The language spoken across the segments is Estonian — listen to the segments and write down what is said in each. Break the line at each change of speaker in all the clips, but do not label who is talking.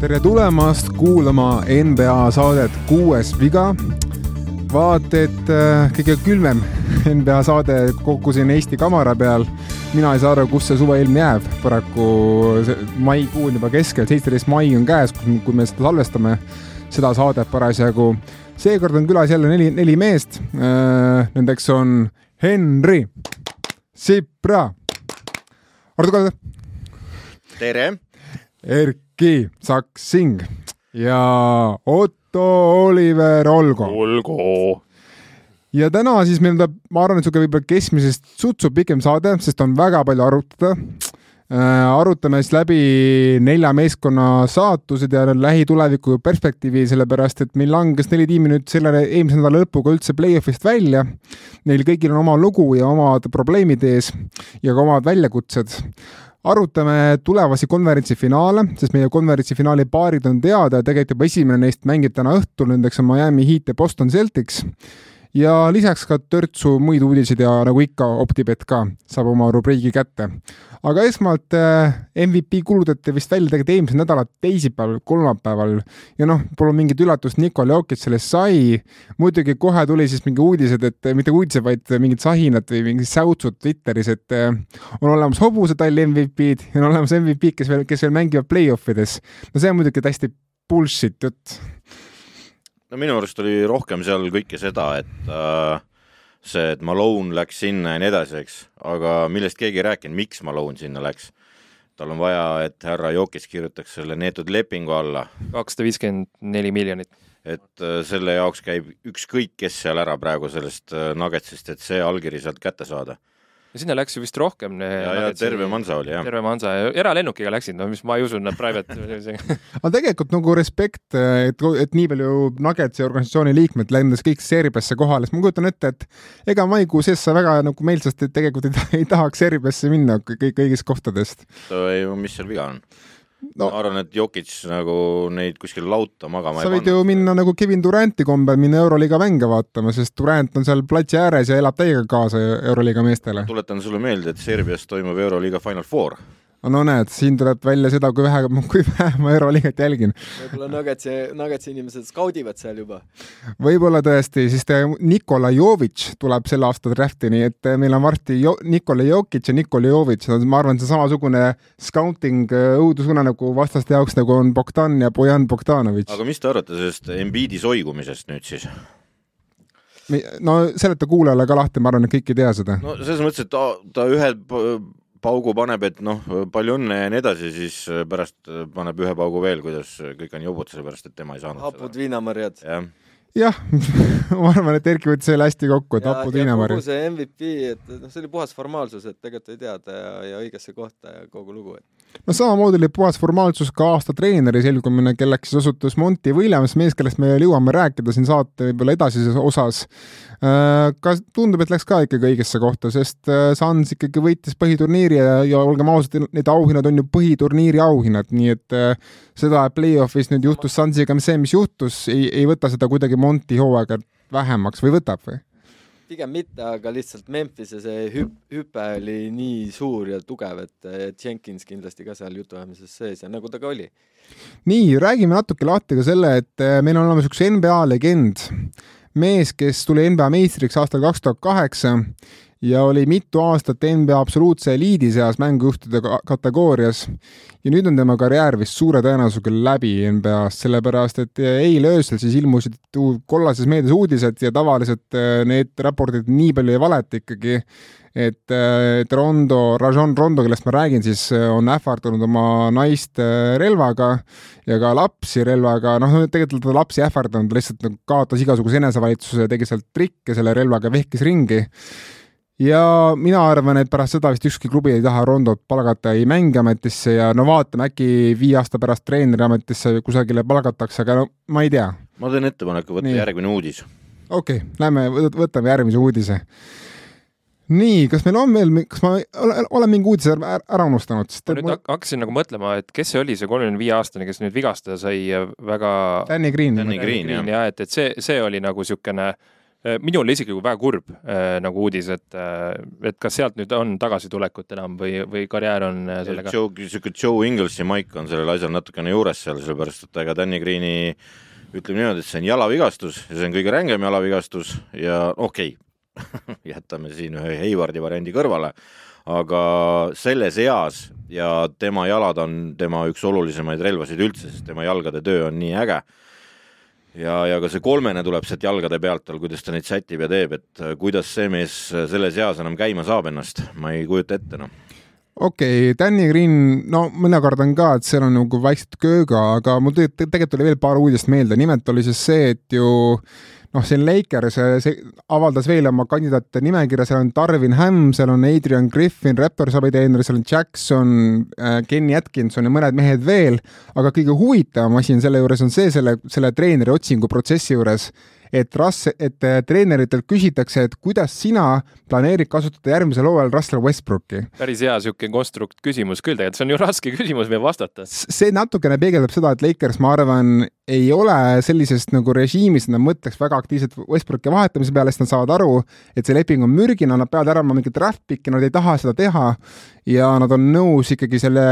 tere tulemast kuulama NBA saadet Kuues viga. vaat et äh, kõige külmem NBA saade kokku siin Eesti kamara peal. mina ei saa aru, kus see suveilm jääb, paraku maikuu on juba keskel, seitseteist mai on käes, kui me seda salvestame, seda saadet parasjagu. seekord on külas jälle neli, neli meest äh,. Nendeks on Henri, Sipra, Ardo Kalda.
tere.
Erki Saksing ja Otto Oliver Olgo.
olgu.
ja täna siis meil tuleb, ma arvan, et sihuke võib-olla keskmisest sutsu pikem saade, sest on väga palju arutada. Arutame siis läbi nelja meeskonna saatused ja lähituleviku perspektiivi, sellepärast et meil langes neli tiimi nüüd selle eelmise nädala lõpuga üldse play-off'ist välja. Neil kõigil on oma lugu ja omad probleemid ees ja ka omad väljakutsed arutame tulevasi konverentsi finaale, sest meie konverentsi finaali paarid on teada ja tegelikult juba esimene neist mängib täna õhtul, nendeks on Miami Heat ja Boston Celtics. Ja lisaks ka törtsu muid uudiseid ja nagu ikka, Optibet ka saab oma rubriigi kätte aga esmalt äh, MVP kuulutati vist välja tegelikult eelmisel nädalal teisipäeval, kolmapäeval ja noh, pole mingit üllatust, Nikola Jokic sellest sai. muidugi kohe tuli siis mingi uudised, et mitte uudised, vaid mingid sahinad või mingid säutsud Twitteris, et äh, on olemas hobusetalli MVP-d ja on olemas MVP-d, kes veel, kes veel mängivad play-off ides. no see on muidugi täiesti bullshit jutt.
No minu arust oli rohkem seal kõike seda, et äh, see, et Malone läks sinna ja nii edasi, eks, aga millest keegi ei rääkinud, miks Malone sinna läks. tal on vaja, et härra Jokis kirjutaks selle neetud lepingu alla.
kakssada viiskümmend neli miljonit.
et äh, selle jaoks käib ükskõik, kes seal ära praegu sellest äh, Nuggetsist, et see allkiri sealt kätte saada
sinna läks ju vist rohkem.
ja, ja terve mansa oli jah.
terve mansa ja eralennukiga läksid, no mis ma ei usu, nad private
aga tegelikult nagu respekt, et, et nii palju Nuggetsi organisatsiooni liikmed lendas kõik Serbiasse kohale, sest ma kujutan ette, et ega maikuu sees sa väga nagu meelsasti tegelikult ei, ei tahaks Serbiasse minna kõik, kõigist kohtadest.
mis seal viga on? No, ma arvan, et Jokic nagu neid kuskil lauta magama
sa võid ju minna nagu Kevin Duranti kombel minna Euroliiga mänge vaatama, sest Durant on seal platsi ääres ja elab täiega kaasa Euroliiga meestele.
tuletan sulle meelde, et Serbias toimub Euroliiga Final Four
no näed, siin tuleb välja seda, kui vähe, kui vähe ma Euroliigat jälgin.
võib-olla Nuggetsi, Nuggetsi inimesed skaudivad seal juba.
võib-olla tõesti, siis Nikola Jovic tuleb selle aasta drafti, nii et meil on varsti jo Nikola Jokic ja Nikola Jovic, ma arvan, see samasugune scouting äh, õudusunenägu vastaste jaoks, nagu on Bogdan ja Bojan Bogdanovic.
aga mis te arvate sellest Embiidi soigumisest nüüd siis?
no seleta kuulajale ka lahti, ma arvan, et kõik ei tea seda.
no selles mõttes, et ta, ta ühel paugu paneb, et noh, palju õnne ja nii edasi, siis pärast paneb ühe paugu veel, kuidas kõik on jobud, sellepärast et tema ei saanud
hapud viinamarjad.
jah
jah ma arvan, et Erki võttis selle hästi kokku, et hapud viinamarjad.
kogu see MVP, et noh, see oli puhas formaalsus, et tegelikult ei teada ja, ja õigesse kohta ja kogu lugu, et
no samamoodi oli puhas formaalsus ka aasta treeneri selgumine, kelleks siis osutus Monty Williams, mees, kellest me veel jõuame rääkida siin saate võib-olla edasises osas. Äh, kas tundub, et läks ka ikkagi õigesse kohta, sest äh, Suns ikkagi võitis põhiturniiri ja, ja olgem ausad, need auhinnad on ju põhiturniiri auhinnad, nii et äh, seda, et play-off'is nüüd juhtus Sunsiga see, mis juhtus, ei, ei võta seda kuidagi Monty hooaega vähemaks või võtab või?
Pigem mitte, aga lihtsalt Memphise see hüp-, hüpe oli nii suur ja tugev, et Jenkins kindlasti ka seal jutuajamises sees ja nagu ta ka oli.
nii, räägime natuke lahti ka selle, et äh, meil on olemas üks NBA legend, mees, kes tuli NBA meistriks aastal kaks tuhat kaheksa ja oli mitu aastat NBA absoluutse eliidi seas mängujuhtide kategoorias. ja nüüd on tema karjäär vist suure tõenäosusega läbi NBA-s, sellepärast et eile öösel siis ilmusid kollases meedias uudised ja tavaliselt äh, need raportid nii palju ei valeta ikkagi, et, äh, et Rondo, Rajon Rondo, kellest ma räägin, siis äh, on ähvardanud oma naist relvaga ja ka lapsi relvaga, noh, tegelikult ta lapsi ähvardanud, lihtsalt nagu kaotas igasuguse enesevalitsuse tegi sealt trikke selle relvaga, vehkis ringi ja mina arvan, et pärast seda vist ükski klubi ei taha Rondot palgata ei mängiametisse ja no vaatame, äkki viie aasta pärast treeneriametisse kusagile palgatakse, aga no ma ei tea.
ma teen ettepaneku võtta Nii. järgmine uudis.
okei okay,, lähme võtame järgmise uudise. nii, kas meil on veel, kas ma olen mingi uudise ära, ära unustanud?
ma nüüd mul... hakkasin nagu mõtlema, et kes see oli, see kolmekümne viie aastane, kes nüüd vigastada sai väga
Danny Green.
Danny Green,
jah. jah, et, et see, see oli nagu niisugune minul isiklikult väga kurb äh, nagu uudis, et, et kas sealt nüüd on tagasitulekut enam või, või karjäär on sellega?
Joe, sihuke Joe Inglesi maik on sellel asjal natukene juures seal, sellepärast et ega Danny Greeni ütleme niimoodi, et see on jalavigastus ja see on kõige rängem jalavigastus ja okei okay. jätame siin ühe Heivardi variandi kõrvale, aga selles eas ja tema jalad on tema üks olulisemaid relvasid üldse, sest tema jalgade töö on nii äge ja, ja ka see kolmene tuleb sealt jalgade pealt tal, kuidas ta neid sätib ja teeb, et äh, kuidas see mees äh, selles eas enam käima saab ennast, ma ei kujuta ette, noh.
Okei okay,, Danny Green, no mina kardan ka, et seal on nagu vaikselt kööga, aga mul tegelikult tuli veel paar uudist meelde, nimelt oli siis see, et ju noh, see Lakers see avaldas veel oma kandidaatide nimekirja, seal on Darvin Ham, seal on Adrian Griffin, Raptors abiteener, seal on Jackson äh,, Kenny Atkinson ja mõned mehed veel, aga kõige huvitavam asi on selle juures on see, selle, selle treeneri otsingu protsessi juures, et Russ, et äh, treeneritelt küsitakse, et kuidas sina planeerid kasutada järgmisel hooajal Russell Westbrooki.
päris hea sihuke konstrukt küsimus küll tegelikult, see on ju raske küsimus meil vastata.
see natukene peegeldab seda, et Lakers, ma arvan, ei ole sellisest nagu režiimist, nad mõtleks väga aktiivselt Westbrooki vahetamise peale, sest nad saavad aru, et see leping on mürgine, nad peavad ära andma mingit draft pick'i, nad ei taha seda teha ja nad on nõus ikkagi selle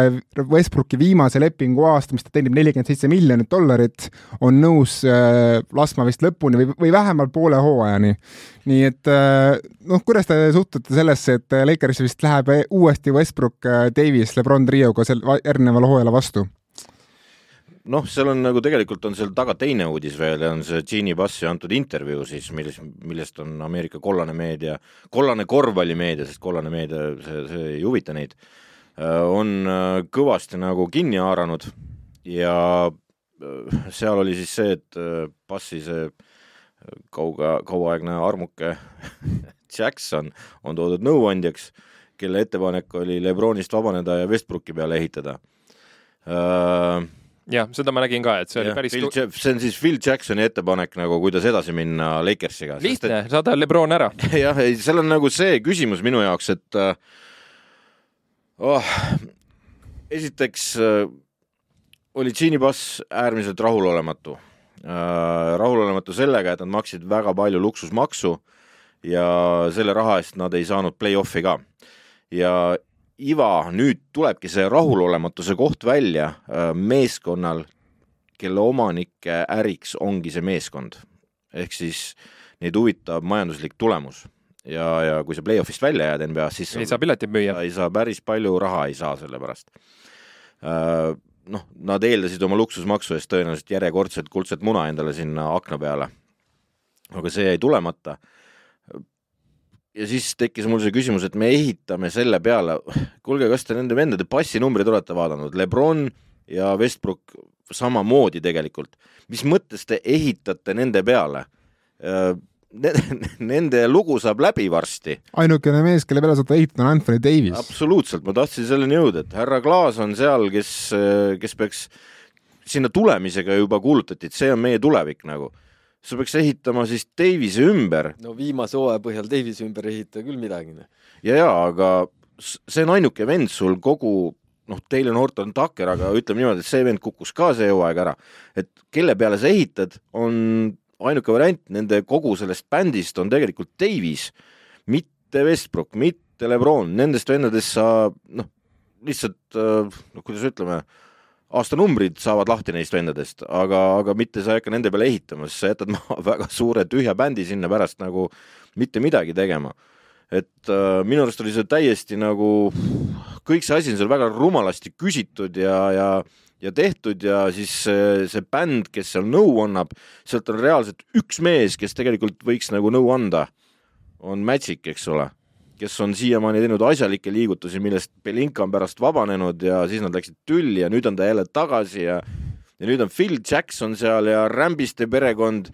Westbrooki viimase lepingu aasta, mis ta teenib nelikümmend seitse miljonit dollarit, on nõus äh, laskma vist lõpuni või, või vähemalt poole hooajani. nii et äh, noh, kuidas te suhtute sellesse, et Lakerisse vist läheb uuesti Westbrook, äh, Davis, Lebron trioga sel järgnevale hooajale vastu?
Noh, seal on nagu tegelikult on seal taga teine uudis veel ja on see Genie Bassi antud intervjuu siis, milles, millest on Ameerika kollane meedia, kollane korvpallimeedia, sest kollane meedia, see, see ei huvita neid, äh, on äh, kõvasti nagu kinni haaranud ja äh, seal oli siis see, et Bassi see kauga, kauaaegne armuke Jackson on toodud nõuandjaks, kelle ettepanek oli Lebronist vabaneda ja Westbrooki peale ehitada
jah, seda ma nägin ka, et see ja, oli päris
Phil, see on siis Phil Jacksoni ettepanek nagu, kuidas edasi minna Lakersiga.
lihtne et..., saada Lebron ära.
jah, ei, seal on nagu see küsimus minu jaoks, et uh, oh, esiteks uh, oli Genie Bass äärmiselt rahulolematu uh,. rahulolematu sellega, et nad maksid väga palju luksusmaksu ja selle raha eest nad ei saanud play-off'i ka. ja iva, nüüd tulebki see rahulolematuse koht välja äh, meeskonnal, kelle omanike äriks ongi see meeskond. ehk siis neid huvitab majanduslik tulemus ja, ja kui sa play-off'ist välja jääd NBA-s, siis
ei saa piletit müüa.
ei saa päris palju raha, ei saa selle pärast. Äh, noh, nad eeldasid oma luksusmaksu eest tõenäoliselt järjekordset kuldset muna endale sinna akna peale. aga see jäi tulemata ja siis tekkis mul see küsimus, et me ehitame selle peale, kuulge, kas te nende vendade passinumbreid olete vaadanud, Lebron ja Westbrook samamoodi tegelikult, mis mõttes te ehitate nende peale? Äh, nende lugu saab läbi varsti.
ainukene mees, kelle peale saate ehitada, on Anthony Davis.
absoluutselt, ma tahtsin selleni jõuda, et härra Klaas on seal, kes, kes peaks sinna tulemisega juba kuulutati, et see on meie tulevik nagu sa peaks ehitama siis Davise ümber.
no viimase hooaja põhjal Davise ümber ehitada küll midagi. Noh.
ja, ja aga see on ainuke vend sul kogu noh, Taylor Horton Tucker, aga ütleme niimoodi, et see vend kukkus ka see hooaeg ära. et kelle peale sa ehitad, on ainuke variant nende kogu sellest bändist on tegelikult Davis, mitte Westbrook, mitte Lebron, nendest vendadest sa noh, lihtsalt noh, kuidas ütleme aastanumbrid saavad lahti neist vendadest, aga, aga mitte sa ei hakka nende peale ehitama, sest sa jätad maha väga suure tühja bändi sinna pärast nagu mitte midagi tegema. et äh, minu arust oli see täiesti nagu, kõik see asi on seal väga rumalasti küsitud ja, ja ja tehtud ja siis see, see bänd, kes seal nõu annab, sealt on reaalselt üks mees, kes tegelikult võiks nagu nõu anda, on Magic, eks ole kes on siiamaani teinud asjalikke liigutusi, millest Belinka on pärast vabanenud ja siis nad läksid tülli ja nüüd on ta jälle tagasi ja ja nüüd on Phil Jackson seal ja Rambiste perekond,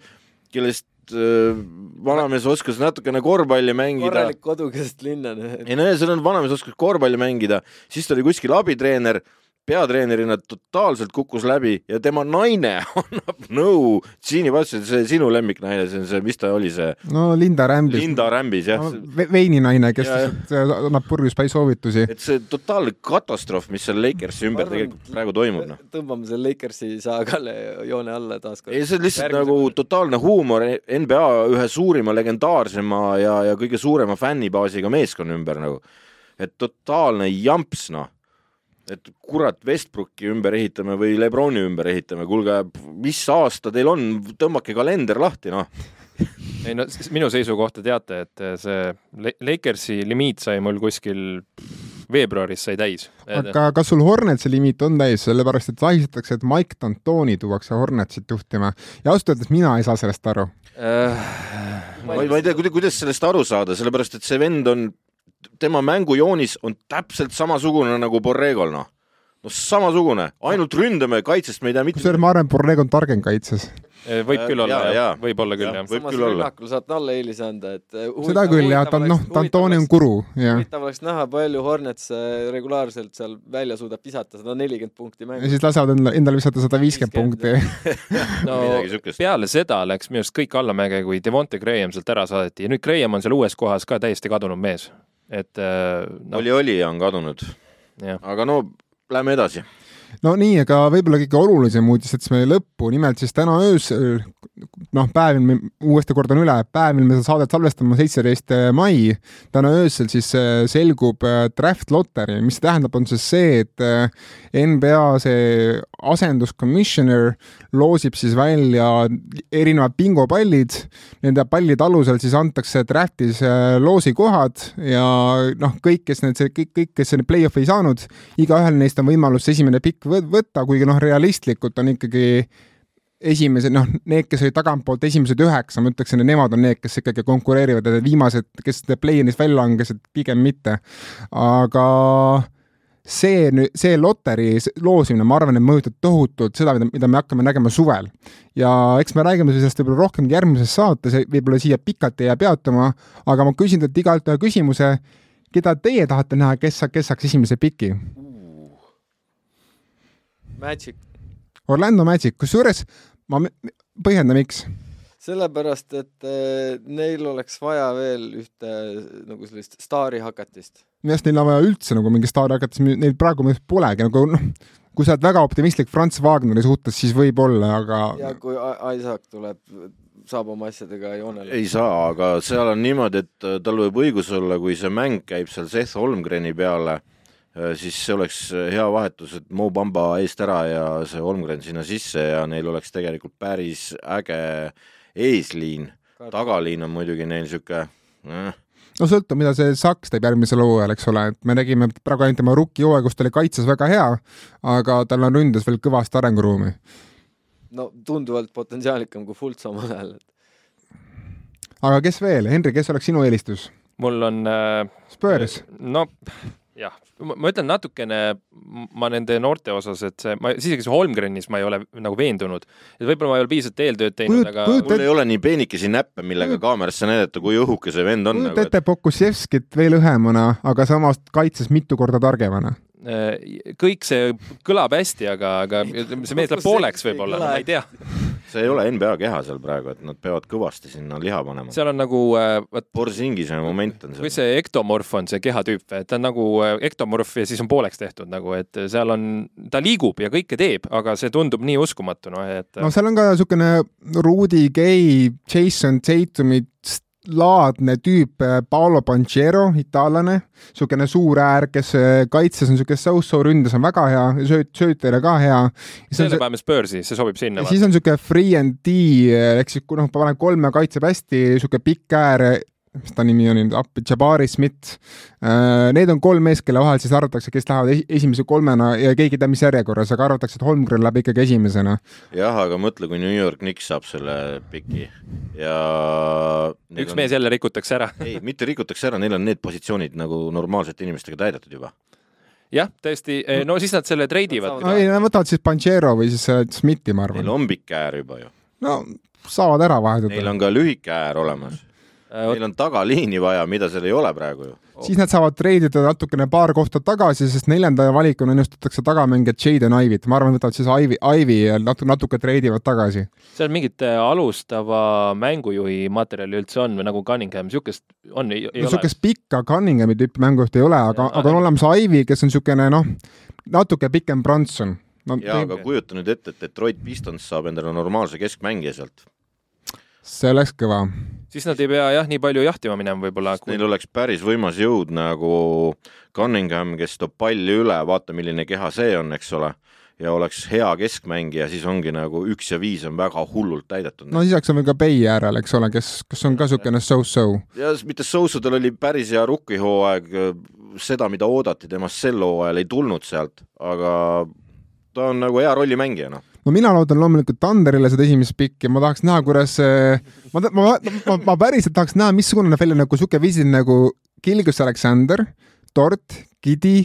kellest äh, vanamees oskas natukene korvpalli mängida.
korralik kodukeset linna.
ei no ja seal on vanamees oskas korvpalli mängida, siis ta oli kuskil abitreener, peatreenerina totaalselt kukkus läbi ja tema naine annab nõu Gini Passi, see sinu lemmiknaine, see on see, mis ta oli, see
no Linda Rämbis.
Linda Rämbis, jah
no, ve. veininaine, kes
Ja,
annab purjus päi soovitusi.
et see totaalne katastroof, mis seal Lakersi ümber
arvan,
tegelikult praegu toimub, noh.
tõmbame selle Lakersi saagale joone alla taaskord.
ei, see on lihtsalt nagu totaalne huumor NBA ühe suurima legendaarsema ja, ja kõige suurema fännibaasiga meeskonna ümber nagu. et totaalne jamps, noh. Et kurat, Westbrooki ümber ehitame või Lebroni ümber ehitame, kuulge, mis aasta teil on, tõmmake kalender lahti, noh.
ei no minu seisukohta teate, et see Lakersi limiit sai mul kuskil veebruaris sai täis.
aga kas sul Hornetsi limiit on täis, sellepärast et vahistatakse, et Mike D'Antoni tuuakse Hornetsit juhtima ja ausalt öeldes mina ei saa sellest aru.
ma ei, ma ei tea, kuidas sellest aru saada, sellepärast et see vend on, tema mängujoonis on täpselt samasugune nagu Borregol, noh. no samasugune, ainult ründame, kaitsest me ei tea mitte
kusjuures ma arvan, et Borrego on targem kaitses.
võib küll
Jaa,
olla,
jaa.
võib olla küll,
Jah.
jah.
võib
samas
küll olla.
rünnakul saab talle eelise anda, et äh,
seda küll jah, ta on noh, D'Antoni on kuru ja,
huvitav oleks näha, palju Hornets äh, regulaarselt seal välja suudab visata, sada nelikümmend punkti
ja
mängu.
siis lasevad endale, endale visata sada viiskümmend punkti.
no peale seda läks minu arust kõik allamäge, kui Devonte Graham sealt ära saadeti ja nüüd Graham on seal uues kohas ka täiesti kadunud mees. Et äh, no,
oli, oli ja on kadunud, aga no lähme edasi.
no nii, aga võib-olla kõige olulisem uudis, et siis meie lõppu, nimelt siis täna öösel, noh, päev, uuesti kordan üle, päev, mil me seda saadet salvestame, seitseteist mai, täna öösel siis äh, selgub äh, draft lottery, mis tähendab, on siis see, et NBA see asenduscommissioner loosib siis välja erinevad bingopallid, nende pallide alusel siis antakse draftis äh, loosikohad ja noh, kõik, kes need, kõik, kõik, kes selle play-off'i ei saanud, igaühel neist on võimalus esimene pikk võ- võtta, kuigi noh, realistlikult on ikkagi esimesed, noh, need, kes olid tagantpoolt esimesed üheksa, ma ütleksin, et nemad on need, kes ikkagi konkureerivad ja viimased, kes play-in'ist välja langesid, pigem mitte. aga see nüüd, see loteri loosimine, ma arvan, et mõjutab tohutult seda, mida, mida me hakkame nägema suvel. ja eks me räägime sellest võib-olla rohkem järgmises saates, võib-olla siia pikalt ei jää peatuma, aga ma küsin teilt igalt ühe küsimuse, keda teie tahate näha, kes, kes saaks esimese piki?
Magic,
Orlando Magic, kusjuures ma põhjendan, miks.
Sellepärast et äh, neil oleks vaja veel ühte äh, nagu sellist staarihakatist.
minu arust neil on vaja üldse nagu mingi staari hakata, neil praegu polegi nagu noh, kui sa oled väga optimistlik Franz Wagneri suhtes, siis võib-olla, aga
ja kui Isaac tuleb, saab oma asjadega joonele.
ei saa, aga seal on niimoodi, et äh, tal võib õigus olla, kui see mäng käib seal Seth Holmgreni peale, siis see oleks hea vahetus, et Mo Bamba eest ära ja see Holmgren sinna sisse ja neil oleks tegelikult päris äge eesliin, tagaliin on muidugi neil sihuke äh,
no sõltub, mida see Saks teeb järgmisel hooajal, eks ole, et me nägime praegu ainult tema rookie hooaja, kus ta oli kaitses väga hea, aga tal on ründes veel kõvasti arenguruumi.
no tunduvalt potentsiaalikam kui Fultz omal ajal.
aga kes veel, Henri, kes oleks sinu eelistus?
mul on äh,
Spurs,
no jah, ma ütlen natukene ma nende noorte osas, et see, ma isegi see Holmgrenis ma ei ole nagu veendunud, et võib-olla ma ei ole piisavalt eeltööd teinud, aga
kujut-
mul ei ole nii peenikesi näppe, millega kaamerasse näidata, kui õhuke see vend on
kujuta
nagu,.
ette Pokusevskit veel õhemana, aga samas kaitses mitu korda targemana.
Äh, kõik see kõlab hästi, aga, aga see mees läheb pooleks võib-olla, ma ei tea.
see ei ole NBA keha seal praegu, et nad peavad kõvasti sinna liha panema.
seal on nagu äh,,
Borsingise moment on
kui
seal.
see ektomorf on see kehatüüp, et ta on nagu äh, ektomorf ja siis on pooleks tehtud nagu, et seal on, ta liigub ja kõike teeb, aga see tundub nii uskumatu, noh, et
no seal on ka niisugune Rudy Gay, Jason Tatumit laadne tüüp, Paolo Banchero, itaallane, niisugune suur äär, kes äh, kaitses on niisugune so-so ründes on väga hea, sööt, söötjana ka hea.
selle paneme Spursi, see sobib sinna
siis on niisugune free and D ehk siis kui noh, paneb kolme, kaitseb hästi, niisugune pikk äär, mis ta nimi oli nüüd, appi, Jabari Smith. Need on kolm meest, kelle vahel siis arvatakse, kes lähevad esi- esimese kolmena ja keegi ei tea, mis järjekorras, aga arvatakse, et Holmgren läheb ikkagi esimesena.
jah, aga mõtle, kui New York Knicks saab selle piki ja
üks mees jälle rikutakse ära.
ei, mitte rikutakse ära, neil on need positsioonid nagu normaalsete inimestega täidetud juba.
jah, tõesti, no siis nad selle treidivad.
ei, nad võtavad siis Banchero või siis äh, Smithi, ma
Neil
arvan.
on pikk äär juba ju.
no saavad ära
Neil
vahetada.
on ka lühike äär olemas. Neil on tagaliini vaja, mida seal ei ole praegu ju.
siis nad saavad treidida natukene paar kohta tagasi, sest neljanda valikuna ennustatakse tagamängijat Jaden Ivy't, ma arvan, võtavad siis Ivy, Ivy ja natuke, natuke treidivad tagasi.
seal mingit äh, alustava mängujuhi materjali üldse on või nagu Cunningham, niisugust on, ei, ei
no
ole?
niisugust pikka Cunninghami tüüpi mängujuhti ei ole, aga, aga on olemas Ivy, kes on niisugune noh, natuke pikem Branson no,.
jaa, aga kujuta nüüd ette, et Detroit Pistons saab endale normaalse keskmängija sealt.
see oleks kõva.
Siis nad ei pea jah, nii palju jahtima minema võib-olla.
Neil oleks päris võimas jõud nagu Cunningham, kes toob palli üle, vaata, milline keha see on, eks ole, ja oleks hea keskmängija, siis ongi nagu üks ja viis on väga hullult täidetud
no lisaks on veel ka Bay äärel, eks ole, kes, kes on ka niisugune so-so.
ja mitte Sousudel oli päris hea rukkihooaeg, seda, mida oodati temast sel hooajal, ei tulnud sealt, aga ta on nagu hea rollimängija, noh.
No mina loodan loomulikult Thunderile seda esimest pikki, ma tahaks näha, kuidas see, ma, ma, ma, ma päriselt tahaks näha, missugune näeb välja nagu sihuke viisil nagu Kilgus Aleksander, Tort, Gidi,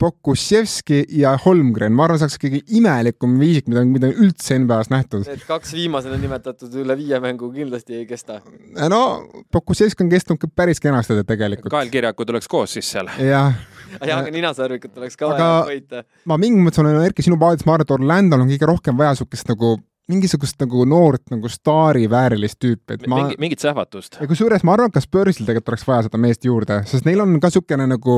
Pokusevski ja Holmgren, ma arvan, see oleks ikkagi imelikum viisik, mida, mida on üldse NBA-s nähtud.
Need kaks viimasena nimetatud üle viie mängu kindlasti ei kesta.
no Pokusevski on kestnud ka päris kenasti tegelikult.
kaelkirjakud oleks koos siis seal.
jah,
jah, aga ninasarvikut oleks ka
Aga-
vaja hoida.
ma mingis mõttes olen Erki sinu paadis, ma arvan, et Orlando'l on kõige rohkem vaja siukest nagu mingisugust nagu noort nagu staari väärilist tüüpi, et ma
mingi, mingit sähvatust.
ja kusjuures ma arvan, et ka Spursil tegelikult oleks vaja seda meest juurde, sest neil on ka niisugune nagu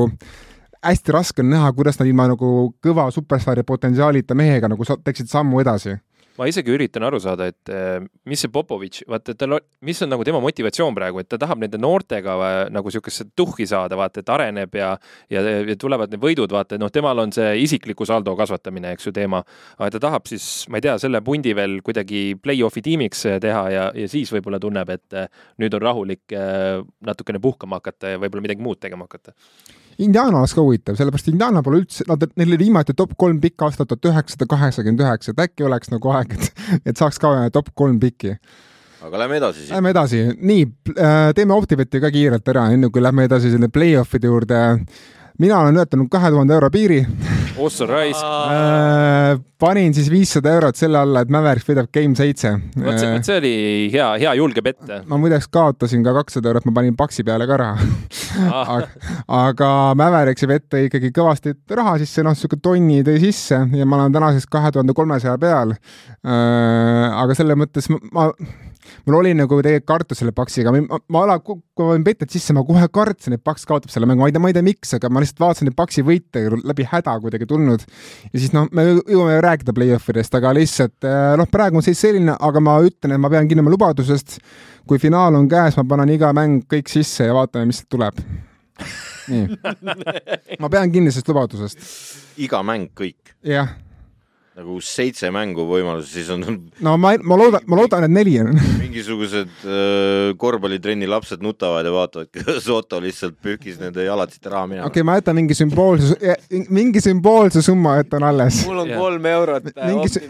hästi raske on näha, kuidas nad ilma nagu kõva superstaari potentsiaalita mehega nagu teeksid sammu edasi.
ma isegi üritan aru saada, et eh, mis see Popovitš, vaata, tal, mis on nagu tema motivatsioon praegu, et ta tahab nende noortega va- nagu niisugust tuhhi saada, vaata, et areneb ja ja, ja tulevad need võidud, vaata, noh, temal on see isikliku saldo kasvatamine, eks ju, teema. aga ta tahab siis, ma ei tea, selle pundi veel kuidagi play-off'i tiimiks eh, teha ja, ja siis võib-olla tunneb, et eh, nüüd on rahulik eh, natukene puhkama hakata ja võib-olla midagi muud tegema hakata.
Indiana oleks ka huvitav, sellepärast Indiana pole üldse, nad, neil oli viimati top kolm pikk aastal tuhat üheksasada kaheksakümmend üheksa, et äkki oleks nagu aeg, et, et saaks ka top kolm pikki.
aga lähme edasi siis.
Lähme edasi, nii, teeme Optibeti ka kiirelt ära, enne kui lähme edasi selle play-off'ide juurde. mina olen ületanud kahe tuhande euro piiri
Ossa raisk,
äh,. panin siis viissada eurot selle alla, et Mavericks võidab Game seitse.
vot see, vot see oli hea, hea julge pett.
ma muideks kaotasin ka kakssada eurot, ma panin Paxi peale ka raha. aga, aga Mavericksi vett tõi ikkagi kõvasti raha sisse, noh, sihuke tonni tõi sisse ja ma olen tänaseks kahe tuhande kolmesaja peal. aga selles mõttes ma, ma, mul oli nagu tegelikult kartus selle Paxiga, ma, ma ala, kui ma panin petet sisse, ma kohe kartsin, et Paks kaotab selle mängu, ma ei tea, ma ei tea, miks, aga ma lihtsalt vaatasin neid Paxi võite läbi häda kuidagi tulnud. ja siis noh, me jõuame rääkida play-off idest, aga lihtsalt noh, praegu on seis selline, aga ma ütlen, et ma pean kinni oma lubadusest kui finaal on käes, ma panen iga mäng kõik sisse ja vaatame, mis tuleb. nii. ma pean kinni sellest lubadusest.
iga mäng kõik,
jah,
nagu seitse mängu võimalust, siis on
no ma, ma loodan, ma loodan, et neli on.
mingisugused äh, korvpallitrenni lapsed nutavad ja vaatavad, kuidas Otto lihtsalt pühkis nende jalatsite raha minema
okei okay,, ma jätan mingi sümboolse, mingi sümboolse summa jätan alles.
mul on
Jah.
kolm eurot äh,
Mingi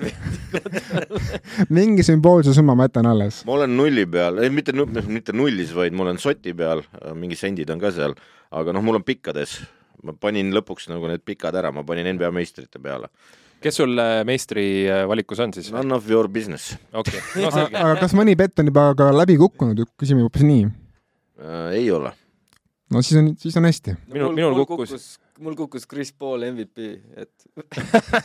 mingi sümboolse summa ma jätan alles.
ma olen nulli peal, ei mitte, mitte nullis, vaid ma olen soti peal, mingi sendid on ka seal, aga noh, mul on pikkades. ma panin lõpuks nagu need pikad ära, ma panin NBA meistrite peale.
Kes sul äh, meistri äh, valikus on siis?
None of your business
okei, no selge.
aga kas mõni bett on juba ka läbi kukkunud, küsime hoopis nii.
äh,. ei ole.
no siis on, siis on hästi.
Minul- minul kukkus-
mul kukkus Chris Paul MVP, et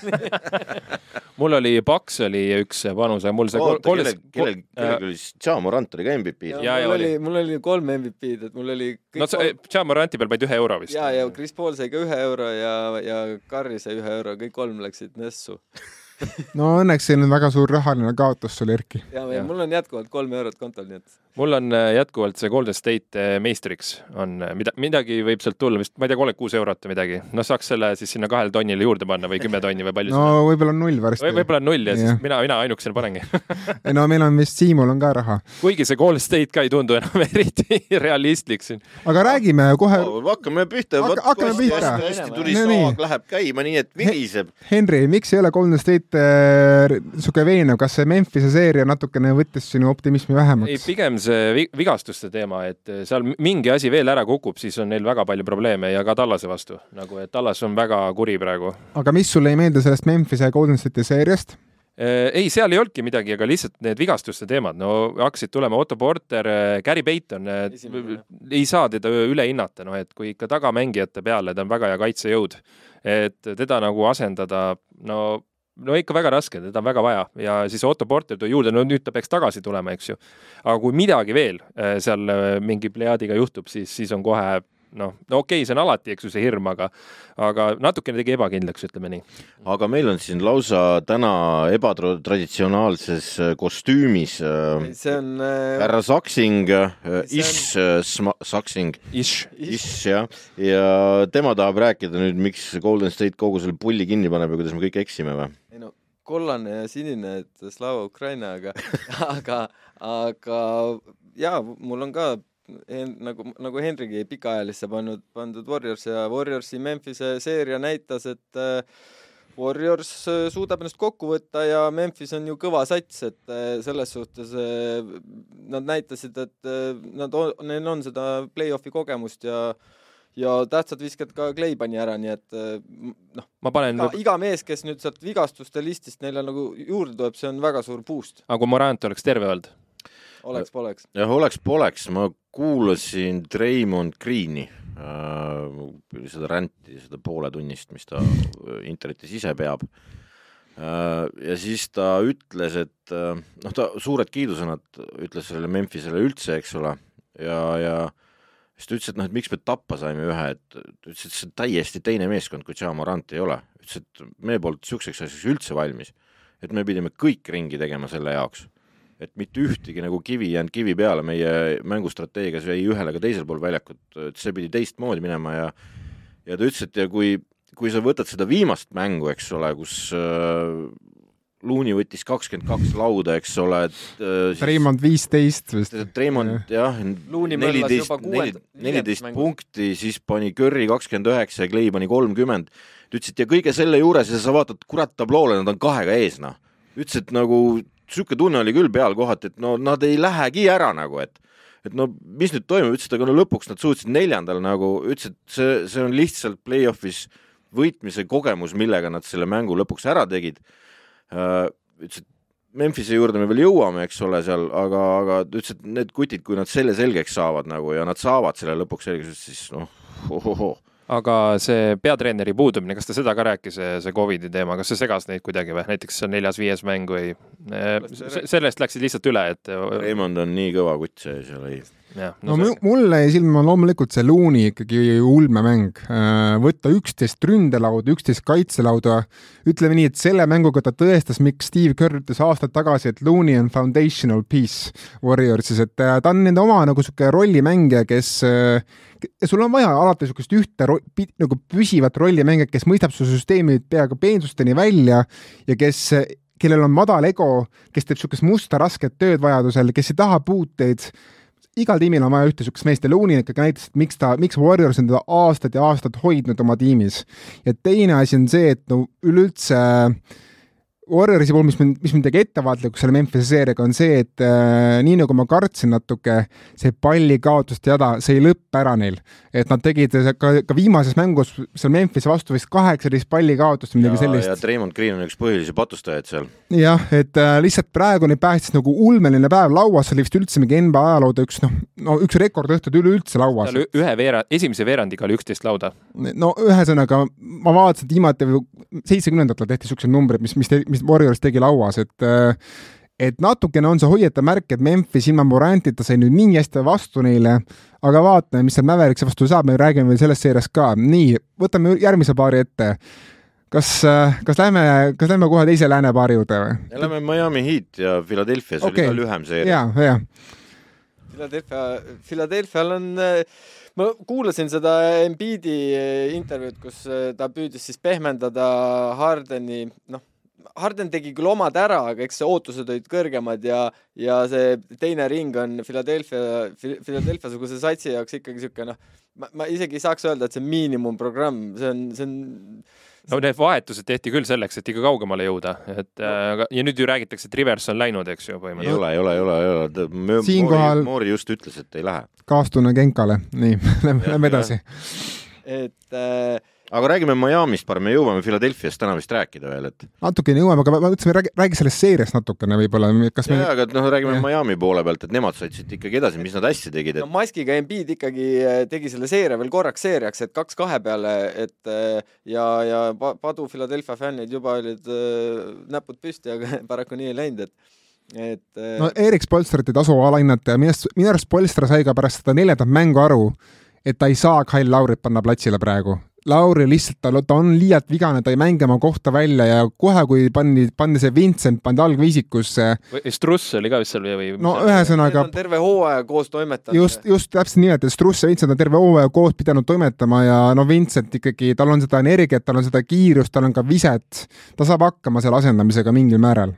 mul oli Paks oli üks panus, aga mul see kol-
oota, kellel, kellel, kellel oli siis, Ja Morant oli ka MVP
mul
oli.
mul oli kolm MVP-d, et mul oli kõik
no sa, Jamoranti peal panid ühe euro vist.
ja, ja Chris Paul sai ka ühe euro ja, ja Curry sai ühe euro, kõik kolm läksid Nessu.
no õnneks see on väga suur rahaline kaotus sul, Erki.
ja, ja
Jah.
mul on jätkuvalt kolm eurot kontol, nii et
mul on äh, jätkuvalt see Golden State äh, meistriks on, mida, midagi võib sealt tulla vist, ma ei tea, kolmkümmend kuus eurot või midagi. noh, saaks selle siis sinna kahele tonnile juurde panna või kümme tonni või palju
no
no,
võib-olla on null varsti
või. võib-olla on null ja siis
Jah.
mina, mina ainukesena panengi.
ei no meil on vist Siimul on ka raha.
kuigi see Golden State ka ei tundu enam eriti realistlik siin.
aga räägime kohe,
hakkame pihta,
Hakka- hakkame pihta.
hästi tuli
No nii.
läheb käima nii, et viriseb.
Henri, miks ei ole Golden State äh, sihuke veenev, kas see Memphise seeria natukene võttis sinu optimismi
ei,
vähemaks?
pigem see vi- vigastuste teema, et äh, seal mingi asi veel ära kukub, siis on neil väga palju probleeme ja ka Tallase vastu, nagu et Tallas on väga kuri praegu.
aga mis sulle ei meeldi sellest Memphise ja Golden State'i seeriast?
ei, seal ei olnudki midagi, aga lihtsalt need vigastuste teemad, no hakkasid tulema Otto Porter, Gary Payton, ei saa teda üle hinnata, noh et kui ikka tagamängijate peale, ta on väga hea kaitsejõud, et teda nagu asendada, no no ikka väga raske, teda on väga vaja ja siis Otto Porter tuli juurde, no nüüd ta peaks tagasi tulema, eks ju. aga kui midagi veel äh, seal äh, mingi plejaadiga juhtub, siis, siis on kohe noh, no okei okay,, see on alati, eks ju, see hirm, aga aga natukene tegi ebakindlaks, ütleme nii.
aga meil on siin lausa täna ebatraditsionaalses äh, kostüümis
see on äh,
härra Saksing äh,,
on-
Ish äh, Sma- Saksing,
Ish.
Ish jah, ja tema tahab rääkida nüüd, miks Golden State kogu selle pulli kinni paneb ja kuidas me kõik eksime või?
Kollane ja sinine, et Slava Ukraina, aga, aga, aga jaa, mul on ka en, nagu, nagu Henrigi pikaajalisse pannud, pandud Warriors ja Warriorsi Memphise seeria näitas, et äh, Warriors äh, suudab ennast kokku võtta ja Memphis on ju kõva sats, et äh, selles suhtes äh, nad näitasid, et äh, nad on, neil on seda play-off'i kogemust ja ja tähtsad viskad ka Clay pani ära, nii et äh, noh,
ma panen
iga, iga mees, kes nüüd sealt vigastuste listist neile nagu juurde tuleb, see on väga suur boost,
aga kui Morant oleks terve olnud,
oleks-poleks.
jah, oleks-poleks, ma kuulasin Treimond Greeni äh,, seda ränti, seda pooletunnist, mis ta äh, internetis ise peab. Äh,. ja siis ta ütles, et äh, noh, ta suured kiidusõnad ütles sellele Memphisele üldse, eks ole, ja, ja siis ta ütles, et noh, et miks me tappa saime ühe, et ta ütles, et see on täiesti teine meeskond, kui Ja Morant ei ole. ütles, et meie polnud niisuguseks asjaks üldse valmis. et me pidime kõik ringi tegema selle jaoks et mitte ühtegi nagu kivi ei jäänud kivi peale meie mängustrateegias ei ühel ega teisel pool väljakut, et see pidi teistmoodi minema ja ja ta ütles, et ja kui, kui sa võtad seda viimast mängu, eks ole, kus Luuni võttis kakskümmend kaks lauda, eks ole, et äh, siis
Raymond viisteist vist.
Treimond jah, neliteist
mängus.
punkti, siis pani Curry kakskümmend üheksa ja Clay pani kolmkümmend. ta ütles, et ja kõige selle juures ja sa vaatad, kurat tabloole, nad on kahega ees, noh. ütles, et nagu sihuke tunne oli küll peal kohati, et no nad ei lähegi ära nagu, et et no mis nüüd toimub, ütles, et aga no lõpuks nad suutsid neljandal nagu, ütles, et see, see on lihtsalt play-off'is võitmise kogemus, millega nad selle mängu lõpuks ära tegid. ütles, et Memphise juurde me veel jõuame, eks ole, seal, aga, aga ta ütles, et need kutid, kui nad selle selgeks saavad nagu ja nad saavad selle lõpuks selgeks, siis noh, ohohoo.
aga see peatreeneri puudumine, kas ta seda ka rääkis, see Covidi teema, kas see segas neid kuidagi või näiteks see neljas-viies mäng või
Sellest-
sellest läksid lihtsalt üle, et
Raymond on nii kõva kutt see seal ei.
No
no
mulle jäi silma loomulikult see Looney ikkagi ulmemäng, võtta üksteist ründelauda, üksteist kaitselauda, ütleme nii, et selle mänguga ta tõestas, miks Steve Kerr ütles aastaid tagasi, et Looney on foundational piece Warriorsis, et äh, ta on nende oma nagu sihuke rollimängija, kes äh, sul on vaja alati niisugust ühte nagu püsivat rollimängijat, kes mõistab su süsteemi peaaegu peensusteni välja ja kes kellel on madal ego, kes teeb niisugust musta rasket tööd vajadusel, kes ei taha puuteid igal tiimil on vaja ühte niisugust meest ja Looney ikkagi näitas, et miks ta, miks Warriors on teda aastaid ja aastaid hoidnud oma tiimis. ja teine asi on see, et no üleüldse Warriorsi puhul, mis mind, mis mind tegi ettevaatlikuks selle Memphise seeriaga, on see, et äh, nii nagu ma kartsin natuke, see pallikaotuste jada, see ei lõppe ära neil. et nad tegid ka, ka viimases mängus seal Memphise vastu vist kaheksateist pallikaotust või midagi
ja, ja
sellist.
Treimond Green on üks põhilisi patustajaid seal.
jah, et äh, lihtsalt praegu neid päästis nagu ulmeline päev lauas, see oli vist üldse mingi NBA ajalooda üks noh, no üks rekordõhtud üleüldse lauas
tal. ühe veera-, esimese veerandiga oli üksteist lauda.
no ühesõnaga, ma vaatasin, et viimati seitsmekümnendatel tehti siuksed numbrid, mis, mis, mis Warriors tegi lauas, et äh, et natukene on see hoiatav märk, et Memphis ilma Morantita sai nüüd nii hästi vastu neile, aga vaatame, mis seal Mäveriksi vastu saab, me räägime veel sellest seeriast ka. nii, võtame järgmise paari ette. kas, kas lähme, kas lähme kohe teise lääne paari juurde või?
lähme Miami Heat ja Philadelphia, see
Okei.
oli ka lühem seeria.
ja, ja
Philadelphia, Philadelphia'l on, ma kuulasin seda Embiidi intervjuud, kus äh, ta püüdis siis pehmendada Hardeni, noh, Harden tegi küll omad ära, aga eks see ootused olid kõrgemad ja, ja see teine ring on Philadelphia, Philadelphia suguse satsi jaoks ikkagi sihuke noh, ma, ma isegi ei saaks öelda, et see on miinimumprogramm, see on, see on
no need vahetused tehti küll selleks, et ikka kaugemale jõuda, et äh, ja nüüd ju räägitakse, et Rivers on läinud, eks ju,
ei
põhimõtteliselt.
ole, ei ole, ei ole, ei ole.
Siinkohal-
Moori just ütles, et ei lähe.
kaastunne Genkale, nii, lähme edasi.
et äh,
aga räägime Miami'st parem, me jõuame Philadelphia'st täna vist rääkida veel, et
natukene jõuame, aga ma mõtlesin, räägi, räägi sellest seeriast natukene võib-olla, kas me
jaa, aga noh, räägime
Jah.
Miami poole pealt, et nemad said siit ikkagi edasi, mis nad hästi tegid,
no
et
maskiga Embiid ikkagi äh, tegi selle seeria veel korraks seeriaks, et kaks kahe peale, et äh, ja, ja pa- padu Philadelphia fännid juba olid äh, näpud püsti, aga paraku nii ei läinud, et et
no Erik Spolstrit ei tasu alahinnata ja minu arust, minu arust Spolster sai ka pärast seda neljandat mängu aru, et ta ei saa Kyle Laurit panna platsile praegu. Lauri lihtsalt, ta, ta on liialt vigane, ta ei mängi oma kohta välja ja kohe, kui pandi, pandi see Vincent, pandi algviisikusse,
või Struss oli ka vist seal või,
no ühesõnaga
terve hooaja koos toimetanud.
just, just täpselt nii, et Struss ja Vincent on terve hooaja koos pidanud toimetama ja no Vincent ikkagi, tal on seda energiat, tal on seda kiirust, tal on ka viset, ta saab hakkama selle asendamisega mingil määral.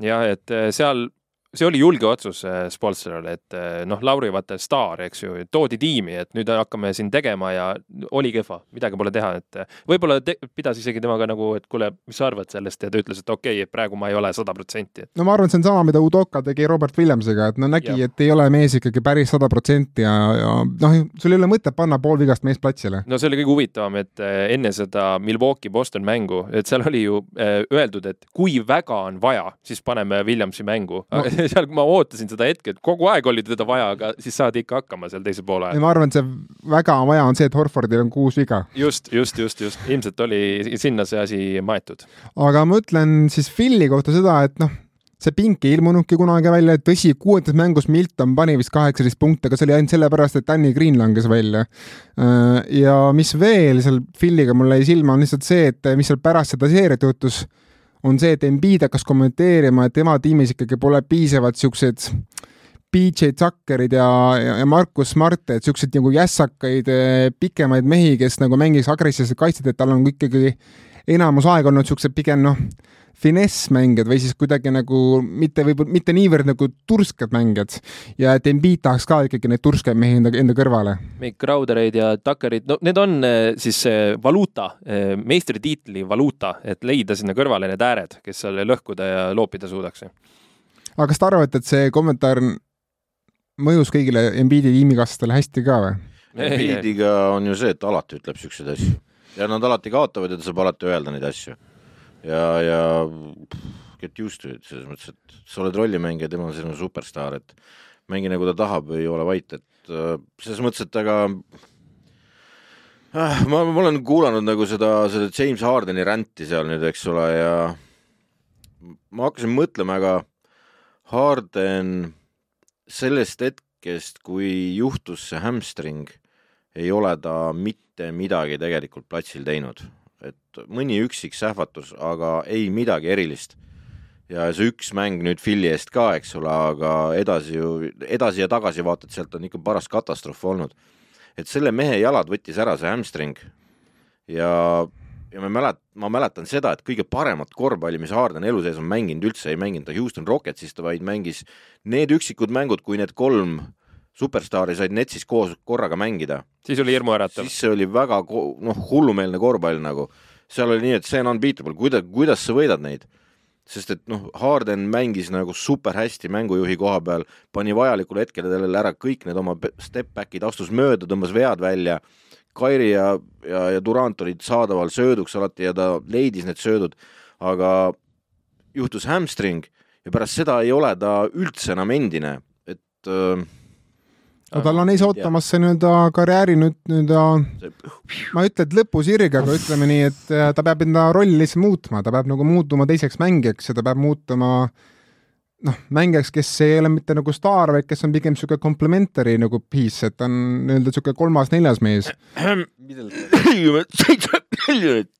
jah, et eh, seal, see oli julge otsus eh, Spolsteril, et eh, noh, Lauri vaata staar, eks ju, toodi tiimi, et nüüd hakkame siin tegema ja oli kehva, midagi pole teha, et eh, võib-olla te, pidas isegi temaga nagu, et kuule, mis sa arvad sellest ja ta ütles, et okei okay,, et praegu ma ei ole sada protsenti,
no ma arvan, et see on sama, mida Udoka tegi Robert Williamsiga, et no nägi, et ei ole mees ikkagi päris sada protsenti ja, ja noh, sul ei ole mõtet panna poolvigast meest platsile.
no see oli kõige huvitavam, et enne seda Milwaukee-Boston mängu, et seal oli ju öeldud, et kui väga on vaja, siis paneme Williamsi mängu
No.
seal ma ootasin seda hetke, et kogu aeg oli teda vaja, aga siis saadi ikka hakkama seal teisel poole
ma arvan, et see väga vaja on see, et Horfordil on kuus viga.
just, just, just, just, ilmselt oli sinna see asi maetud.
aga ma ütlen siis Philly kohta seda, et noh, see pink ei ilmunudki kunagi välja, tõsi, kuuendas mängus Milton pani vist kaheksateist punkti, aga see oli ainult sellepärast, et Danny Green langes välja. ja mis veel seal Philly'ga mulle jäi silma, on lihtsalt see, et mis seal pärast seda seeriat juhtus, on see, et Embiid hakkas kommenteerima, et tema tiimis ikkagi pole piisavalt siukseid PJ Tuckerid ja, ja, Markus Smart, et siukseid nagu jässakaid eh, pikemaid mehi, kes nagu mängiks agressiivset kaitset, et tal on ikkagi enamus aega olnud siuksed pigem noh, finessmängijad või siis kuidagi nagu mitte võib-olla mitte niivõrd nagu tursked mängijad ja et Embiid tahaks ka ikkagi neid turskeid mehi enda, enda kõrvale.
Mikk Crowdereid ja Tuckerid, no need on eh, siis eh, valuuta, meistritiitli valuuta, et leida sinna kõrvale need ääred, kes seal lõhkuda ja loopida suudaks.
aga kas te arvate, et see kommentaar mõjus kõigile Embiidi tiimikaaslastele hästi ka või?
Embiidiga on ju see, et ta alati ütleb siukseid asju ja nad alati kaotavad ja ta saab alati öelda neid asju. ja, ja get used to it selles mõttes, et sa oled rollimängija, tema on sinu superstaar, et mängi nagu ta tahab, ei ole vait, et äh, selles mõttes, et aga äh, ma, ma olen kuulanud nagu seda, seda James Hardeni ränti seal nüüd, eks ole, ja ma hakkasin mõtlema, aga Harden sellest hetkest, kui juhtus see hamstring, ei ole ta mitte midagi tegelikult platsil teinud. et mõni üksik sähvatus, aga ei midagi erilist. ja see üks mäng nüüd Philly eest ka, eks ole, aga edasi ju, edasi ja tagasi vaatad, sealt on ikka paras katastroof olnud. et selle mehe jalad võttis ära see hamstring ja, ja ma mäletan, ma mäletan seda, et kõige paremat korvpalli, mis Harden elu sees on mänginud, üldse ei mänginud ta Houston Rocketsist, vaid mängis need üksikud mängud, kui need kolm superstaari said Netsis koos korraga mängida,
siis oli hirmuäratav.
siis see oli väga noh, hullumeelne korvpall nagu. seal oli nii, et see on unbeatable, kuidas, kuidas sa võidad neid? sest et noh, Harden mängis nagu super hästi mängujuhi koha peal, pani vajalikul hetkel talle ära kõik need oma pe- step back'id, astus mööda, tõmbas vead välja. Kairi ja, ja, ja Durant olid saadaval sööduks alati ja ta leidis need söödud, aga juhtus hamstring ja pärast seda ei ole ta üldse enam endine, et äh,
no tal on ees ootamas see nii-öelda karjääri nüüd nii-öelda, ma ei ütle, et lõpusirg, aga ütleme nii, et äh, ta peab enda rolli lihtsalt muutma, ta peab nagu muutuma teiseks mängijaks ja ta peab muutuma noh, mängijaks, kes ei ole mitte nagu staar, vaid kes on pigem niisugune complementary nagu piece, et ta on nii-öelda niisugune kolmas-neljas mees.
miljonit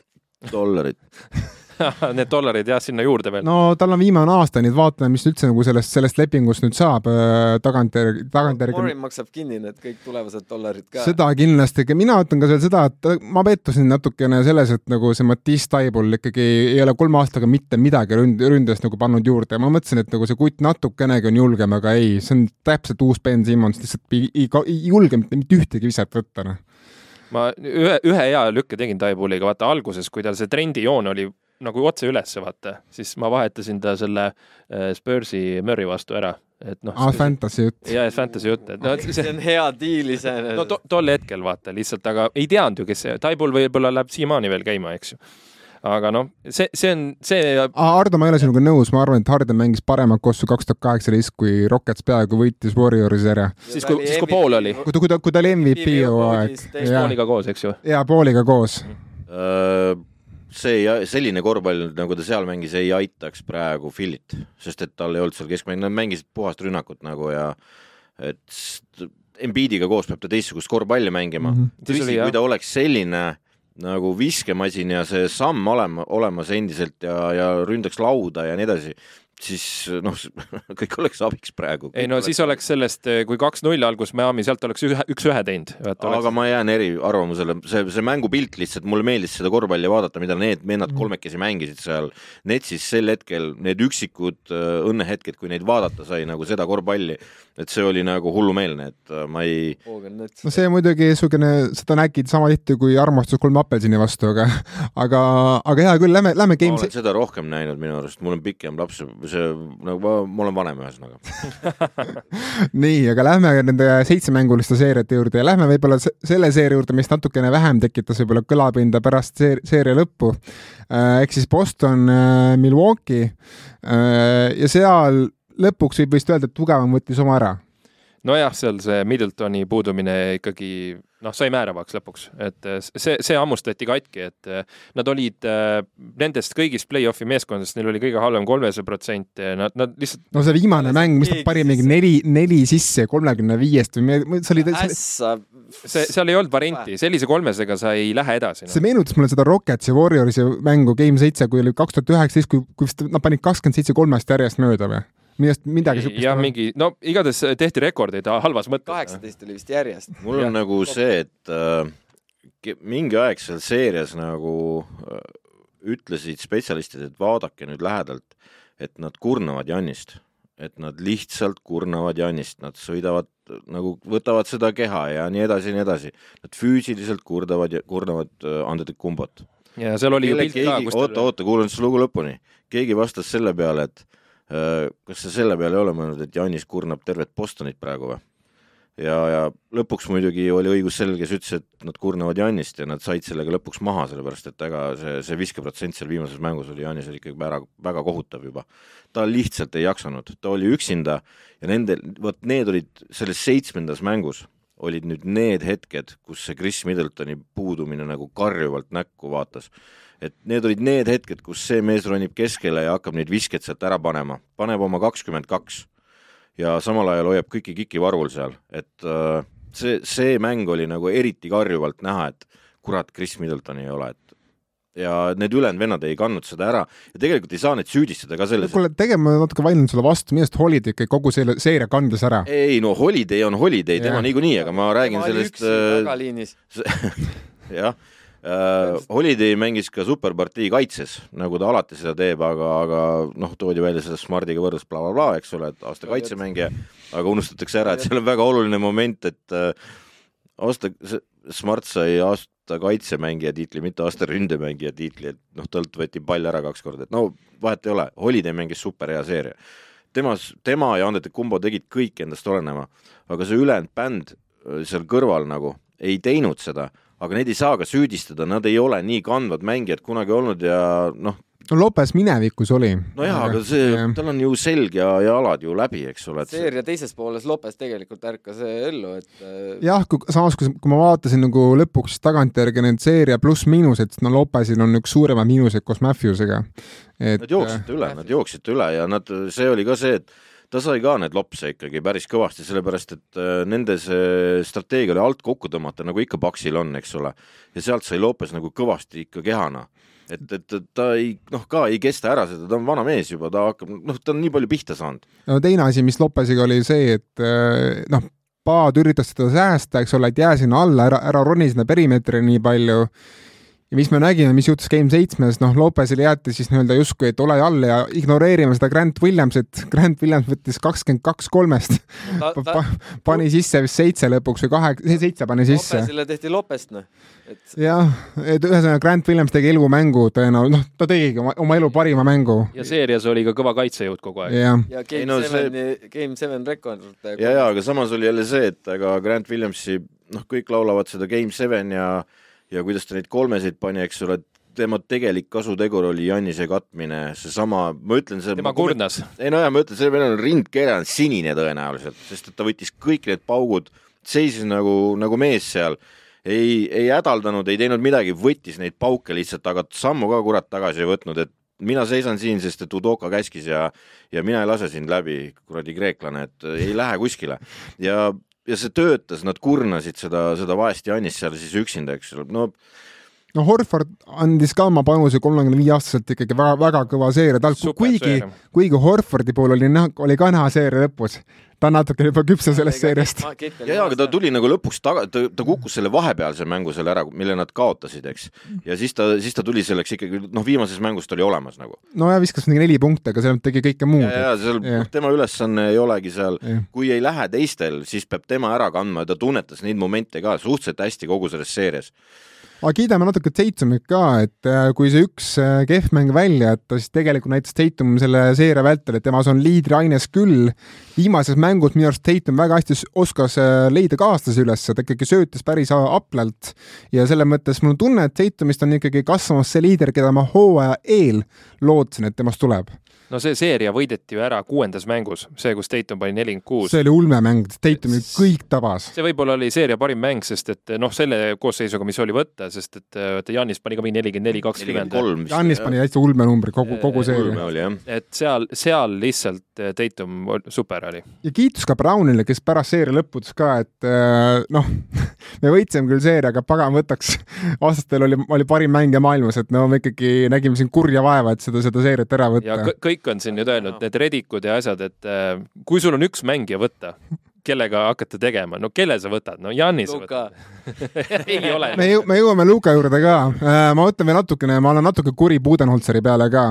dollarit.
Need dollarid jah, sinna juurde veel.
no tal on viimane aasta, nii et vaatame, mis üldse nagu sellest, sellest lepingust nüüd saab äh, tagantjärgi, tagantjärgi.
Warren maksab kinni need kõik tulevased dollarid ka.
seda kindlasti, mina ütlen ka veel seda, et ma pettusin natukene selles, et nagu see Mattias Taibul ikkagi ei ole kolme aastaga mitte midagi ründ-, ründes nagu pannud juurde ja ma mõtlesin, et nagu see kutt natukenegi on julgem, aga ei, see on täpselt uus Ben Simmons, lihtsalt ei, ei, ei julge mitte, mitte ühtegi viset võtta, noh.
ma ühe, ühe hea lükke tegin Taibuliga, vaata alguses, kui tal see trendijoon oli nagu otse ülesse, vaata, siis ma vahetasin ta selle äh, Spursi Murry vastu ära et noh.
aa, fantasy jutt.
ja, fantasy jutt, et
no see, on hea diil iseenesest.
no to, tol hetkel vaata lihtsalt, aga ei teadnud ju, kes see, Taibul võib-olla läheb siiamaani veel käima, eks ju aga noh, see, see on see.
Hardo, ma ei ole sinuga nõus, ma arvan, et Harden mängis paremat kossu kaks tuhat kaheksateist, kui Rockets peaaegu võitis Warriorsi ära.
siis kui, siis kui pool oli.
kui ta, kui ta, kui ta oli MVP hooaeg.
Pooliga koos, eks ju.
jaa, Pooliga koos
uh see, selline korvpall, nagu ta seal mängis, ei aitaks praegu Philit, sest et tal ei olnud seal keskmäng, nad mängisid puhast rünnakut nagu ja et Embiidiga koos peab ta teistsugust korvpalli mängima mm. -hmm. tõsi, kui ta oleks selline nagu viskemasin ja see samm olema, olemas endiselt ja, ja ründaks lauda ja nii edasi, siis noh, kõik oleks abiks praegu.
ei no oleks... siis oleks sellest, eh, kui kaks-null algus Miami, sealt oleks ühe, üks-ühe teinud.
aga oleks... ma jään eriarvamusele, see, see mängupilt lihtsalt, mulle meeldis seda korvpalli vaadata, mida need vennad mm. kolmekesi mängisid seal Netsis sel hetkel, need üksikud äh, õnnehetked, kui neid vaadata sai nagu seda korvpalli, et see oli nagu hullumeelne, et äh, ma ei.
no see muidugi niisugune, seda nägid sama tihti kui armastus kolme apelsini vastu, aga, aga, aga hea küll, lähme, lähme game.
ma olen seda rohkem näinud minu arust, mul on pikem laps see nagu ma, ma olen vanem ühesõnaga
nii, aga lähme nende seitsemänguliste seeriate juurde ja lähme võib-olla selle seeria juurde, mis natukene vähem tekitas võib-olla kõlapinda pärast seeria lõppu. Äh, ehk siis Boston, äh, Milwaukee äh, ja seal lõpuks võib vist öelda, et tugevam võttis oma ära
nojah, seal see Middletoni puudumine ikkagi noh, sai määravaks lõpuks, et eh, see, see hammustati katki, et eh, nad olid äh, nendest kõigist play-off'i meeskondadest, neil oli kõige halvem kolmesada protsenti, nad, nad lihtsalt.
no see viimane mäng, mis nad panid mingi neli, neli sisse kolmekümne viiest või see oli.
see, seal ei olnud varianti, sellise kolmesega sa ei lähe edasi
no.. see meenutas mulle seda Rocketsi Warriorsi mängu Game seitse, kui oli kaks tuhat üheksateist, kui, kui vist nad panid kakskümmend seitse kolmest järjest mööda või? Millest midagi
siukest. jah, mingi, no igatahes tehti rekordeid halvas mõttes.
kaheksateist oli vist järjest.
mul on nagu see, et äh, mingi aeg seal seerias nagu äh, ütlesid spetsialistid, et vaadake nüüd lähedalt, et nad kurnavad Jannist, et nad lihtsalt kurnavad Jannist, nad sõidavad nagu võtavad seda keha ja nii edasi ja nii edasi. Nad füüsiliselt kurdavad ja kurnavad äh, Antetokounmpot.
ja seal oli
Kelle, ju pilt ka, kus oota, oota, kuulan siis lugu lõpuni. keegi vastas selle peale, et Äh, kas sa selle peale ei ole mõelnud, et Janis kurnab tervet Bostonit praegu või? ja, ja lõpuks muidugi oli õigus sellel, kes ütles, et nad kurnavad Janist ja nad said sellega lõpuks maha, sellepärast et ega see, see viskeprotsent seal viimases mängus oli Janisel ikkagi väga, väga kohutav juba. ta lihtsalt ei jaksanud, ta oli üksinda ja nende, vot need olid selles seitsmendas mängus olid nüüd need hetked, kus see Chris Middletoni puudumine nagu karjuvalt näkku vaatas. Et need olid need hetked, kus see mees ronib keskele ja hakkab neid viskeid sealt ära panema, paneb oma kakskümmend kaks ja samal ajal hoiab kõiki kiki varvul seal, et äh, see, see mäng oli nagu eriti karjuvalt näha, et kurat, Chris Middletoni ei ole, et ja need ülejäänud vennad ei kandnud seda ära ja tegelikult ei saa neid süüdistada ka selles.
kuule, tegelikult ma natuke vaidlen sulle vastu, arust Holiday ikka kogu selle seeria kandis ära.
ei no Holiday on Holiday, tema niikuinii, aga ma räägin tema sellest.
tagaliinis
jah Uh, Holiday mängis ka superpartii kaitses, nagu ta alati seda teeb, aga, aga noh, toodi välja seda Smardiga võrdlus blablabla bla, bla, eks ole, et aasta kaitsemängija, aga unustatakse ära, et seal on väga oluline moment, et uh, aasta, Smart sai aasta kaitsemängija tiitli, mitte aasta ründemängija tiitli, et noh, talt võeti pall ära kaks korda, et no vahet ei ole, Holiday mängis super hea seeria. temas, tema ja Andete Kumbo tegid kõik endast olenema, aga see ülejäänud bänd äh, seal kõrval nagu ei teinud seda aga neid ei saa ka süüdistada, nad ei ole nii kandvad mängijad kunagi olnud ja noh.
No Lopes minevikus oli.
nojah, aga see, tal on ju selg ja jalad ju läbi, eks ole.
seeria teises pooles Lopes tegelikult ärkas ellu, et.
Äh, jah, kui samas, kui, kui ma vaatasin nagu lõpuks tagantjärgi need seeria pluss-miinused, siis no Lopesil on üks suuremaid miinuseid koos Matthewsega.
et. Nad jooksite üle, nad jooksite üle ja nad, see oli ka see, et ta sai ka need lopse ikkagi päris kõvasti, sellepärast et äh, nende see strateegia oli alt kokku tõmmata, nagu ikka Paksil on, eks ole. ja sealt sai Lopes nagu kõvasti ikka kehana. Et, et ta ei, noh, ka ei kesta ära seda, ta on vana mees juba, ta hakkab, noh, ta on nii palju pihta saanud.
no teine asi, mis Lopesiga oli see, et äh, noh, Paad üritas seda säästa, eks ole, et jää sinna alla, ära, ära roni sinna perimeetri nii palju ja mis me nägime, mis juhtus Game seitsmes, noh, Lopezile jäeti siis nii-öelda justkui, et ole all ja ignoreerime seda Grant Williamsit. Grant Williams võttis kakskümmend kaks kolmest
ta,
pa,
ta,
pa, pani sisse vist seitse lõpuks või kaheksa, seitse pani sisse.
Lopesile tehti Lopest, noh. et
jah, et ühesõnaga Grant Williams tegi elumängu tõenäoliselt, noh, ta tegigi oma, oma elu parima mängu.
ja seerias oli ka kõva kaitsejõud kogu aeg.
ja
Ei
Game
no
Seveni see..., Game Seven rekord.
ja, ja aga samas oli jälle see, et ega Grant Williamsi noh, kõik laulavad seda Game Seven ja ja kuidas ta neid kolmesid pani, eks ole, tema tegelik kasutegur oli Jannise katmine, seesama, ma ütlen see
tema kurnas.
ei no ja ma ütlen, see vennal on rindkeelel sinine tõenäoliselt, sest et ta võttis kõik need paugud, seisis nagu, nagu mees seal, ei, ei hädaldanud, ei teinud midagi, võttis neid pauke lihtsalt, aga sammu ka kurat tagasi ei võtnud, et mina seisan siin, sest et Udoka käskis ja, ja mina ei lase sind läbi, kuradi kreeklane, et ei lähe kuskile ja, ja see töötas, nad kurnasid seda, seda vaest Jannist seal siis üksinda, eks ole, no
no Horford andis ka oma panuse kolmekümne viie aastaselt ikkagi väga, väga kõva seeria, tal kuigi, kuigi Horfordi puhul oli näha, oli ka näha seeria lõpus, ta on natuke juba küpsem sellest seeriast.
ja, ja aga ta tuli nagu lõpuks taga, ta, ta kukkus selle vahepealse mängu selle ära, mille nad kaotasid, eks. ja siis ta, siis ta tuli selleks ikkagi, noh, viimases mängus ta oli olemas nagu.
no ja viskas mingi neli punkti, aga seal tegi kõike muud
ja, ja seal yeah. tema ülesanne ei olegi seal kui ei lähe teistel, siis peab tema ära kandma ja ta tunnetas neid momente ka suhteliselt hästi kogu selles seerias.
Aga kiidame natuke Tatumit ka, et äh, kui see üks äh, kehv mäng välja jätta, siis tegelikult näitas Tatum selle seeria vältel, et temas on liidriaines küll. viimases mängus minu arust Tatum väga hästi oskas äh, leida kaaslasi üles, ta ikkagi söötis päris haplalt ja selles mõttes mul on tunne, et Tatumist on ikkagi kasvamas see liider, keda ma hooaja eel lootsin, et temast tuleb.
No see seeria võideti ju ära kuuendas mängus, see, kus Tatum pani nelikümmend kuus.
see oli ulmemäng, Tatum ju kõik tabas.
see võib-olla oli seeria parim mäng, sest et noh, selle koosseisuga, mis oli võtta, sest et vaata Janis pani ka mingi nelikümmend neli, kakskümmend.
kolm.
Jannis pani täitsa ulme numbri kogu, kogu seeria.
et seal, seal lihtsalt eh, Tatum super oli.
ja kiitus ka Brownile, kes pärast seeria lõppu ütles ka, et äh, noh, me võitsime küll seeria, aga pagan võtaks, vastastel oli, oli parim mängija maailmas, et no me ikkagi nägime siin kurja vaeva, et seda, seda seeriat ära võtta
kõ-. Kõik on siin nüüd öelnud, need Redikud ja asjad, et äh, kui sul on üks mängija võtta, kellega hakata tegema, no kelle sa võtad, no Janis
Luka,
võtad. ei ole.
me jõu-, me jõuame Luka juurde ka. ma ütlen veel natukene, ma olen natuke kuri Budenholzeri peale ka.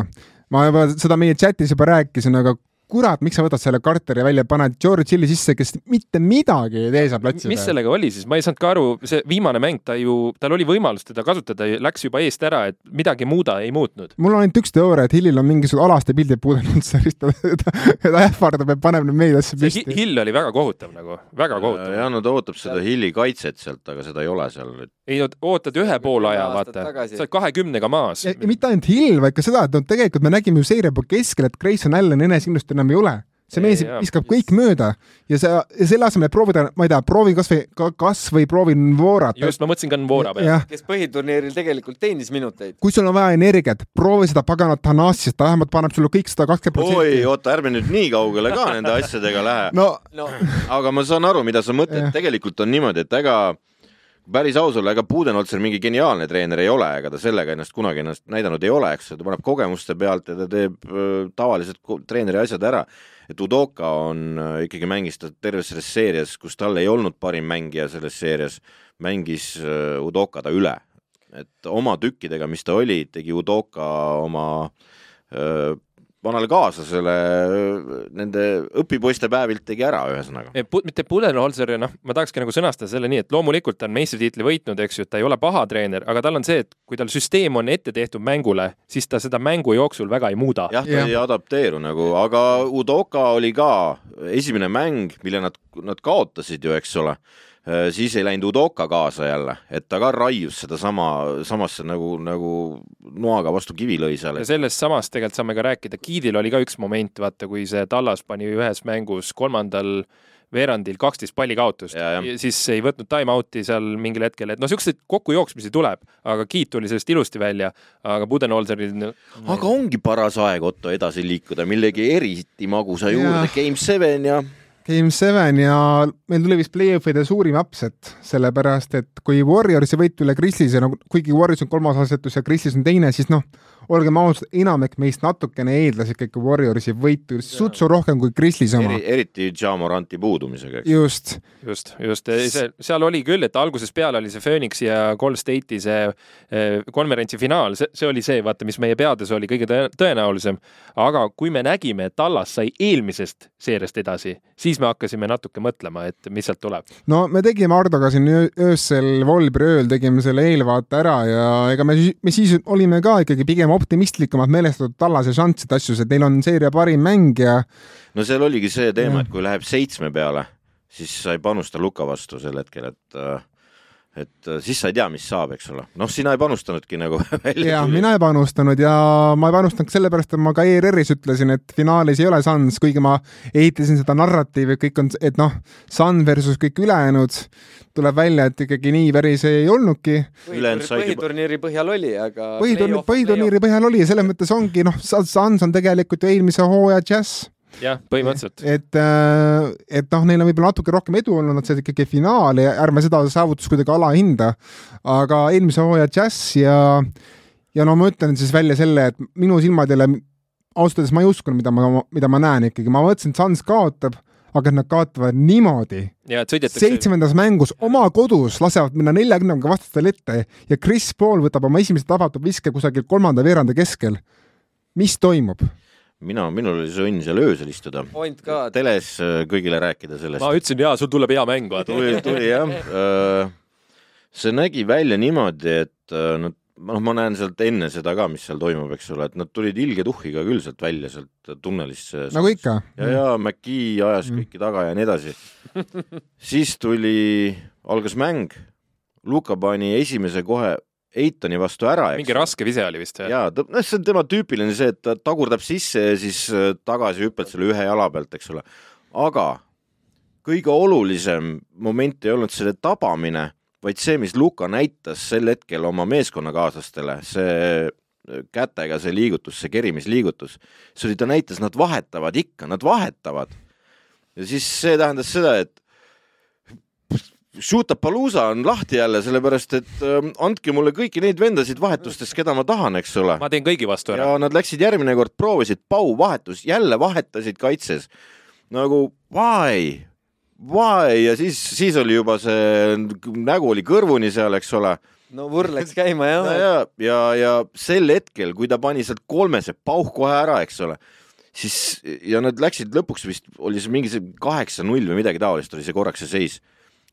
ma juba seda meie chatis juba rääkisin, aga kurat, miks sa võtad selle Carteri välja, paned George Hilli sisse, kes mitte midagi ei tee seal platsi
mis sellega oli siis, ma ei saanud ka aru, see viimane mäng, ta ju, tal oli võimalus teda kasutada, läks juba eest ära, et midagi muuda ei muutnud.
mul on ainult üks teooria, et Hillil on mingisugused alaste pildid Budenholzerist, ta, ta, ta ähvardab, et paneb need meediasse
see
püsti
Hi-. Hill oli väga kohutav nagu, väga kohutav.
ja no ta ootab seda Hilli kaitset sealt, aga seda ei ole seal.
ei no ootad ühe poole aja, vaata, sa oled kahekümnega maas
ja,. ja mitte ainult Hill, vaid ka seda, et no tegelikult me nägime ju juba keskel, et Grayson Allan enesekindlust enam ei ole. see mees
Jaa,
viskab kõik mööda ja sa, ja selle asemel, et proovida, ma ei tea, proovi kasvõi, kasvõi proovi Nvorat.
just, ma mõtlesin ka Nvora peale.
kes põhiturniiril tegelikult teenis minuteid.
kui sul on vaja energiat, proovi seda paganat Thanassiast, ta vähemalt paneb sulle kõik sada kakskümmend
oi,
protsenti.
oota, ärme nüüd nii kaugele ka nende asjadega lähe.
no
no
aga ma saan aru, mida sa mõtled tegelikult on niimoodi, et ega päris aus olla, ega Budenholzer mingi geniaalne treener ei ole, ega ta sellega ennast kunagi ennast näidanud ei ole, eks, ta paneb kogemuste pealt ja ta teeb ko- treeneri asjad ära. et Udoka on ikkagi mängis ta terves selles seerias, kus tal ei olnud parim mängija selles seerias, mängis Udoka ta üle. et oma tükkidega, mis ta oli, tegi Udoka oma öö, vanale kaaslasele nende õpipoiste päevilt tegi ära, ühesõnaga.
mitte Budenholzer, noh, ma tahakski nagu sõnastada selle nii, et loomulikult ta on meistritiitli võitnud, eks ju, et ta ei ole paha treener, aga tal on see, et kui tal süsteem on ette tehtud mängule, siis ta seda mängu jooksul väga ei muuda.
jah, ta
Jah.
ei adapteeru nagu, aga Udoka oli ka esimene mäng, mille nad, nad kaotasid ju, eks ole. Siis ei läinud Udoka kaasa jälle, et ta ka raius sedasama, samasse nagu, nagu noaga vastu kivi lõi seal
ja. sellest samast tegelikult saame ka rääkida, Giidil oli ka üks moment, vaata, kui see Tallas pani ühes mängus kolmandal veerandil kaksteist palli kaotust.
Ja,
ja, ja siis ei võtnud time-out'i seal mingil hetkel, et noh, siukseid kokkujooksmisi tuleb, aga Giit tuli sellest ilusti välja, aga Budenholzeril no,
aga ongi paras aeg, Otto, edasi liikuda millegi eriti magusa juurde. Game Seven ja
Game Seven ja meil tuli vist play-off'ide suurim upset, sellepärast et kui Warriorsi võit üle Grizzlies ja nagu kuigi Warriors on kolmas asetus ja Grizzlies on teine, siis noh, olgem ausad, enamik meist natukene eeldas ikkagi Warriorsi võitu sutsu rohkem kui Grizzlies oma
eri,. eriti Ja Moranti puudumisega, eks.
just,
just, just, see, seal oli küll, et algusest peale oli see Phoenixi ja Golden State'i see eh, konverentsi finaal, see, see oli see, vaata, mis meie peades oli kõige tõe- tõenäolisem. aga kui me nägime, et Tallas sai eelmisest seeriast edasi, siis me hakkasime natuke mõtlema, et mis sealt tuleb.
no me tegime Hardoga siin öö- öösel Volbri ööl tegime selle eelvaate ära ja ega me, me siis olime ka ikkagi pigem optimistlikumad meelestatud Tallase šansside asjus, et neil on seeria parim mängija.
no seal oligi see teema, et kui läheb seitsme peale, siis sa ei panusta Luka vastu sel hetkel, et äh, et äh, siis sa ei tea, mis saab, eks ole. noh, sina ei panustanudki nagu välja
jah, mina ei panustanud ja ma ei panustanud sellepärast, et ma ka ERR-is ütlesin, et finaalis ei ole Suns, kuigi ma ehitasin seda narratiivi, et kõik on, et noh, Sun versus kõik ülejäänud, tuleb välja, et ikkagi nii päris ei olnudki.
Põhiturniiri põhjal oli, aga
põhiturniiri, põhiturniiri põhjal oli ja selles mõttes ongi noh, Suns on tegelikult ju eelmise hooaja džäss
jah, põhimõtteliselt.
et, et noh, neil on võib-olla natuke rohkem edu olnud, nad said ikkagi finaali ärme seda saavutust kuidagi alahinda. aga eelmise hooaja džäss ja, ja no ma ütlen siis välja selle, et minu silmadele ausalt öeldes ma ei uskunud, mida ma, mida ma näen ikkagi, ma mõtlesin, et Suns kaotab, aga nad kaotavad niimoodi. seitsmendas mängus oma kodus lasevad minna neljakümnega vastastel ette ja Chris Paul võtab oma esimese tabatud viske kusagil kolmanda veerandi keskel. mis toimub?
mina, minul oli see õnn seal öösel istuda, teles äh, kõigile rääkida sellest
ma. ütlesin jaa, sul tuleb hea mäng, vaata.
tuli, tuli jah. see nägi välja niimoodi, et äh, nad, noh, ma näen sealt enne seda ka, mis seal toimub, eks ole, et nad tulid ilge tuhhiga küll sealt välja, sealt tunnelist.
nagu ikka.
ja, ja McGee ajas
Mm.
kõiki taga ja nii edasi. siis tuli, algas mäng, Luka pani esimese kohe Eitoni vastu ära, eks
mingi. raske vise oli vist.
jaa, noh, see on tema tüüpiline see, et ta tagurdab sisse ja siis äh, tagasi hüppad selle ühe jala pealt, eks ole. aga kõige olulisem moment ei olnud selle tabamine, vaid see, mis Luka näitas sel hetkel oma meeskonnakaaslastele, see äh, kätega see liigutus, see kerimisliigutus, see oli, ta näitas, nad vahetavad ikka, nad vahetavad. ja siis see tähendas seda, et Shootapalooza on lahti jälle, sellepärast et äh, andke mulle kõiki neid vendasid vahetustest, keda ma tahan, eks ole.
ma teen kõigi vastu ära.
ja nad läksid järgmine kord, proovisid Pau vahetus, jälle vahetasid kaitses. nagu why, why ja siis, siis oli juba see nägu oli kõrvuni seal, eks ole.
no vurr läks käima
ja,
jah.
ja, ja, ja sel hetkel, kui ta pani sealt kolmese pauh kohe ära, eks ole, siis ja nad läksid lõpuks vist oli see mingi see kaheksa-null või midagi taolist oli see korraks see seis.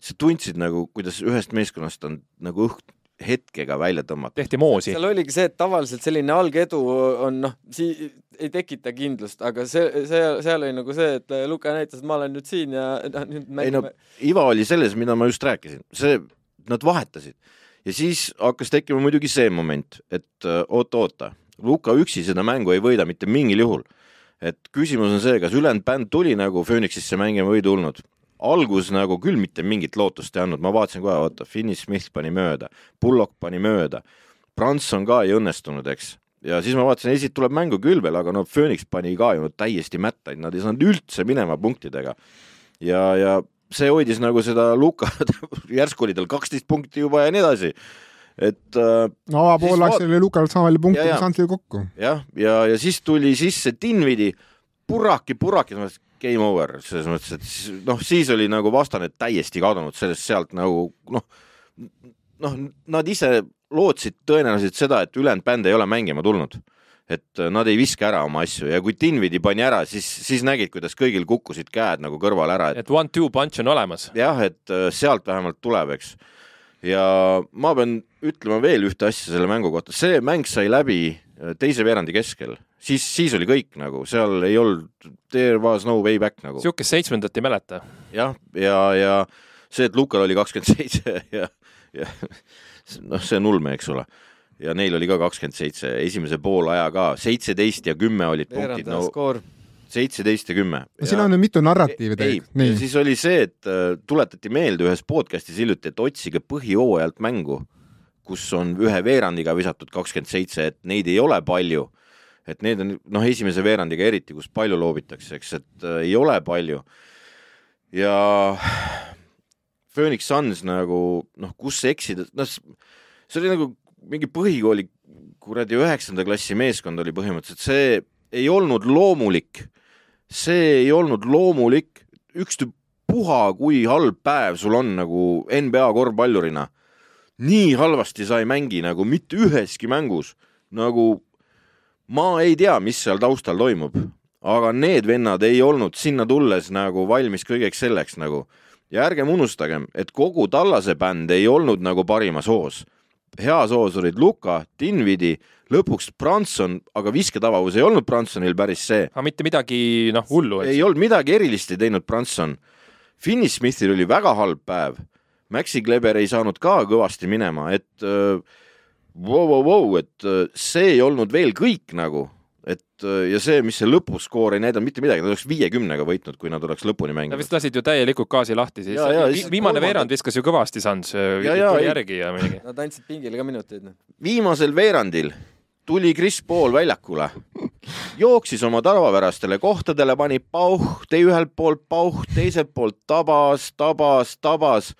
Sa tundsid nagu, kuidas ühest meeskonnast on nagu õhk hetkega välja tõmmata.
tehti moosi.
seal oligi see, et tavaliselt selline algedu on noh, sii-, ei tekita kindlust, aga see, see, seal oli nagu see, et Luka näitas, et ma olen nüüd siin ja noh, nüüd
ei no
mängime.
iva oli selles, mida ma just rääkisin, see, nad vahetasid ja siis hakkas tekkima muidugi see moment, et äh, oota-oota, Luka üksi seda mängu ei võida mitte mingil juhul. et küsimus on see, kas ülejäänud bänd tuli nagu Phoenixisse mängima või ei tulnud. Algus nagu küll mitte mingit lootust ei andnud, ma vaatasin kohe, oota, Finney Smith pani mööda, Bullock pani mööda, Branson ka ei õnnestunud, eks ja siis ma vaatasin, esit tuleb mängu küll veel, aga no Phoenix pani ka ju täiesti mätta, nad ei saanud üldse minema punktidega ja, ja see hoidis nagu seda Luka, järsku oli tal kaksteist punkti juba ja nii edasi. et äh,
no avapool
Siis
läks
vaat-
selle Lukal sama palju punkte
Ja, ja.
kui Santil kokku.
jah, ja, ja siis tuli sisse Dinvidi, puraki, puraki, game over, selles mõttes, et siis, noh, siis oli nagu vastane täiesti kadunud sellest sealt nagu noh, noh, nad ise lootsid tõenäoliselt seda, et ülejäänud bänd ei ole mängima tulnud. et äh, nad ei viska ära oma asju ja kui Dinvidi pani ära, siis, siis nägid, kuidas kõigil kukkusid käed nagu kõrvale ära, et
et one-two punch on olemas.
jah, et äh, sealt vähemalt tuleb, eks. ja ma pean ütlema veel ühte asja selle mängu kohta, see mäng sai läbi teise veerandi keskel, siis, siis oli kõik nagu, seal ei olnud, there was no way back nagu.
sihukest seitsmendat ei mäleta.
jah, ja, ja see, et Lukal oli kakskümmend seitse ja, ja noh, see on ulme, eks ole. ja neil oli ka kakskümmend seitse, esimese poolaja ka seitseteist ja kümme olid punktid, no
skoor.
seitseteist ja kümme.
no siin on nüüd mitu narratiivi
ei,
tegelikult,
ja siis oli see, et äh, tuletati meelde ühes podcast'is hiljuti, et otsige põhijooajalt mängu, kus on ühe veerandiga visatud kakskümmend seitse, et neid ei ole palju. et need on noh, esimese veerandiga eriti, kus palju loobitakse, eks, et äh, ei ole palju. ja Phoenix Suns nagu noh, kus eksida, noh, see oli nagu mingi põhikooli kuradi üheksanda klassi meeskond oli põhimõtteliselt, see ei olnud loomulik. see ei olnud loomulik, ükstapuha, kui halb päev sul on nagu NBA korvpallurina. Nii halvasti sa ei mängi nagu mitte üheski mängus, nagu ma ei tea, mis seal taustal toimub, aga need vennad ei olnud sinna tulles nagu valmis kõigeks selleks nagu ja ärgem unustagem, et kogu Tallase bänd ei olnud nagu parimas hoos. heas hoos olid Luka, Dinvidi, lõpuks Branson, aga visketabavus ei olnud Bransonil päris see.
aga mitte midagi noh hullu,
ei olnud midagi erilist ei teinud Branson. Finney Smithil oli väga halb päev. Maxi Kleber ei saanud ka kõvasti minema, et äh, vau, vau, vau, et äh, see ei olnud veel kõik nagu, et äh, ja see, mis see lõpuskoor ei näidanud mitte midagi, nad oleks viiekümnega võitnud, kui nad oleks lõpuni
Nad
mänginud
vist. lasid ju täielikult gaasi lahti siis viimane
kolmanda-
veerand viskas ju kõvasti
ei-
järgi ja mingi.
Nad andsid pingile ka minuteid, noh.
viimasel veerandil tuli Chris Paul väljakule, jooksis oma tavapärastele kohtadele, pani pauh, tõi ühelt poolt pauh, teiselt poolt tabas, tabas, tabas.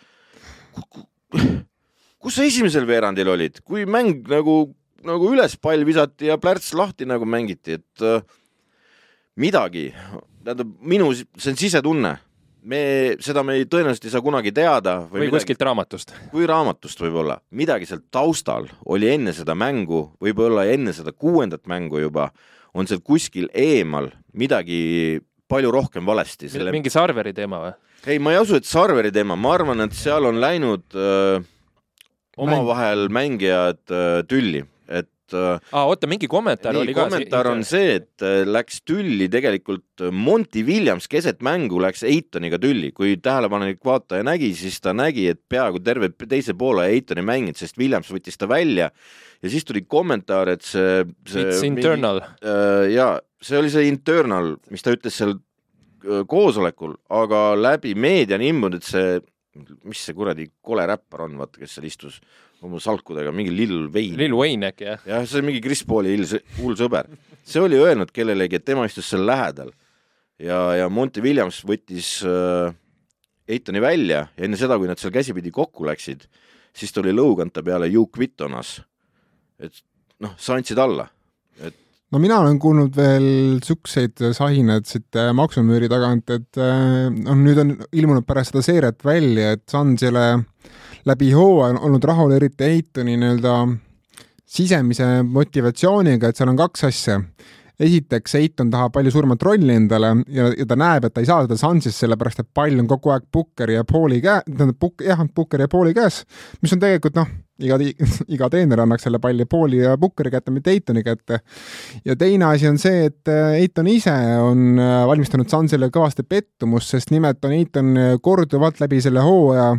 Kus sa esimesel veerandil olid, kui mäng nagu, nagu üles pall visati ja plärts lahti nagu mängiti, et äh, midagi, tähendab minu, see on sisetunne, me, seda me ei, tõenäoliselt ei saa kunagi teada
või
midagi.
kuskilt raamatust.
kui raamatust võib-olla, midagi seal taustal oli enne seda mängu, võib-olla enne seda kuuendat mängu juba, on seal kuskil eemal midagi palju rohkem valesti. selle,
mingi Sarveri teema või?
ei, ma ei usu, et Sarveri teema, ma arvan, et seal on läinud öö, omavahel mängijad öö, tülli, et öö,
aa, oota, mingi kommentaar
nii
oli, ka.
kommentaar on see, et äh, läks tülli tegelikult äh, Monty Williams keset mängu läks Eitoniga tülli, kui tähelepanelik vaataja nägi, siis ta nägi, et peaaegu terve teise poole Eiton ei mänginud, sest Williams võttis ta välja ja siis tuli kommentaar, et see, see
It's internal.
äh, ja see oli see internal, mis ta ütles seal äh, koosolekul, aga läbi meedia on imbunud, et see, mis see kuradi kole räppar on, vaata, kes seal istus oma salkudega, mingi Lil Wayne.
Lil Wayne äkki jah?
jah, see on mingi Chris Pauli hull sõber. see oli öelnud kellelegi, et tema istus seal lähedal ja, ja Monty Williams võttis äh, Eitoni välja ja enne seda, kui nad seal käsipidi kokku läksid, siis ta oli lõuganud ta peale You Quit on us. et noh, sa andsid alla.
No mina olen kuulnud veel siukseid sahinaid siit äh, maksumüüri tagant, et äh, noh, nüüd on ilmunud pärast seda seeriat välja, et ole läbi hooaja olnud rahul eriti Eitoni nii-öelda sisemise motivatsiooniga, et seal on kaks asja. esiteks, Eiton tahab palju suuremat rolli endale ja, ja ta näeb, et ta ei saa seda Sunsis, sellepärast et pall on kogu aeg Pukkeri ja Pauli käe, tähendab Puk-, jah, Pukkeri ja Pauli käes, mis on tegelikult noh, iga, iga treener annaks selle palli Pauli ja Pukkeri kätte, mitte Eitoni kätte. Ja teine asi on see, et äh, Eiton ise on äh, valmistanud Sunsile kõvasti pettumust, sest nimelt on Eiton äh, korduvalt läbi selle hooaja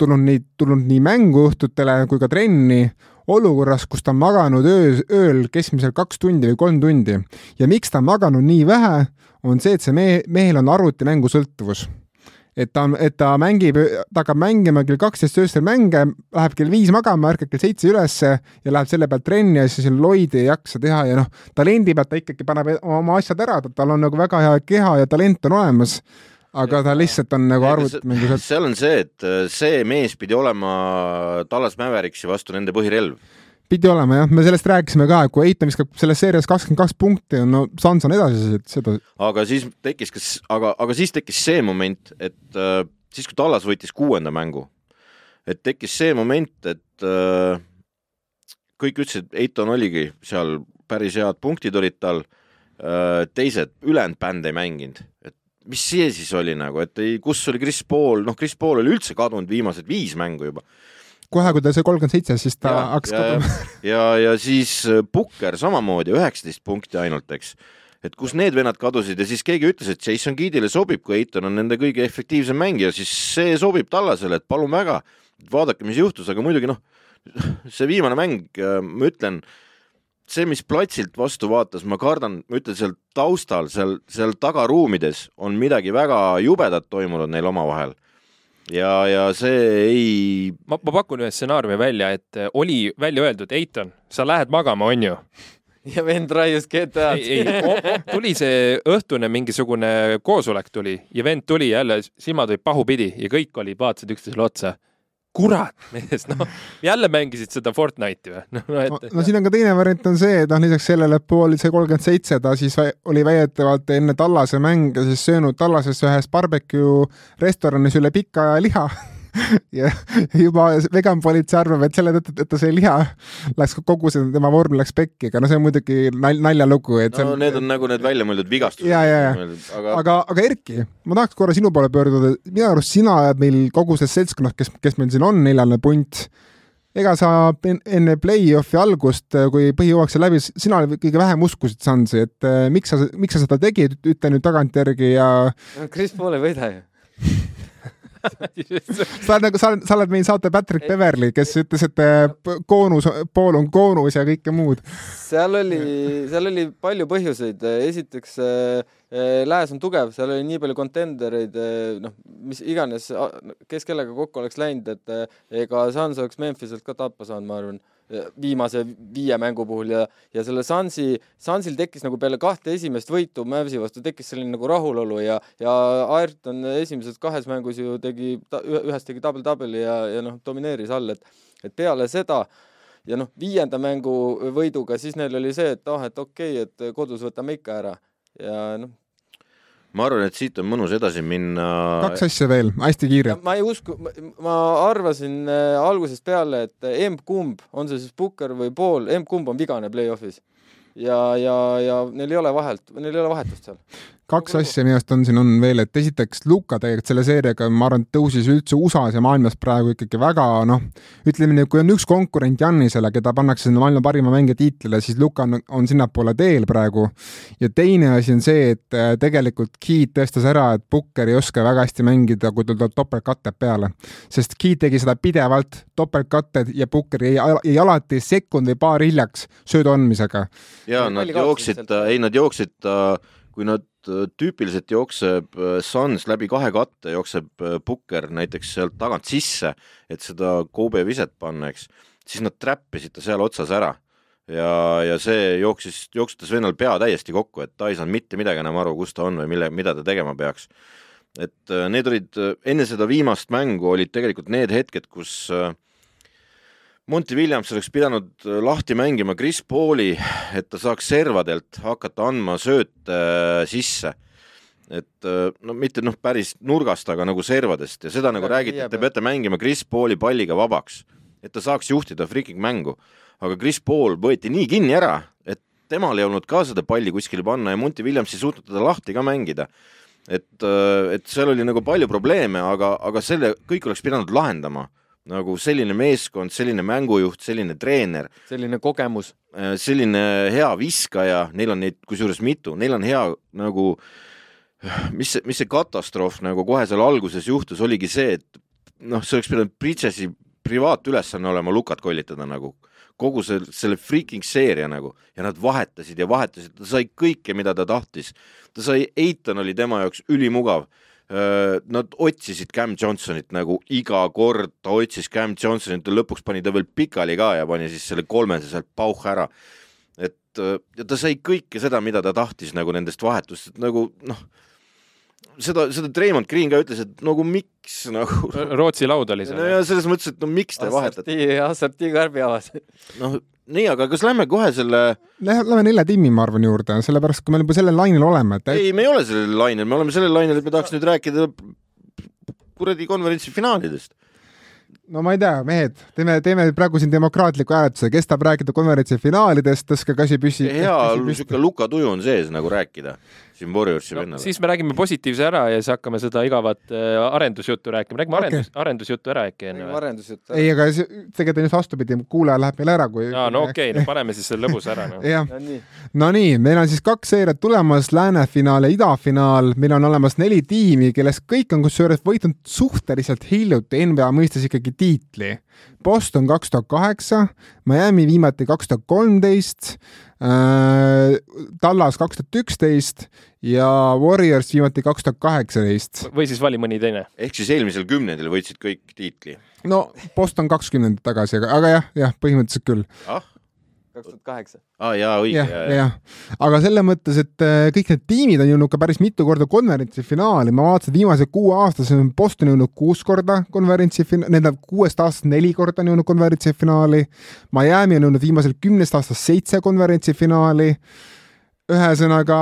tulnud nii, tulnud nii mänguõhtutele kui ka trenni olukorras, kus ta on maganud öö, ööl keskmiselt kaks tundi või kolm tundi. Ja miks ta on maganud nii vähe, on see, et see mehe, mehel on arvutimängu sõltuvus et ta on, et ta mängib, ta hakkab mängima kell kaksteist öösel mänge, läheb kell viis magama, ärkab kell seitse ülesse ja läheb selle pealt trenni ja siis Lloyd ei jaksa teha ja noh, talendi pealt ta ikkagi paneb oma asjad ära, tal on nagu väga hea keha ja talent on olemas, aga ta lihtsalt on nagu sõltuv.
seal on see, et äh, see mees pidi olema Tallas Mäveriksi vastu nende põhirelv.
Pidi olema jah, me sellest rääkisime ka, et kui Eitan viskab selles seerias kakskümmend kaks punkti, no Suns on edasi seda,
aga siis tekkis, kas, aga, aga siis tekkis see moment, et äh, siis, kui Tallas võitis kuuenda mängu, et tekkis see moment, et äh, kõik ütlesid, Eiton oligi seal, päris head punktid olid tal äh,, teised, ülejäänud bänd ei mänginud, et mis see siis oli nagu, et ei, kus oli Chris Paul, noh, Chris Paul oli üldse kadunud viimased viis mängu juba.
Kohe kui ta sai kolmkümmend seitse, siis ta
ja,
hakkas kaduma.
ja, ja siis äh, Pukker samamoodi üheksateist punkti ainult, eks. et kus need vennad kadusid ja siis keegi ütles, et Jason Kiidile sobib, kui Eiton on nende kõige efektiivsem mängija, siis see sobib Tallasele, et palun väga, vaadake, mis juhtus, aga muidugi noh, see viimane mäng, ma ütlen, see, mis platsilt vastu vaatas, ma kardan, ma ütlen seal taustal, seal, seal tagaruumides on midagi väga jubedat toimunud neil omavahel. ja, ja see ei
ma, ma pakun ühe stsenaariumi välja, et äh, oli välja öeldud, Eiton, sa lähed magama, onju.
ja vend raius GTA-d.
tuli see õhtune mingisugune koosolek tuli ja vend tuli jälle, silmad olid pahupidi ja kõik olid, vaatasid üksteisele otsa. Kurat mees, noh jälle mängisid seda Fortnite'i või? no
no,
et
no siin on ka teine variant on see, et noh, lisaks sellele, et pool see kolmkümmend seitse, ta siis oli väidetavalt enne Tallase mänge siis söönud Tallases ühes barbecue restoranis üle pika liha ja juba vegan politsei arvab, et selle tõttu, et ta see liha läks kogu see tema vorm läks pekki, aga no see on muidugi nal-, naljalugu, et see
no need on nagu need väljamõeldud vigastused.
Ja, ja, ja.
aga
aga, aga Erki, ma tahaks korra sinu poole pöörduda, minu arust sina oled meil kogu selles seltskonnas, kes, kes meil siin on, neljane punt, ega sa en- enne play-off'i algust, kui põhijooks sai läbi, sina kõige vähem uskusid Sunsi, et eh, miks sa, miks sa seda tegid, ütle nüüd tagantjärgi ja
Chris Paul ei võida ju.
sa oled nagu, sa oled, sa oled meil saate Patrick Beverly, kes ütles, et p- koonus, pool on koonus ja kõike muud.
seal oli, seal oli palju põhjuseid, esiteks äh, äh, lääs on tugev, seal oli nii palju kontendereid, noh, mis iganes, kes kellega kokku oleks läinud, et äh, ega Suns oleks Memphiselt ka tappa saanud, ma arvan, viimase viie mängu puhul ja, ja selle Sunsi, Sunsil tekkis nagu peale kahte esimest võitu Mavsi vastu tekkis selline nagu rahulolu ja, ja Ayrton esimeses kahes mängus ju tegi, ühes tegi double-double'i ja, ja noh, domineeris all, et, et peale seda ja noh, viienda mängu võiduga siis neil oli see, et ah, et okei okay,, et kodus võtame ikka ära. Ja noh,
ma arvan, et siit on mõnus edasi minna.
kaks asja veel, hästi kiire.
ma ei usku, ma arvasin äh, algusest peale, et emb-kumb, on see siis Pukker või Paul, emb-kumb on vigane play-off'is ja, ja, ja neil ei ole vahelt, neil ei ole vahetust seal.
Kaks asja minu arust on siin on veel, et esiteks Luka tegelikult selle seeriaga, ma arvan, tõusis üldse USA-s ja maailmas praegu ikkagi väga noh, ütleme nii, kui on üks konkurent Jannisele, keda pannakse sinna maailma parima mängija tiitlile, siis Luka on, on sinnapoole teel praegu. ja teine asi on see, et äh, tegelikult Keat tõestas ära, et Pukker ei oska väga hästi mängida, kui tal tuleb topeltkatted peale. sest Keat tegi seda pidevalt, topeltkatted ja Pukker jäi, jäi alati sekund või paar hiljaks söödu andmisega.
ja nad jooksid
sealt?,
ei nad jooksid, kui nad äh, tüüpiliselt jookseb äh, Suns läbi kahe katte, jookseb äh, Pukker näiteks sealt tagant sisse, et seda Kobe viset panna, eks, siis nad trappisid ta seal otsas ära ja, ja see jooksis, jooksutas vennal pea täiesti kokku, et ta ei saanud mitte midagi enam aru, kus ta on või mille, mida ta tegema peaks. et need olid, enne seda viimast mängu olid tegelikult need hetked, kus äh, Monty Williams oleks pidanud äh, lahti mängima Chris Pauli, et ta saaks servadelt hakata andma sööte äh, sisse. et äh, no mitte noh, päris nurgast, aga nagu servadest ja seda nagu
Midagi
räägiti, et te peate mängima Chris Pauli palliga vabaks, et ta saaks juhtida freaking mängu. aga Chris Paul võeti nii kinni ära, et temal ei olnud ka seda palli kuskile panna ja Monty Williams ei suutnud teda lahti ka mängida et, et seal oli nagu palju probleeme, aga, aga selle kõik oleks pidanud lahendama nagu selline meeskond, selline mängujuht, selline treener,
selline kogemus.
selline hea viskaja, neil on neid kusjuures mitu, neil on hea nagu, mis mis see katastroof nagu kohe seal alguses juhtus, oligi see, et noh, see oleks pidanud Bridges'i privaatülesanne olema lukat kollitada nagu kogu see, selle freaking seeria nagu ja nad vahetasid ja vahetasid, ta sai kõike, mida ta tahtis. ta sai, Eitan oli tema jaoks ülimugav. Nad otsisid Cam Johnsonit nagu iga kord ta otsis Cam Johnsonit ja lõpuks pani ta veel pikali ka ja pani siis selle kolmese sealt pauh ära. et ja ta sai kõike seda, mida ta tahtis nagu nendest vahetustest nagu noh, seda, seda Treimond Green ka ütles, et nagu miks nagu
Rootsi laud oli seal
no. ja selles mõttes, et no miks te vahetate,
Assertii karbi avas.
noh nii, aga kas lähme kohe selle,
Lähe- Lähme nelja tiimi, ma arvan, juurde, sellepärast kui me juba sellel lainel oleme, et
ei, me ei ole sellel lainel, me oleme sellel lainel, et me tahaks nüüd rääkida kuradi konverentsi finaalidest.
no ma ei tea, mehed, teeme, teeme praegu siin demokraatliku hääletuse, kes tahab rääkida konverentsi finaalidest, tõstke käsi püsi.
hea siuke Luka tuju on sees nagu rääkida siin Warriorsi
No,
vennale.
siis me räägime positiivse ära ja siis hakkame seda igavat äh, arendusjuttu rääkima, räägime
Okei.
arendus, arendusjuttu ära äkki enne või?
arendusjutt.
ei, aga see- tegelikult on just vastupidi, kuulaja läheb meil ära, kui.
aa, no okei okay,, no paneme siis selle lõbusa ära no..
jah,
no nii,
Nonii, meil on siis kaks seeriat tulemas, läänefinaal ja idafinaal, meil on olemas neli tiimi, kellest kõik on kusjuures võitnud suhteliselt hiljuti NBA mõistes ikkagi tiitli. Boston kaks tuhat kaheksa, Miami viimati kaks tuhat kolmteist, Tallas kaks tuhat üksteist ja Warriors viimati kaks tuhat kaheksateist.
või siis vali mõni teine.
ehk siis eelmisel kümnendil võitsid kõik tiitli.
no Boston kakskümmend tagasi, aga, aga jah, jah, põhimõtteliselt küll.
ah,
kaks tuhat kaheksa.
aa jaa, õige,
jah, jah, aga selles mõttes, et äh, kõik need tiimid on jõudnud ka päris mitu korda konverentsi finaali, ma vaatasin, et viimase kuue aastas on Boston jõudnud kuus korda konverentsi, tähendab kuuest aastast neli korda on jõudnud konverentsi finaali. Miami on jõudnud viimasel kümnest aastast seitse konverentsi finaali. ühesõnaga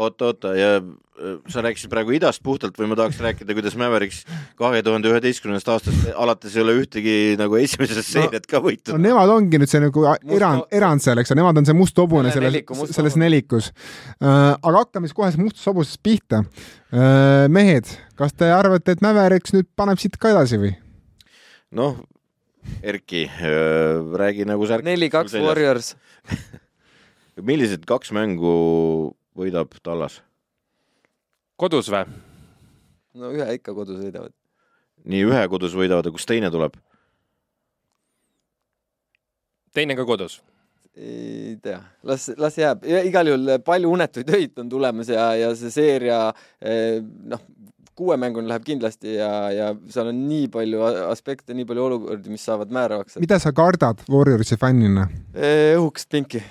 oota, oota ja äh, sa rääkisid praegu idast puhtalt või ma tahaks rääkida, kuidas Mavericks kahe tuhande üheteistkümnendast aastast alates ei ole ühtegi nagu esimesest
No-
seeriat ka
no
võitnud.
nemad ongi nüüd see nagu erand, erand seal, eks ju, nemad on see must hobune
Selle
selles selles nelikus. aga hakkame siis kohe mustast hobusest pihta. mehed, kas te arvate, et Mavericks nüüd paneb siit ka edasi või?
noh, Erki, räägi nagu särk.
neli-kaks. Warriors.
millised kaks mängu võidab Tallas?
kodus või?
no ühe ikka kodus võidavad.
nii ühe kodus võidavad ja kust teine tuleb?
teine ka kodus.
ei tea, las, las jääb, igal juhul palju unetuid öid on tulemas ja, ja see seeria eh, noh, kuue mänguni läheb kindlasti ja, ja seal on nii palju aspekte, nii palju olukordi, mis saavad määravaks.
mida sa kardad Warriorsi fännina?
õhukest pinki,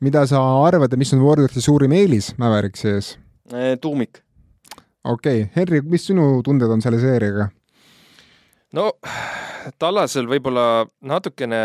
mida sa arvad, mis on Warriorsi suurim eelis Mavericksi ees?
tuumik.
okei okay., Henri, mis sinu tunded on selle seeriaga?
no Tallasel võib-olla natukene,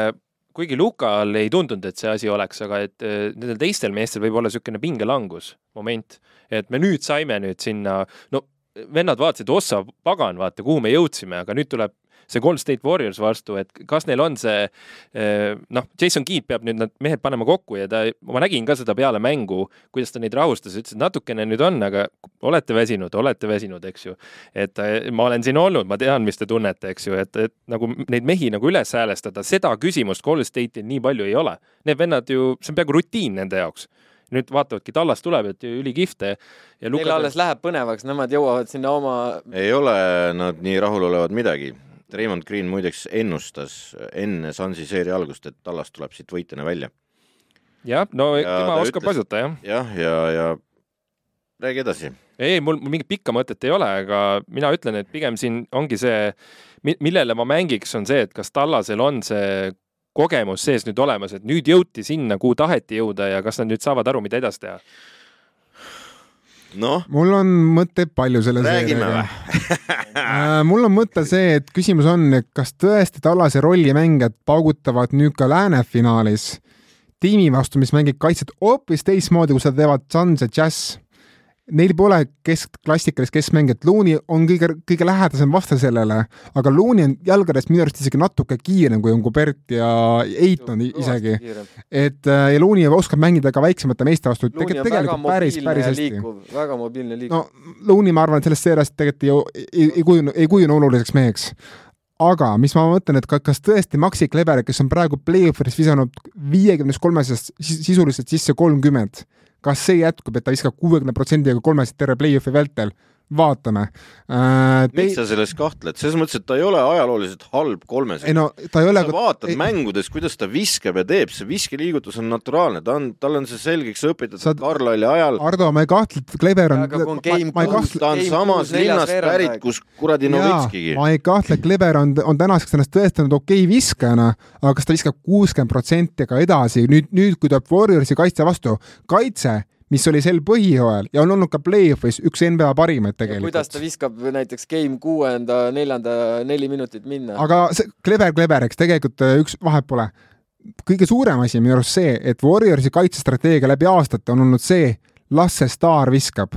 kuigi Luka all ei tundunud, et see asi oleks, aga et eh, nendel teistel meestel võib olla niisugune pingelangus moment, et me nüüd saime nüüd sinna, no vennad vaatasid, ossa pagan, vaata, kuhu me jõudsime, aga nüüd tuleb see Golden State Warriors vastu, et kas neil on see eh, noh, Jason Keat peab nüüd need mehed panema kokku ja ta, ma nägin ka seda peale mängu, kuidas ta neid rahustas, ütles, et natukene nüüd on, aga olete väsinud, olete väsinud, eks ju et äh, ma olen siin olnud, ma tean, mis te tunnete, eks ju, et, et nagu neid mehi nagu üles häälestada, seda küsimust Golden State'il nii palju ei ole. Need vennad ju, see on peaaegu rutiin nende jaoks. nüüd vaatavadki, Tallas tuleb, et ülikihvt ja
Neil alles läheb põnevaks, nemad jõuavad sinna oma
ei ole nad nii rahulolevad midagi. Raymond Green muideks ennustas enne Sunsi seeria algust, et Tallas tuleb siit võitjana välja.
jah, no
Ja
tema oskab paisata jah.
jah, ja, ja räägi edasi.
ei, mul mul mingit pikka mõtet ei ole, aga mina ütlen, et pigem siin ongi see, millele ma mängiks, on see, et kas Tallasel on see kogemus sees nüüd olemas, et nüüd jõuti sinna, kuhu taheti jõuda ja kas nad nüüd saavad aru, mida edasi teha.
noh,
mul on mõtteid palju selle
räägime või?.
Äh, mul on mõte see, et küsimus on, kas tõesti Tallase rollimängijad paugutavad nüüd ka lääne finaalis tiimi vastu, mis mängib kaitset hoopis teistmoodi, kui seda teevad Suns ja Jazz. Neil pole kesk, klassikalist keskmängijat, Looney on kõige, kõige lähedasem vaste sellele, aga Looney on jalgadest minu arust isegi natuke kiirem kui on Kubert ja Eiton isegi. et äh, ja Looney oskab mängida ka väiksemate meeste vastu, tegelikult tegelikult päris, päris hästi.
väga mobiilne liikuv
no Looney, ma arvan, et sellest seeriast tegelikult ei, ei, ei kujune, ei kujune oluliseks meheks. aga mis ma mõtlen, et ka, kas tõesti Maxi Kleber, kes on praegu play-off'is visanud viiekümnest kolmesest sis- sisuliselt sisse kolmkümmend, kas see jätkub, et ta viskab kuuekümne protsendiga kolmest terve play-off'i vältel? Vaatame äh,.
miks sa selles kahtled, selles mõttes, et ta ei ole ajalooliselt halb kolmes.
ei no ta ei ole
sa vaatad
ei-
mängudes, kuidas ta viskab ja teeb, see viskeliigutus on naturaalne, ta on, tal on see selgeks õpetatud
Sa-.
Carlisle'i ajal.
Ardo, ma ei kahtle, et Kleber on, kahtle,
ta on
neljas
linnast pärit, kus kuradi Novitskigi.
ma ei kahtle, et Kleber on, on tänaseks ennast tõestanud okei okay viskajana, aga kas ta viskab kuuskümmend protsenti ka edasi, nüüd, nüüd kui tuleb Warriorsi kaitse vastu, kaitse, mis oli sel põhijooajal ja on olnud ka play-off'is üks NBA parimaid
kuidas ta
tegelikult.
viskab näiteks game kuuenda, neljanda, neli minutit minna.
aga see Kleber, Kleber, eks tegelikult äh, üks vahet pole. kõige suurem asi on minu arust see, et Warriorsi kaitsestrateegia läbi aastate on olnud see, las see staar viskab.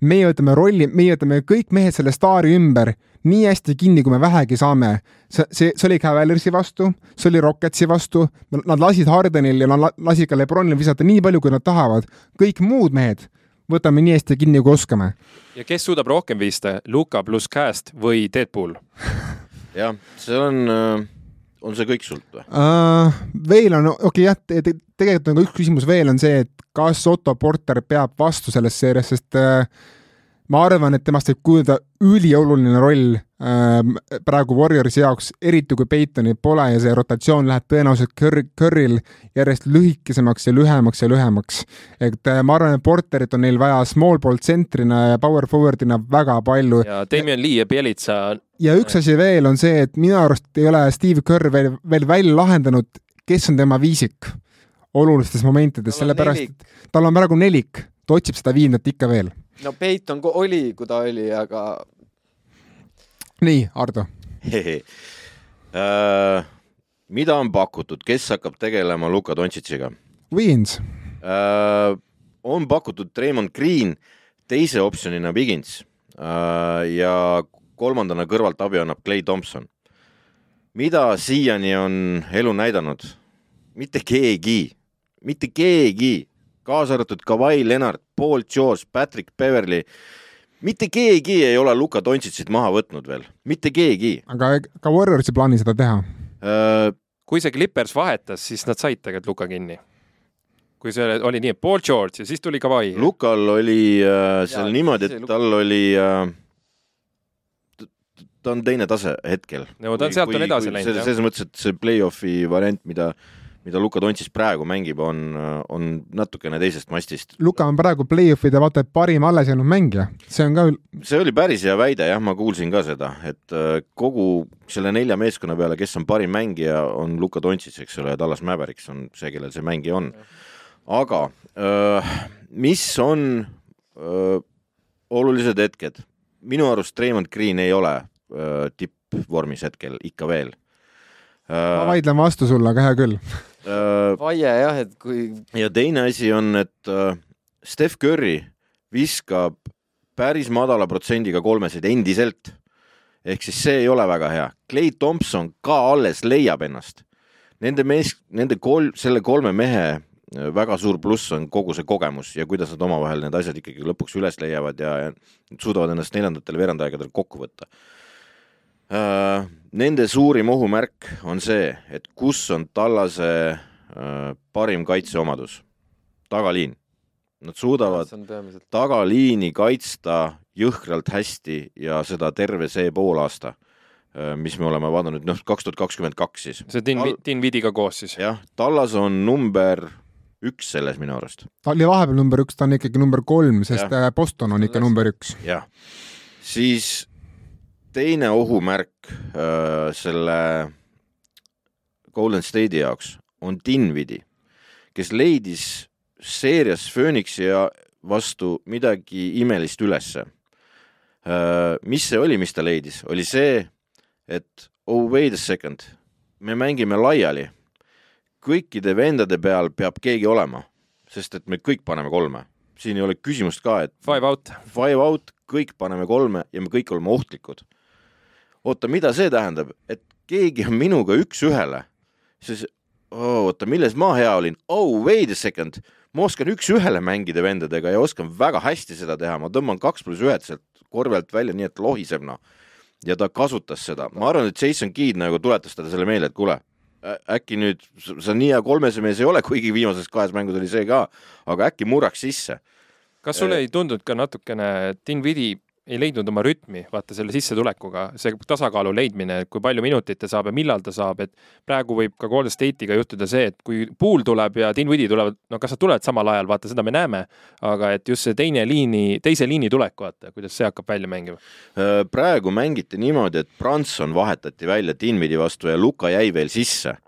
meie võtame rolli, meie võtame kõik mehed selle staari ümber nii hästi kinni, kui me vähegi saame. see, see, see oli Cavaliersi vastu, see oli Rocketsi vastu, nad lasid Hardenil ja nad la- lasid ka Lebronil visata nii palju, kui nad tahavad. kõik muud mehed võtame nii hästi kinni, kui oskame.
ja kes suudab rohkem viista, Luka pluss Cast või Deadpool?
jah, see on, on see kõik sult või?
uh,. veel on, okei okay, jah te,, te, tegelikult on ka üks küsimus veel on see, et kas Otto Porter peab vastu selles seerias, sest uh, ma arvan, et temast võib kujuneda ülioluline roll uh, praegu Warriorsi jaoks, eriti kui Peitoni pole ja see rotatsioon läheb tõenäoliselt Curry, Curryl järjest lühikesemaks ja lühemaks ja lühemaks. et uh, ma arvan, et Porterit on neil vaja small ball tsentrina ja power forward'ina väga palju
ja Damian Lee ja Bielitsa
ja üks asi veel on see, et minu arust ei ole Steve Kerr veel, veel välja lahendanud, kes on tema viisik olulistes momentides, sellepärast et tal on praegu nelik, ta otsib seda viiendat ikka veel.
No Peiton oli, kui ta oli, aga
nii, Ardo.
Äh, mida on pakutud, kes hakkab tegelema Luka Dontšitšiga?
Wiens,
äh, on pakutud Raymond Green teise optsionina Bigins äh, ja kolmandana kõrvalt abi annab Clay Thompson. mida siiani on elu näidanud? mitte keegi, mitte keegi, kaasa arvatud Kawhi Leonard, Paul George, Patrick Beverly, mitte keegi ei ole Luka Dontšitšit maha võtnud veel, mitte keegi
aga ka Warriors ei plaani seda teha.
äh,
kui see Clippers vahetas, siis nad said tegelikult Luka kinni. kui see oli nii, et Paul George ja siis tuli Kawhi.
Lukal oli äh, seal
Jaa,
niimoodi, et
Luka-
tal oli äh, ta on teine tase hetkel.
no ta on, sealt on edasi läinud,
selles mõttes, et see play-off'i variant, mida, mida Luka Dontšis praegu mängib, on, on natukene teisest mastist.
Luka on praegu play-off'ide vaata et parim alles jäänud mängija, see on ka
see oli päris hea väide, jah, ma kuulsin ka seda, et äh, kogu selle nelja meeskonna peale, kes on parim mängija, on Luka Dontšis, eks ole, Dallas Mavericks on see, kellel see mängija on. aga öö, mis on öö, olulised hetked? minu arust Raymond Green ei ole tippvormis hetkel ikka veel.
ma vaidlen vastu sulle, aga hea küll.
vaie jah, et kui
ja teine asi on, et äh, Steph Curry viskab päris madala protsendiga kolmesid endiselt. ehk siis see ei ole väga hea. Clay Thompson ka alles leiab ennast. Nende mees, nende kolm, selle kolme mehe äh, väga suur pluss on kogu see kogemus ja kuidas nad omavahel need asjad ikkagi lõpuks üles leiavad ja, ja suudavad ennast neljandatel veerandaegadel kokku võtta. Nende suurim ohumärk on see, et kus on Tallase äh, parim kaitseomadus, tagaliin. Nad suudavad tagaliini kaitsta jõhkralt hästi ja seda terve see poolaasta, mis me oleme vaadanud, noh, kaks tuhat kakskümmend kaks siis.
see Din,
Tal-
Din Vidiga koos siis.
jah, Tallas on number üks selles minu arust,
ta oli vahepeal number üks, ta on ikkagi number kolm, sest
Jah.
äh, Boston on ikka number üks.
jah. siis teine ohumärk äh, selle Golden State'i jaoks on Dinvidi, kes leidis seerias Phoenixi ja vastu midagi imelist ülesse. mis see oli, mis ta leidis, oli see, et oh wait a second, me mängime laiali. kõikide vendade peal peab keegi olema, sest et me kõik paneme kolme. siin ei ole küsimust ka, et
Five out.
five out, kõik paneme kolme ja me kõik oleme ohtlikud. Oota, mida see tähendab, et keegi on minuga üks-ühele, siis oh, oota, milles ma hea olin? oh, wait a second, ma oskan üks-ühele mängida vendadega ja oskan väga hästi seda teha, ma tõmban kaks pluss ühed sealt korvelt välja, nii et lohiseb noh. ja ta kasutas seda, ma arvan, et Jason Keed nagu tuletas talle selle meelde, et kuule, äkki nüüd sa nii hea kolmese mees ei ole, kuigi viimases kahes mängus oli see ka, aga äkki murraks sisse.
Kas sulle ei tundunud ka natukene, et Dinvidi ei leidnud oma rütmi, vaata selle sissetulekuga, see tasakaalu leidmine, kui palju minutit ta saab ja millal ta saab, et praegu võib ka Golden State'iga juhtuda see, et kui Pool tuleb ja Dinvidi tulevad, no kas nad tulevad samal ajal, vaata seda me näeme, aga et just see teine liini, teise liini tulek, vaata, kuidas see hakkab välja mängima.
Äh, praegu mängiti niimoodi, et Branson vahetati välja Dinvidi vastu ja Luka jäi veel sisse.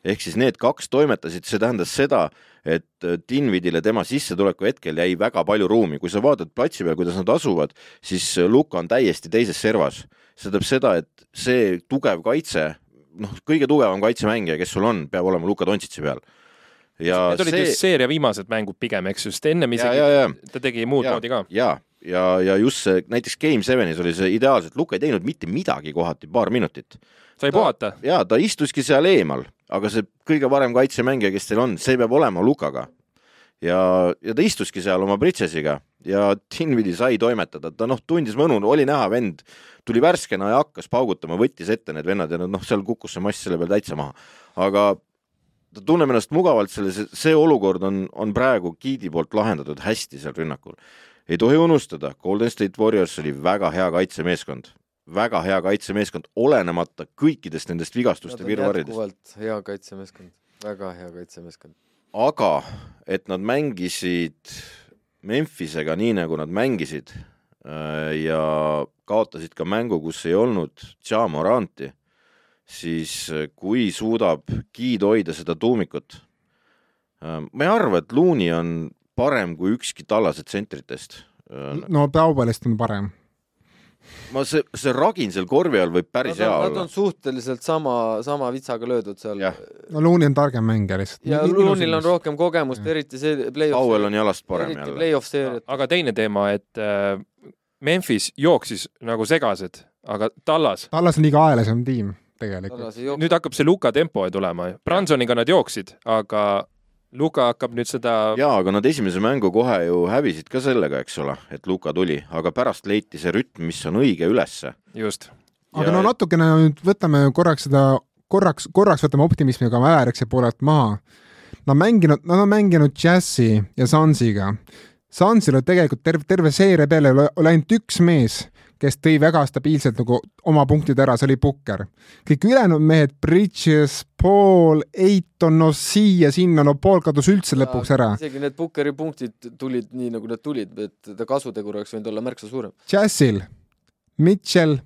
ehk siis need kaks toimetasid, see tähendas seda, et äh, Dinvidile tema sissetuleku hetkel jäi väga palju ruumi, kui sa vaatad platsi peal, kuidas nad asuvad, siis äh, Luka on täiesti teises servas. see tähendab seda, et see tugev kaitse, noh, kõige tugevam kaitsemängija, kes sul on, peab olema Luka Dontšitsi peal. ja
Need olid
see
just seeria viimased mängud pigem, eks ju, sest ennem
ja,
isegi
ja, ja
ta tegi muud
ja,
moodi ka.
ja, ja, ja just see näiteks Game Sevenis oli see ideaalselt, Luka ei teinud mitte midagi kohati, paar minutit.
sai puhata.
ja ta istuski seal eemal, aga see kõige parem kaitsemängija, kes teil on, see peab olema Lukaga. ja, ja ta istuski seal oma pritsesiga ja Dinvidi sai toimetada, ta noh, tundis mõnu, oli näha, vend tuli värskena ja hakkas paugutama, võttis ette need vennad ja noh, seal kukkus see mass selle peal täitsa maha. aga ta tunneb ennast mugavalt selles, see olukord on, on praegu Giidi poolt lahendatud hästi seal rünnakul. ei tohi unustada, Golden State Warriors oli väga hea kaitsemeeskond, väga hea kaitsemeeskond, olenemata kõikidest nendest vigastuste virvarridest.
jätkuvalt hea kaitsemeeskond, väga hea kaitsemeeskond.
aga et nad mängisid Memphisega nii, nagu nad mängisid äh, ja kaotasid ka mängu, kus ei olnud Ja Moranti, siis äh, kui suudab Giid hoida seda tuumikut, ma ei arva, et Looney on parem kui ükski tallase tsentritest.
no Taubelist on parem
ma see, see ragin seal korvi all võib päris hea olla.
Nad on suhteliselt sama, sama vitsaga löödud seal.
no Looney on targem mängija lihtsalt.
ja Looney'l on rohkem kogemust, eriti see play-off.
Powell on jalast parem jälle.
play-off seeriat.
aga teine teema, et äh, Memphis jooksis nagu segased, aga Tallas.
Tallas on liiga aeglasem tiim tegelikult.
nüüd hakkab see Luka tempo tulema, Bransoniga nad jooksid, aga Luka hakkab nüüd seda.
jaa, aga nad esimese mängu kohe ju hävisid ka sellega, eks ole, et Luka tuli, aga pärast leiti see rütm, mis on õige ülesse.
just.
aga ja... no natukene nüüd võtame korraks seda, korraks, korraks võtame optimismi ka Määrikse poolelt maha. Nad mänginud, nad on mänginud Jazzi ja Sansiga. Sansil on tegelikult terve, terve seeria peale ainult üks mees kes tõi väga stabiilselt nagu oma punktid ära, see oli Pukker. kõik ülejäänud mehed, Bridges, Paul, Eiton, no siia-sinna, no Paul kadus üldse lõpuks ära.
isegi need Pukkeri punktid tulid nii, nagu nad tulid, et ta kasutegur oleks võinud olla märksa suurem.
Jazzil, Mitchell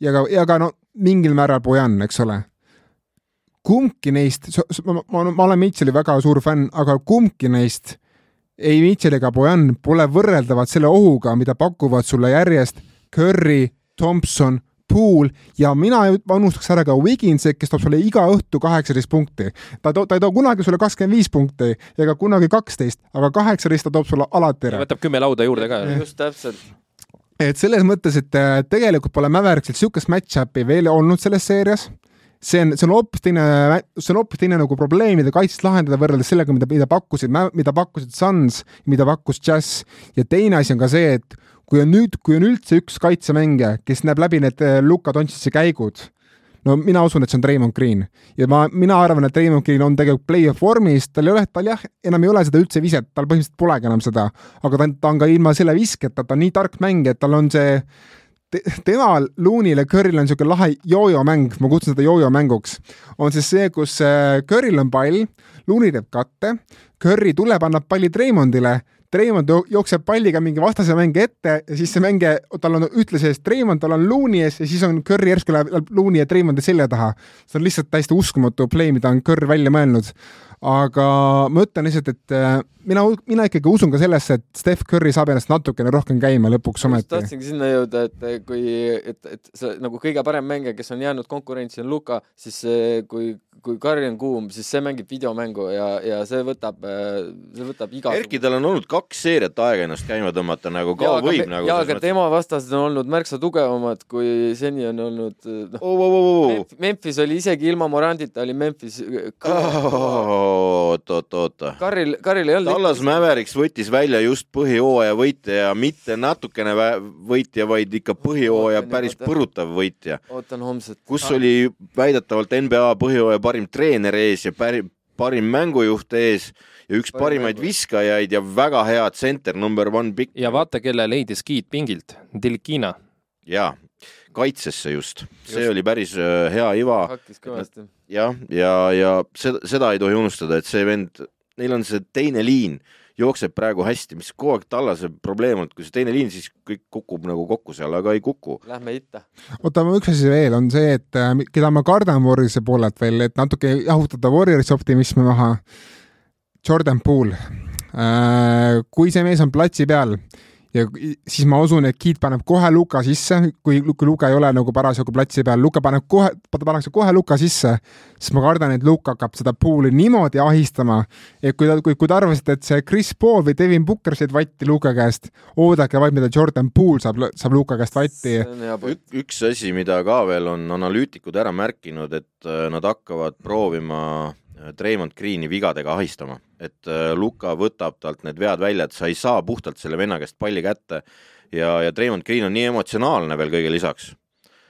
ja ka, ja ka no mingil määral Bojan, eks ole kumbki neist, ma, ma, ma olen Mitchell'i väga suur fänn, aga kumbki neist, ei Mitchell ega Bojan, pole võrreldavad selle ohuga, mida pakuvad sulle järjest Curry, Thompson, Poole ja mina unustaks ära ka Wigginsi, kes toob sulle iga õhtu kaheksateist punkti. ta too, ta ei too kunagi sulle kakskümmend viis punkti ega kunagi kaksteist, aga kaheksateist ta toob sulle alati ära.
võtab kümme lauda juurde ka.
just täpselt
et selles mõttes, et äh, tegelikult pole Mäveriksil niisugust match-up'i veel olnud selles seerias see on, see on hoopis teine, see on hoopis teine nagu probleemide kaitset lahendada võrreldes sellega, mida, mida pakkusid, mida pakkusid Suns, mida pakkus Jazz ja teine asi on ka see, et kui on nüüd, kui on üldse üks kaitsemängija, kes näeb läbi need äh, Luka Dontšitsi käigud, no mina usun, et see on Raymond Green. Ja ma, mina arvan, et Raymond Green on tegelikult play-off vormis, tal ei ole, tal jah, enam ei ole seda üldse viset, tal põhimõtteliselt polegi enam seda, aga ta on, ta on ka ilma selle visketa, ta on nii tark mängija, et tal on see te, temal, Loonil ja Curryl on niisugune lahe jojo mäng, ma kutsun seda jojo mänguks, on siis see, kus äh, Curryl on pall, Looney teeb katte, Curry tuleb, annab palli Treimondile Treimond jookseb palliga mingi vastase mänge ette ja siis see mängija, tal on ütle sees Treimond, tal on Looney ees ja siis on Curry järsku läheb Looney ja Treimondi selja taha. see on lihtsalt täiesti uskumatu play, mida on Curry välja mõelnud. aga ma ütlen lihtsalt, et äh, mina, mina ikkagi usun ka sellesse, et Steph Curry saab ennast natukene rohkem käima lõpuks ometi.
tahtsingi sinna jõuda, et kui, et, et see nagu kõige parem mängija, kes on jäänud konkurentsi, on Luka, siis kui kui Curry on kuum, siis see mängib videomängu ja, ja see võtab, see võtab iga.
Erki, tal on olnud kaks seeriat aega ennast käima tõmmata nagu ka ja, võib nagu.
jaa, aga tema vastased on olnud märksa tugevamad, kui seni on olnud
noh oh, oh, oh, oh.
Memphis oli isegi ilma Morandita oli Memphis
oot, oot, oot.
Karril, Karril ei olnud.
Dallas Mavericks võttis välja just põhijooaja võitja ja mitte natukene võitja, vaid ikka põhijooaja päris põrutav võitja.
ootan homset.
kus oli väidetavalt NBA põhijooaja parim treener ees ja parim, parim mängujuht ees ja üks parim parimaid mängu. viskajaid ja väga hea tsenter, number one pikk.
ja vaata, kelle leidis giid pingilt, Delikina.
jaa, kaitsesse just, see just. oli päris äh, hea iva.
hakkis kõvasti.
jah, ja, ja, ja seda, seda ei tohi unustada, et see vend, neil on see teine liin jookseb praegu hästi, mis kogu aeg Tallase probleem olnud, kui see teine liin, siis kõik kukub nagu kokku seal, aga ei kuku.
Lähme itta.
oota, üks asi veel on see, et äh, keda ma kardan Warriorsi poolelt veel, et natuke jahutada Warriorsi optimismi maha. Jordan Poole, äh, kui see mees on platsi peal ja siis ma usun, et Kiit paneb kohe Luka sisse, kui, kui Luka ei ole nagu parasjagu platsi peal, Luka paneb kohe, pannakse kohe Luka sisse, siis ma kardan, et Luka hakkab seda pool'i niimoodi ahistama, et kui ta, kui, kui te arvasite, et see Chris Paul või Devin Booker said vatti Luka käest, oodake vaid, mida Jordan Poole saab, saab Luka käest vatti.
Ük, üks asi, mida ka veel on analüütikud ära märkinud, et äh, nad hakkavad proovima Treimond Greeni vigadega ahistama, et äh, Luka võtab talt need vead välja, et sa ei saa puhtalt selle venna käest palli kätte ja, ja Treimond Green on nii emotsionaalne veel kõige lisaks.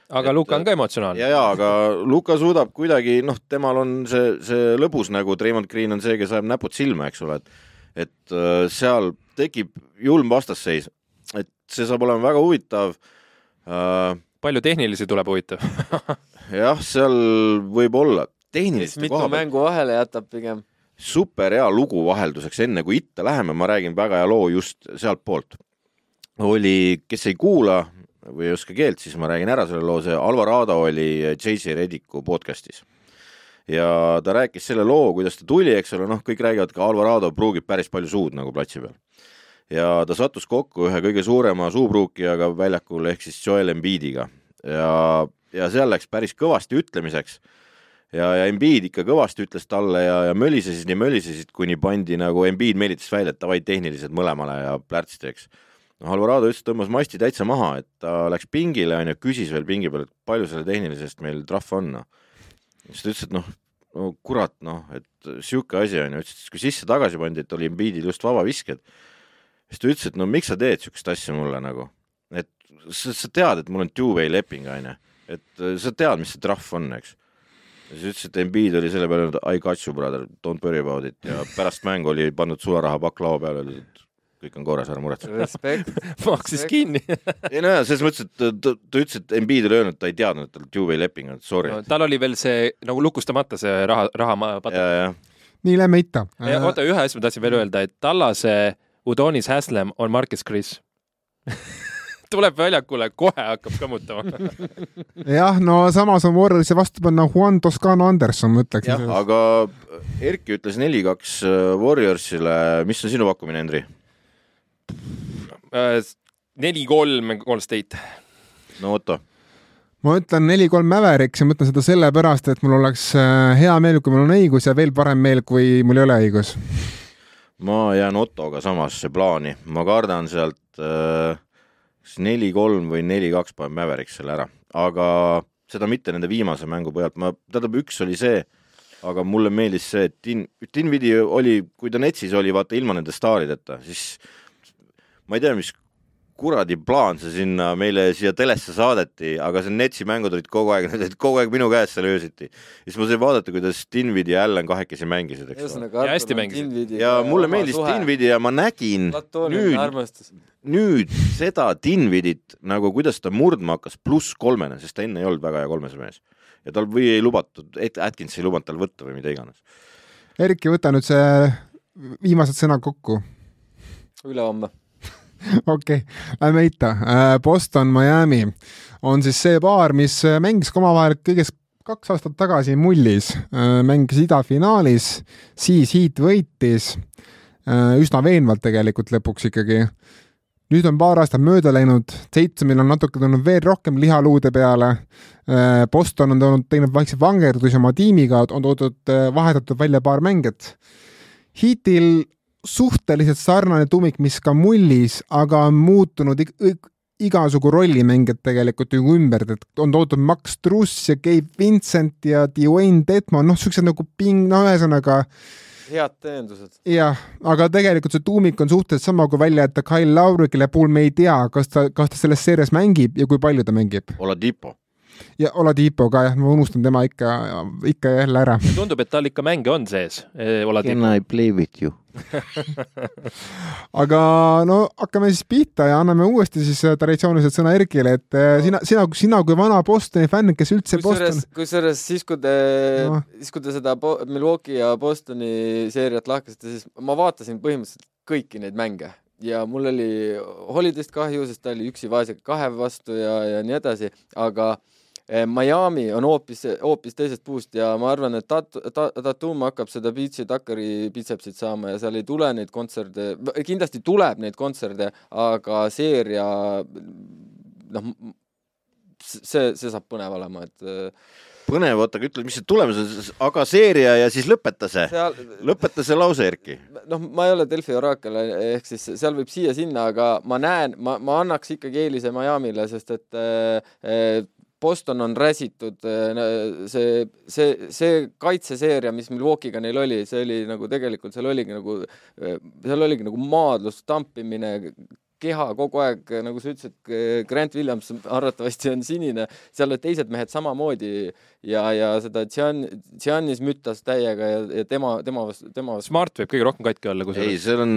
aga et, Luka on ka emotsionaalne.
ja, ja aga Luka suudab kuidagi, noh, temal on see, see lõbus nagu Treimond Green on see, kes ajab näpud silma, eks ole, et et äh, seal tekib julm vastasseis, et see saab olema väga huvitav
uh,. palju tehnilisi tuleb huvitav
jah, seal võib olla tehniliste
mitu mängu vahele jätab pigem.
super hea lugu vahelduseks, enne kui itta läheme, ma räägin väga hea loo just sealtpoolt. oli, kes ei kuula, või ei oska keelt, siis ma räägin ära selle loo, see Alvarado oli J.J. Rediku podcast'is. ja ta rääkis selle loo, kuidas ta tuli, eks ole, noh, kõik räägivad ka Alvarado pruugib päris palju suud nagu platsi peal. ja ta sattus kokku ühe kõige suurema suupruukijaga väljakul ehk siis Joel Embiidiga ja, ja seal läks päris kõvasti ütlemiseks ja, ja Embiid ikka kõvasti ütles talle ja, ja mölisesid ja mölisesid, kuni pandi nagu Embiid meelitas välja, et davai tehnilised mõlemale ja plärtsti, eks. noh, Alvarado ütles, tõmbas masti täitsa maha, et ta läks pingile onju, küsis veel pingi peal, et palju selle tehnilisest meil trahv on noh. siis ta ütles, et noh, no kurat noh, et sihuke asi onju, ütles, et kui sisse tagasi pandi, et oli Embiidil just vabavisked. siis ta ütles, et no miks sa teed siukest asja mulle nagu, et sa, sa tead, et mul on two-way leping onju, et sa tead, mis see trahv on, eks siis ütles, et Embiid oli selle peale, I got you brother, don't worry about it ja pärast mängu oli pannud sularahapakk laua peale, öeldi, et kõik on korras, ära muretse.
respekt.
maksis kinni.
ei no jaa, selles mõttes, et ta, ta, ta ütles, et Embiid oli öelnud, et ta ei teadnud, et tal two-way leping on, sorry
No,. tal oli veel see nagu lukustamata see raha, raha
nii, lähme itta.
oota, ühe asja ma tahtsin veel öelda, et Tallase Udonis Haslem on Marcus Chris. tuleb väljakule, kohe hakkab kõmmutama.
jah, no samas on Warriorsi vastu panna Juan Toscano Anderson, ma ütleksin.
aga Erki ütles neli-kaks Warriorsile, mis on sinu pakkumine, Henri?
neli-kolm Golden State.
no Otto,
ma ütlen neli-kolm Mavericks ja ma ütlen seda sellepärast, et mul oleks äh, hea meel, kui mul on õigus ja veel parem meel, kui mul ei ole õigus.
ma jään Ottoga samasse plaani, ma kardan sealt äh, kas neli-kolm või neli-kaks paneb Mavericks selle ära, aga seda mitte nende viimase mängu pealt, ma, tähendab, üks oli see, aga mulle meeldis see, et Din-, Dinvidi oli, kui ta Netsis oli, vaata ilma nende staarideta, siis ma ei tea, mis kuradi plaan see sinna meile siia telesse saadeti, aga see Netsi mängud olid kogu aeg, need olid kogu aeg minu käes seal öösiti. siis ma sain vaadata, kuidas Dinvidi ja Allan kahekesi mängisid, eks ole.
Ja hästi mängisid.
ja mulle meeldis Dinvidi ja ma nägin nüüd, nüüd seda Dinvidit nagu, kuidas ta murdma hakkas, pluss kolmene, sest ta enne ei olnud väga hea kolmese mees. ja tal või ei lubatud, Atkins ei lubanud tal võtta või mida iganes.
Erki, võta nüüd see viimased sõnad kokku.
ülehomme.
Okei okay., lähme itta. Boston, Miami on siis see paar, mis äh, mängis ka omavahel kõigest kaks aastat tagasi mullis, mängis idafinaalis, siis Heat võitis äh, üsna veenvalt tegelikult lõpuks ikkagi. nüüd on paar aastat mööda läinud, Tatesumil on natuke tulnud veel rohkem liha luude peale. Boston on toonud, teinud vaikse vangerdusi oma tiimiga, on toodud, vahetatud välja paar mängijat. Heatil suhteliselt sarnane tuumik, mis ka mullis, aga on muutunud ig- ig- igasugu rollimängijad tegelikult ju ümber, et on toodud Max Truss ja Gabe Vincent ja Dwayne Detmond, noh, siuksed nagu ping, no ühesõnaga
head tõendused.
jah, aga tegelikult see tuumik on suhteliselt sama kui välja jätta Kyle Lauri, kelle puhul me ei tea, kas ta, kas ta selles seerias mängib ja kui palju ta mängib.
Oladipo,
ja Oladipo ka jah, ma unustan tema ikka, ikka ja jälle ära.
tundub, et tal ikka mänge on sees.
can I play with you?
aga no hakkame siis pihta ja anname uuesti siis äh, traditsiooniliselt sõna Erkile, et äh, sina, sina, sina kui vana Bostoni fänn, kes üldse
kusjuures
Boston,,
kusjuures siis, kui te no., siis kui te seda Milwaukee ja Bostoni seeriat lahkasite, siis ma vaatasin põhimõtteliselt kõiki neid mänge ja mul oli Holiday'st kahju, sest ta oli üksi vaesega kahe vastu ja, ja nii edasi, aga eh, Miami on hoopis, hoopis teisest puust ja ma arvan, et Tat-, Ta-, Tatum hakkab seda Beach'i Tuckeri bitsepsit saama ja seal ei tule neid kontserte, kindlasti tuleb neid kontserte, aga seeria noh, see, see saab põnev olema, et äh,
põnev, oota, aga ütle, mis see tulemus on, aga seeria ja siis lõpeta see,
seal
lõpeta see lause, Erki.
noh, ma ei ole Delfi oraakel, ehk siis seal võib siia-sinna, aga ma näen, ma, ma annaks ikkagi eelise Miami'le, sest et äh, Boston on räsitud, see, see, see kaitseseeria, mis Milwaukee'ga neil oli, see oli nagu tegelikult seal oligi nagu, seal oligi nagu maadlus, tampimine, keha kogu aeg, nagu sa ütlesid, Grant Williams arvatavasti on sinine, seal olid teised mehed samamoodi ja, ja seda Gian-, Giannis müttas täiega ja, ja tema, tema vastu, tema vastu
Smart võib kõige rohkem katki olla, kui
ei,
see
seal on,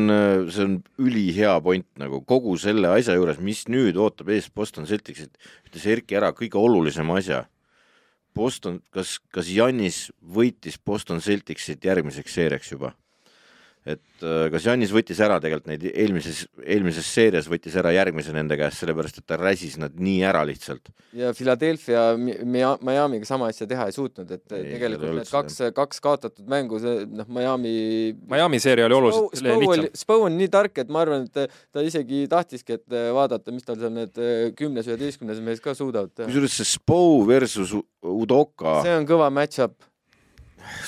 see on ülihea point nagu kogu selle asja juures, mis nüüd ootab ees Boston Celticsit, ütles Erki ära kõige olulisema asja. Boston, kas, kas Jannis võitis Boston Celticsit järgmiseks seeriaks juba? Et äh, kas Janis võttis ära tegelikult neid eelmises, eelmises seerias võttis ära järgmise nende käest, sellepärast et ta räsis nad nii ära lihtsalt.
ja Philadelphia Mi- Mia- Miami'ga sama asja teha ei suutnud, et
Ei,
tegelikult need kaks, kaks kaotatud mängu, see noh, Miami
Miami seeria oli oluliselt
Spo
lihtsam.
Spo on nii tark, et ma arvan, et ta isegi tahtiski, et vaadata, mis tal seal need eh, kümnes, üheteistkümnes mees ka suudavad teha.
kusjuures see Spo versus Udoka,
see on kõva match-up.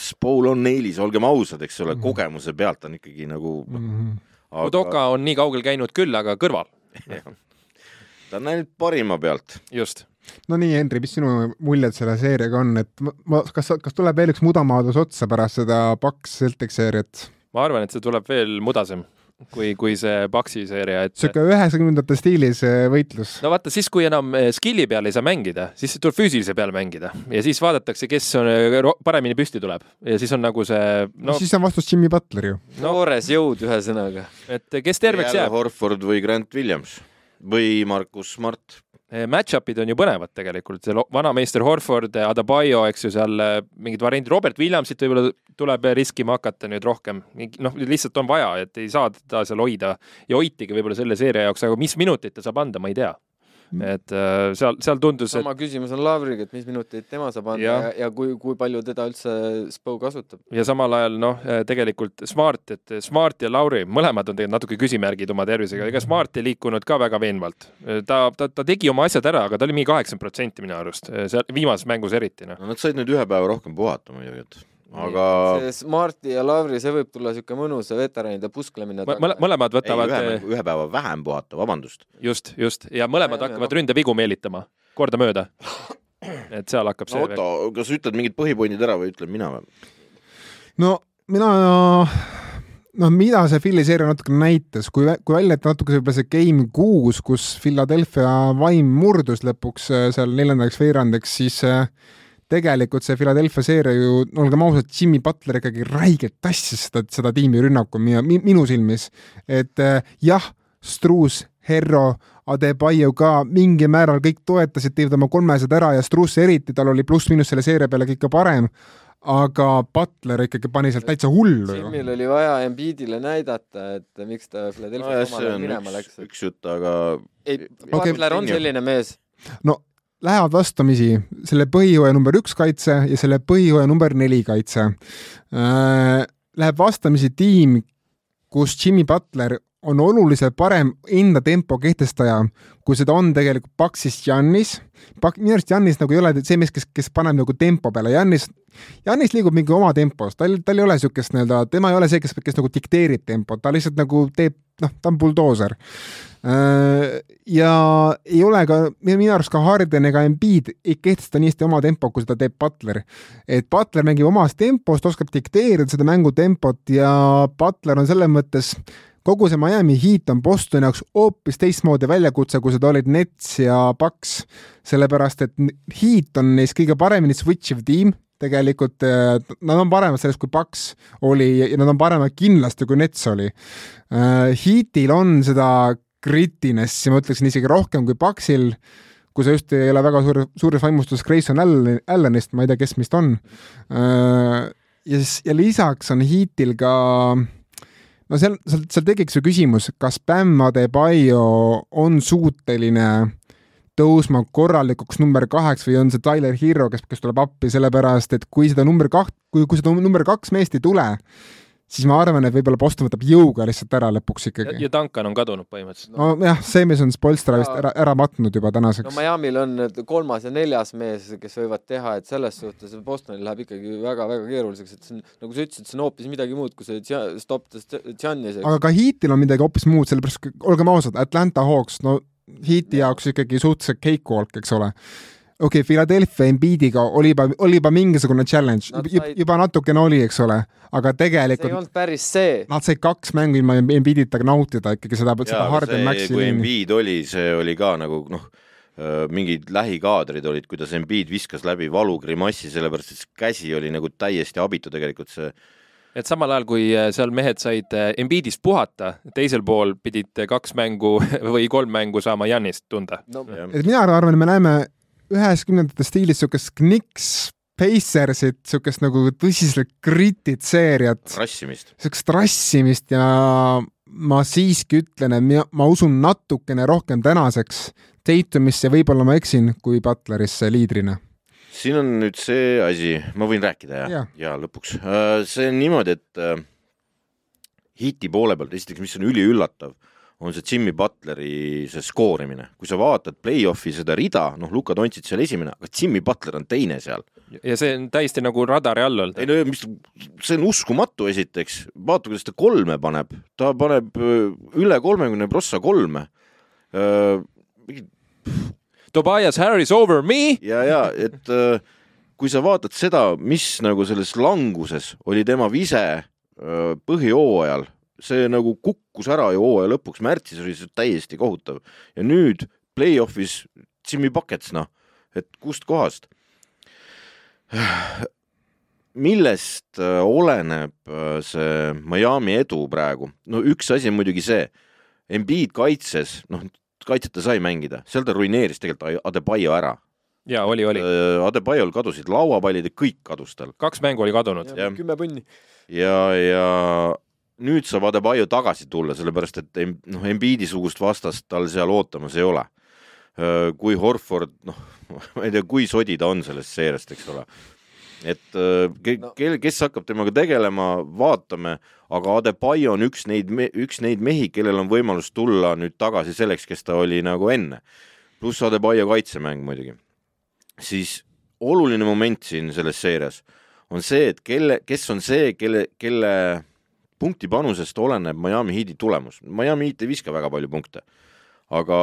Spol on eelis, olgem ausad, eks ole,
Mhm.
kogemuse pealt on ikkagi nagu noh,
Mhm.
Udoka on nii kaugel käinud küll, aga kõrval,
ta on läinud parima pealt.
just.
no nii, Henri, mis sinu muljed selle seeriaga on, et ma, ma, kas, kas tuleb veel üks mudamaadlus otsa pärast seda Paks Celtic seeriat?
ma arvan, et see tuleb veel mudasem kui, kui see Paxi seeria, et
sihuke üheksakümnendate stiilis eh, võitlus.
no vaata, siis kui enam eh, skill'i peal ei saa mängida, siis tuleb füüsilise peal mängida ja siis vaadatakse, kes on ro- paremini püsti tuleb ja siis on nagu see
no
no,
siis on vastus Jimmy Butler ju.
no
noores jõud, ühesõnaga.
et kes terveks jääb.
Horford või Grant Williams või Markus Smart.
Match-up'id on ju põnevad tegelikult, see vanameister Horford, Adebayo, eks ju, seal eh, mingid variandid, Robert Williamsit võib-olla tuleb riskima hakata nüüd rohkem, noh, lihtsalt on vaja, et ei saa teda seal hoida ja hoitigi võib-olla selle seeria jaoks, aga mis minutit ta saab anda, ma ei tea. Et äh, seal, seal tundus, et
sama küsimus on Lavriga, et mis minuteid tema saab anda
Jah.
ja, ja kui, kui palju teda üldse Spo kasutab.
ja samal ajal noh, tegelikult Smart, et Smart ja Lauri, mõlemad on tegelikult natuke küsimärgid oma tervisega, ega Smart ei liikunud ka väga veenvalt. ta, ta, ta tegi oma asjad ära, aga ta oli mingi kaheksakümmend protsenti minu arust, seal viimases mängus eriti noh.
no nad said nüüd ühe päeva rohkem puhata muidugi, et aga
see Smarti ja Lavri, see võib tulla siuke mõnus veteranide pusklemine
mõle-, mõlemad
ei,
võtavad
ühe, ühe päeva vähem puhata, vabandust.
just, just ja mõlemad
Ja,
hakkavad ründevigu meelitama kordamööda. et seal hakkab
no
see
Otto, kas ütled mingid põhipointid ära või ütlen mina või?
no mina, noh, mida see Philly seeria natuke näitas, kui, kui välja jätta natuke võib-olla see game kuus, kus Philadelphia vaim murdus lõpuks äh, seal neljandaks veerandiks, siis äh, tegelikult see Philadelphia seeria ju, olgem ausad, Jimmy Butler ikkagi räigelt tassis seda, seda tiimi rünnakul minu, minu silmis. et äh, jah, Struus, Herro, Adebayo ka mingil määral kõik toetasid, tegid oma kolmesed ära ja Struus eriti, tal oli pluss-miinus selle seeria peale ikka parem aga Butler ikkagi pani sealt täitsa hullu ju.
Jimmil oli vaja Embiidile näidata, et miks ta Philadelphia ajal
on
minema
üks
läks,.
üks jutt, aga
ei. Butler on selline mees.
no lähevad vastamisi selle põhijooaja number üks kaitse ja selle põhijooaja number neli kaitse äh,. Läheb vastamisi tiim, kus Jimmy Butler on oluliselt parem enda tempo kehtestaja, kui seda on tegelikult Paxis Giannis. minu arust Giannis nagu ei ole see mees, kes, kes paneb nagu tempo peale, Giannis, Giannis liigub mingi oma tempos, tal, tal ei ole niisugust nii-öelda, tema ei ole see, kes, kes nagu dikteerib tempot, ta lihtsalt nagu teeb, noh, ta on buldooser. Ja ei ole ka, minu arust ka Harden ega Embiid ei kehtesta nii hästi oma tempot, kui seda teeb Butler. et Butler mängib omas tempos, ta oskab dikteerida seda mängutempot ja Butler on selles mõttes kogu see Miami Heat on Bostoni jaoks hoopis teistmoodi väljakutse, kui seda olid Nets ja Bucks, sellepärast et Heat on neist kõige paremini switch iv tiim, tegelikult eh, nad on paremad sellest, kui Bucks oli ja nad on paremad kindlasti, kui Nets oli. Heatil on seda grittinessi, ma ütleksin isegi rohkem kui Bucksil, kui sa just ei ole väga suur, suures vaimustus Grayson Allan- Allanist, ma ei tea, kes meist on. ja siis, ja lisaks on Heatil ka no seal, seal, seal tekiks ju küsimus, kas Bam Adebayo on suuteline tõusma korralikuks number kaheks või on see Tyler Hero, kes, kes tuleb appi, sellepärast et kui seda number kaht, kui, kui seda number kaks meest ei tule, siis ma arvan, et võib-olla Boston võtab jõuga lihtsalt ära lõpuks
ja,
ikkagi.
ja Duncan on kadunud põhimõtteliselt.
nojah, see mees on Spolstra vist ära, ära matnud juba
no
tänaseks.
Miami'l on kolmas ja neljas mees, kes võivad teha, et selles suhtes Bostonil läheb ikkagi väga-väga keeruliseks, et see on, nagu sa ütlesid, see on hoopis midagi muud, kui see Gia- Stop the Giannis,
aga ka Heatil on midagi hoopis muud, sellepärast olgem ausad, Atlanta Hawks, no Heati jaoks ikkagi suhteliselt cakewalk, eks ole. Okei okay,, Philadelphia Embiidiga oli juba, oli juba mingisugune challenge
Nad,
juba,
said-
juba natukene oli, eks ole, aga
see ei
tegelikult
olnud päris see.
nad said kaks mängu ilma Embiidita nautida ikkagi seda, seda Harden
see,
Maxi
kui. Embiid oli, see oli ka nagu noh, mingid lähikaadrid olid, kuidas Embiid viskas läbi valugrimassi, sellepärast et käsi oli nagu täiesti abitu tegelikult see
et samal ajal, kui äh, seal mehed said äh, Embiidist puhata, teisel pool pidid kaks mängu või kolm mängu saama Janist tunda.
no
et mina arvan, et me näeme üheksakümnendate stiilis niisugust kniks Pacersit, siukest nagu tõsiselt grit'it seeriat,
rassimist.
siukest rassimist ja ma siiski ütlen, et mina- ma usun natukene rohkem tänaseks Tatumisse, võib-olla ma eksin, kui Butlerisse liidrina.
siin on nüüd see asi, ma võin rääkida
Jaa.
ja. ja lõpuks, see on niimoodi, et äh, hiti poole pealt, esiteks, mis on üliüllatav, on see Jimmy Butleri see skoorimine, kui sa vaatad play-off'i seda rida, noh, Luka Dontsit seal esimene, aga Jimmy Butler on teine seal.
ja see on täiesti nagu radari all olnud
ei. no mis, see on uskumatu, esiteks, vaata, kuidas ta kolme paneb, ta paneb öö, üle kolmekümne prossa kolme.
Tobias Harris over me.
ja, ja et äh, kui sa vaatad seda, mis nagu selles languses oli tema vise äh, põhijooajal, see nagu kukkus ära ju hooaja lõpuks, märtsis oli see täiesti kohutav ja nüüd play-off'is Jimmy Buckets, noh, et kust kohast. millest äh, oleneb äh, see Miami edu praegu? no üks asi on muidugi see, Embiid kaitses, noh, kaitset ta sai mängida, seal ta ruineeris tegelikult Adebayo ära
ja oli, oli.
Äh, Adebayol kadusid lauapallid ja kõik kadus tal
kaks mängu oli kadunud.
Kümme punni.
ja, ja nüüd saab Adebayo tagasi tulla, sellepärast et noh, Embiidi-sugust vastast tal seal ootamas ei ole. kui Horford, noh, ma ei tea, kui sodi ta on sellest seeriast, eks ole. et ke-
No.
kel-, kes hakkab temaga tegelema, vaatame, aga Adebayo on üks neid, üks neid mehi, kellel on võimalus tulla nüüd tagasi selleks, kes ta oli nagu enne. pluss Adebayo kaitsemäng muidugi. siis oluline moment siin selles seerias on see, et kelle, kes on see, kelle, kelle punkti panusest oleneb Miami Heat'i tulemus. Miami Heat ei viska väga palju punkte, aga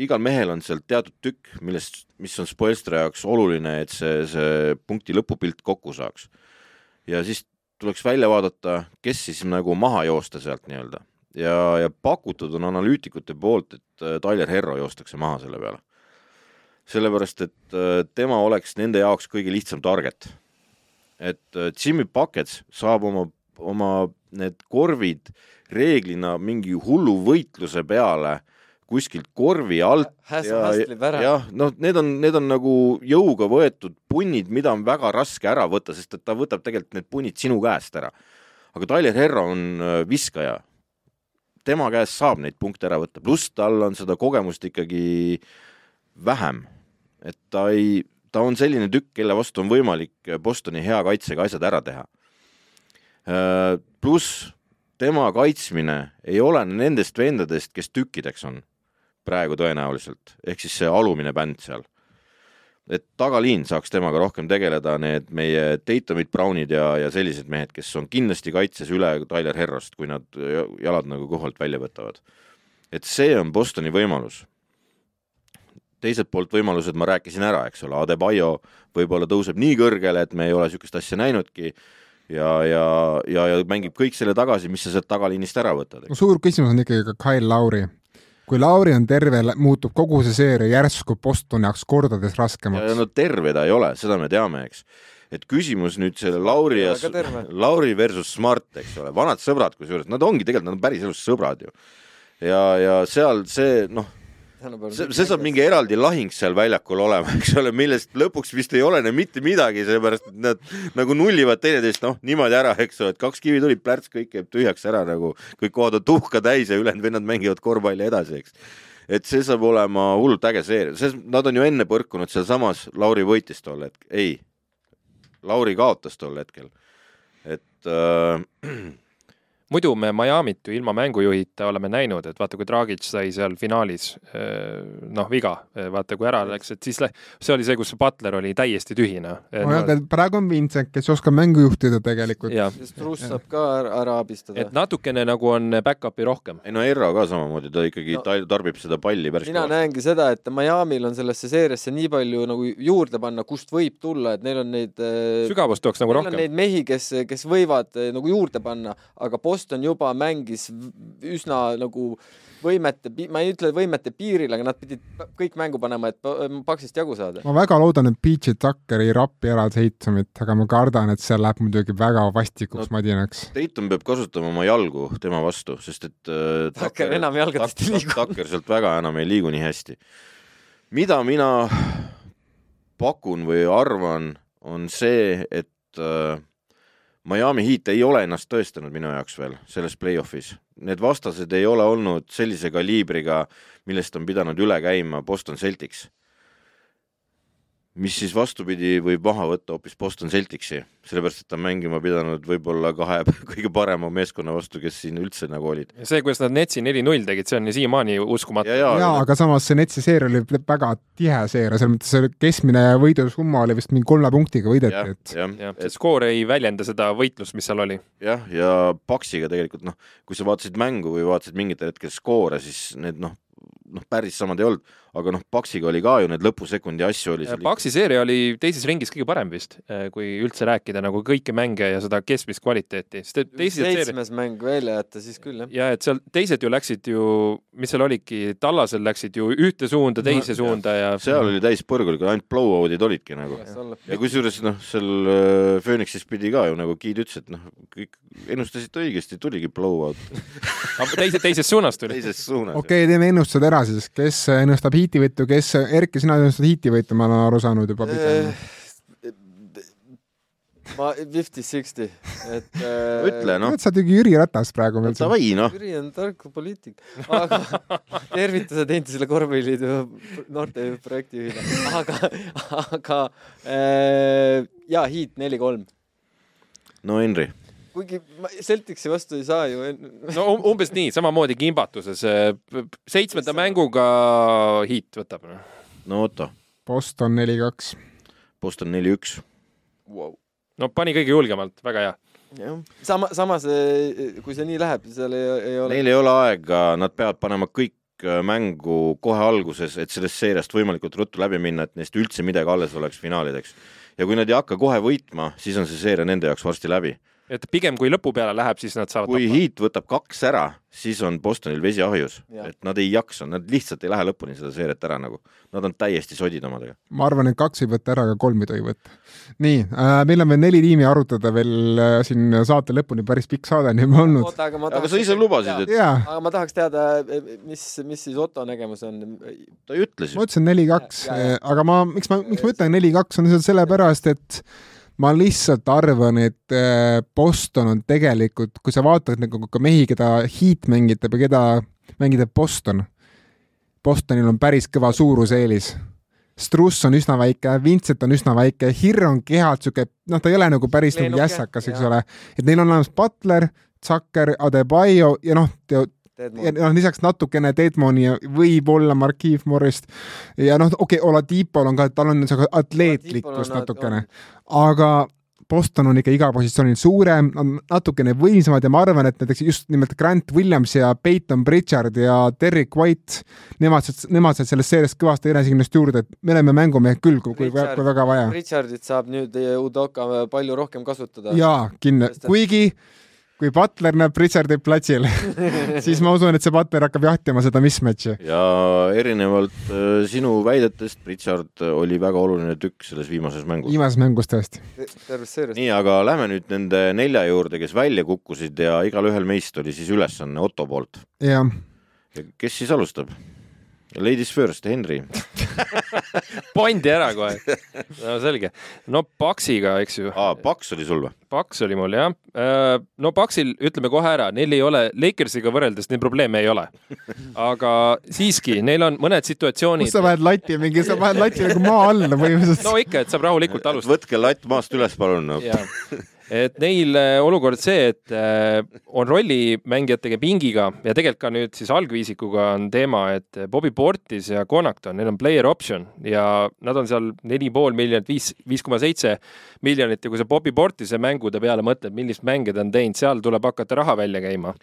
igal mehel on seal teatud tükk, millest, mis on Spoelstra jaoks oluline, et see, see punkti lõpupilt kokku saaks. ja siis tuleks välja vaadata, kes siis nagu maha joosta sealt nii-öelda ja, ja pakutud on analüütikute poolt, et äh, Tyler Herro joostakse maha selle peale. sellepärast, et äh, tema oleks nende jaoks kõige lihtsam target. et äh, Jimmy Buckets saab oma, oma need korvid reeglina mingi hullu võitluse peale kuskilt korvi alt
Häs-
ja, jah, noh, need on, need on nagu jõuga võetud punnid, mida on väga raske ära võtta, sest et ta võtab tegelikult need punnid sinu käest ära. aga Tyler Herro on äh, viskaja. tema käest saab neid punkte ära võtta, pluss tal on seda kogemust ikkagi vähem. et ta ei, ta on selline tükk, kelle vastu on võimalik Bostoni hea kaitsega asjad ära teha. Pluss tema kaitsmine ei olene nendest vendadest, kes tükkideks on praegu tõenäoliselt, ehk siis see alumine bänd seal. et tagaliin saaks temaga rohkem tegeleda, need meie Tatumid, Brownid ja, ja sellised mehed, kes on kindlasti kaitses üle Tyler Herrost, kui nad jalad nagu kohalt välja võtavad. et see on Bostoni võimalus. teiselt poolt võimalused ma rääkisin ära, eks ole, Adebayo võib-olla tõuseb nii kõrgele, et me ei ole niisugust asja näinudki ja, ja, ja, ja mängib kõik selle tagasi, mis sa sealt tagaliinist ära võtad.
no suur küsimus on ikkagi ka Kyle Lauri. kui Lauri on terve, muutub kogu see seeria järsku Bostoni jaoks kordades
ja
raskemaks.
no terve ta ei ole, seda me teame, eks. et küsimus nüüd selle Lauri ja. Lauri versus Smart, eks ole, vanad sõbrad kusjuures, nad ongi tegelikult, nad on päriselus sõbrad ju. ja, ja seal see noh, see, see saab mingi eraldi lahing seal väljakul olema, eks ole, millest lõpuks vist ei olene mitte midagi, sellepärast et nad nagu nullivad teineteist noh, niimoodi ära, eks ole, et kaks kivi tuli, plärts, kõik käib tühjaks ära nagu, kõik kohad on tuhka täis ja ülejäänud vennad mängivad korvpalli edasi, eks. et see saab olema hullult äge seeria, sest nad on ju enne põrkunud sealsamas, Lauri võitis tol hetkel, ei, Lauri kaotas tol hetkel, et äh,
muidu me Miami't ju ilma mängujuhita oleme näinud, et vaata, kui Dragic sai seal finaalis noh, viga, vaata kui ära läks, et siis lä- see oli see, kus Butler oli täiesti tühine.
nojah, aga praegu on Vincent, kes oskab mängu juhtida tegelikult.
sest Russ saab ka ära, abistada
et. natukene nagu on back-up'i rohkem.
ei no Erro ka samamoodi, ta ikkagi
No.
tarbib seda palli päris
mina näengi seda, et Miami'l on sellesse seeriasse nii palju nagu juurde panna, kust võib tulla, et neil on neid
sügavust tuleks nagu rohkem.
neid mehi, kes, kes võivad nagu juurde panna, aga Boston juba mängis üsna nagu võimete, ma ei ütle võimete piiril, aga nad pidid kõik mängu panema, et pa- paksist jagu saada.
ma väga loodan, et Peachy Tucker ei rapi ära Tatumit, aga ma kardan, et seal läheb muidugi väga vastikuks
No-
madinaks.
Tatum peab kasutama oma jalgu tema vastu, sest et äh,
Tucker enam jalgadest ei liigu.
Tucker sealt väga enam ei liigu nii hästi. mida mina pakun või arvan, on see, et äh, Miami Heat ei ole ennast tõestanud minu jaoks veel selles play-off'is. Need vastased ei ole olnud sellise kaliibriga, millest on pidanud üle käima Boston Celtics. Mis siis vastupidi võib maha võtta hoopis Boston Celticsi, sellepärast et ta on mängima pidanud võib-olla kahe kõige parema meeskonna vastu, kes siin üldse nagu olid.
see, kuidas nad Netsi neli-null tegid, see on ju siiamaani uskumatu.
ja, ja,
jaa, aga samas see Netsi seeria oli väga tihe seeria, selles mõttes see keskmine võidusumma oli vist mingi kolme punktiga võideti, et
jah,
jah, see skoor ei väljenda seda võitlust, mis seal oli.
jah, ja Paxiga tegelikult noh, kui sa vaatasid mängu või vaatasid mingitel hetkel skoore, siis need noh, noh päris samad ei olnud, aga noh, Paxiga oli ka ju need lõpusekundi asju oli seal
Paxi seeria oli teises ringis kõige parem vist, kui üldse rääkida nagu kõiki mänge ja seda keskmist kvaliteeti, sest et teised
seitsmes mäng välja jätta, siis küll jah.
ja et seal teised ju läksid ju, mis seal oligi, tallasel läksid ju ühte suunda, teise
No,
suunda ja
seal oli täis põrgulikud, ainult blowout'id olidki nagu. ja kusjuures noh, seal äh, Phoenixis pidi ka ju nagu Giid ütles, et noh, kõik ennustasite õigesti, tuligi blowout
Aga teise, teisest suunast tuli.
teises suunas.
okei okay,, teeme ennustused ära siis, kes ennustab hiiti võitu, kes, Erki, sina ennustad hiiti võitu, ma olen aru saanud juba pigem.
ma fifty-sixty, et äh,
ütle noh,
sa oled ju Jüri Ratas praegu veel.
davai noh,
Jüri on tark poliitik, aga tervitused endisele korvpalliliidu noorteprojektijuhile, aga, aga äh, jaa, Heat neli-kolm.
no Henri,
kuigi Celticsi vastu ei saa ju
no um- umbes nii, samamoodi kimbatuses. seitsmenda mänguga hiit võtab.
no Otto,
Boston neli-kaks.
Boston neli-üks,
Wow.
no pani kõige julgemalt, väga hea.
jah, sama, samas eh, kui see nii läheb, seal ei, ei ole.
neil ei ole aega, nad peavad panema kõik mängu kohe alguses, et sellest seeriast võimalikult ruttu läbi minna, et neist üldse midagi alles oleks finaalideks. ja kui nad ei hakka kohe võitma, siis on see seeria nende jaoks varsti läbi.
Et pigem kui lõpu peale läheb, siis nad saavad
kui. Heat võtab kaks ära, siis on Bostonil vesi ahjus, et nad ei jaksa, nad lihtsalt ei lähe lõpuni seda seeriat ära nagu. Nad on täiesti sodid omadega.
ma arvan, et kaks ei võta ära, aga kolm ei tohi võtta. nii äh,, meil on veel neli tiimi arutada veel äh, siin saate lõpuni, päris pikk saade on juba olnud.
aga ma
aga sa ise lubasid, et
aga ma tahaks teada, mis, mis siis Otto nägemus on.
ta ju ütles
ma
ju.
ütlesin neli-kaks
ja.,
aga ma, miks ma, miks ma ütlen neli-kaks, on lihtsalt sellepärast, et ma lihtsalt arvan, et äh, Boston on tegelikult, kui sa vaatad nagu ka mehi, keda Heat mängitab ja keda mängitab Boston, Bostonil on päris kõva suuruseelis. Struss on üsna väike, Vincent on üsna väike, Hirr on kehalt sihuke, noh, ta ei ole nagu päris nagu jässakas, eks ole, et neil on olemas Butler, Zucker, Adebayo ja noh, ja noh, lisaks natukene Deadmoni ja võib-olla Markiev Morrist ja noh, okei okay,, Oladipol on ka, tal on see atleetlikkust
on-
natukene, aga Boston on ikka igal positsioonil suurem, on natukene võimsamad ja ma arvan, et näiteks just nimelt Grant Williams ja Peyton Pritchard ja Derek White, nemad nemad said sellest seeriast kõvasti enesekindlust juurde, et me oleme mängumehed küll, kui, kui, kui väga vaja.
Richardit saab nüüd Udoka palju rohkem kasutada.
jaa, kindla-
Sest, et-
kuigi kui Butler näeb Pritchardit platsil, siis ma usun, et see Butler hakkab jahtima seda mismatch'i.
ja erinevalt äh, sinu väidetest, Richard oli väga oluline tükk selles viimases mängus.
viimases mängus tõesti.
nii, aga lähme nüüd nende nelja juurde, kes välja kukkusid ja igalühel meist oli siis ülesanne Otto poolt.
jah,
kes siis alustab? Ladies first, Henri.
pandi ära kohe. no selge. no Paxiga, eks ju.
aa, Paks oli sul või?
Paks oli mul jah. no Paksil ütleme kohe ära, neil ei ole, Lakersiga võrreldes neil probleeme ei ole. aga siiski, neil on mõned
kus
situatsioonid
sa. paned lati mingi, sa paned lati nagu maa alla põhimõtteliselt
no ikka, et saab rahulikult alustada.
võtke latt maast üles, palun no..
jaa, et neil äh, olukord see, et äh, on rollimängijatega pingiga ja tegelikult ka nüüd siis algviisikuga on teema, et Bobby Portis ja Connaughton, neil on player option ja nad on seal neli pool miljonit, viis, viis koma seitse miljonit ja kui sa Bobby Portise mängude peale mõtled, millist mänge ta on teinud, seal tuleb hakata raha välja käima.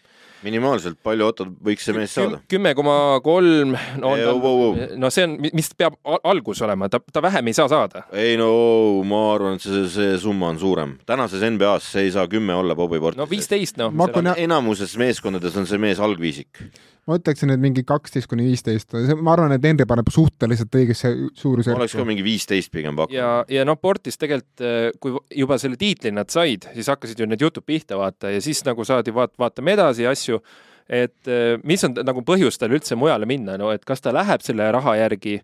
minimaalselt palju Otto võiks see mees saada?
kümme koma kolm, no
Ei,
on
wow, wow.
ta, no see on, mis peab al- algus olema, ta, ta vähem ei saa saada.
ei no ma arvan, et see, see summa on suurem. tänases NBA-s see ei saa kümme olla Bobby Portis.
no viisteist, noh.
Jah-
enamuses meeskondades on see mees algviisik.
ma ütleksin, et mingi kaksteist kuni viisteist, ma arvan, et Henri paneb suhteliselt õigesse
ma oleks ka
suurusjärku.
mingi viisteist pigem pakkunud.
ja, ja noh, Portis tegelikult, kui juba selle tiitli nad said, siis hakkasid ju need jutud pihta vaata ja siis nagu saadi vaat-, vaatame edasi asju, et eh, mis on nagu põhjus tal üldse mujale minna, no et kas ta läheb selle raha järgi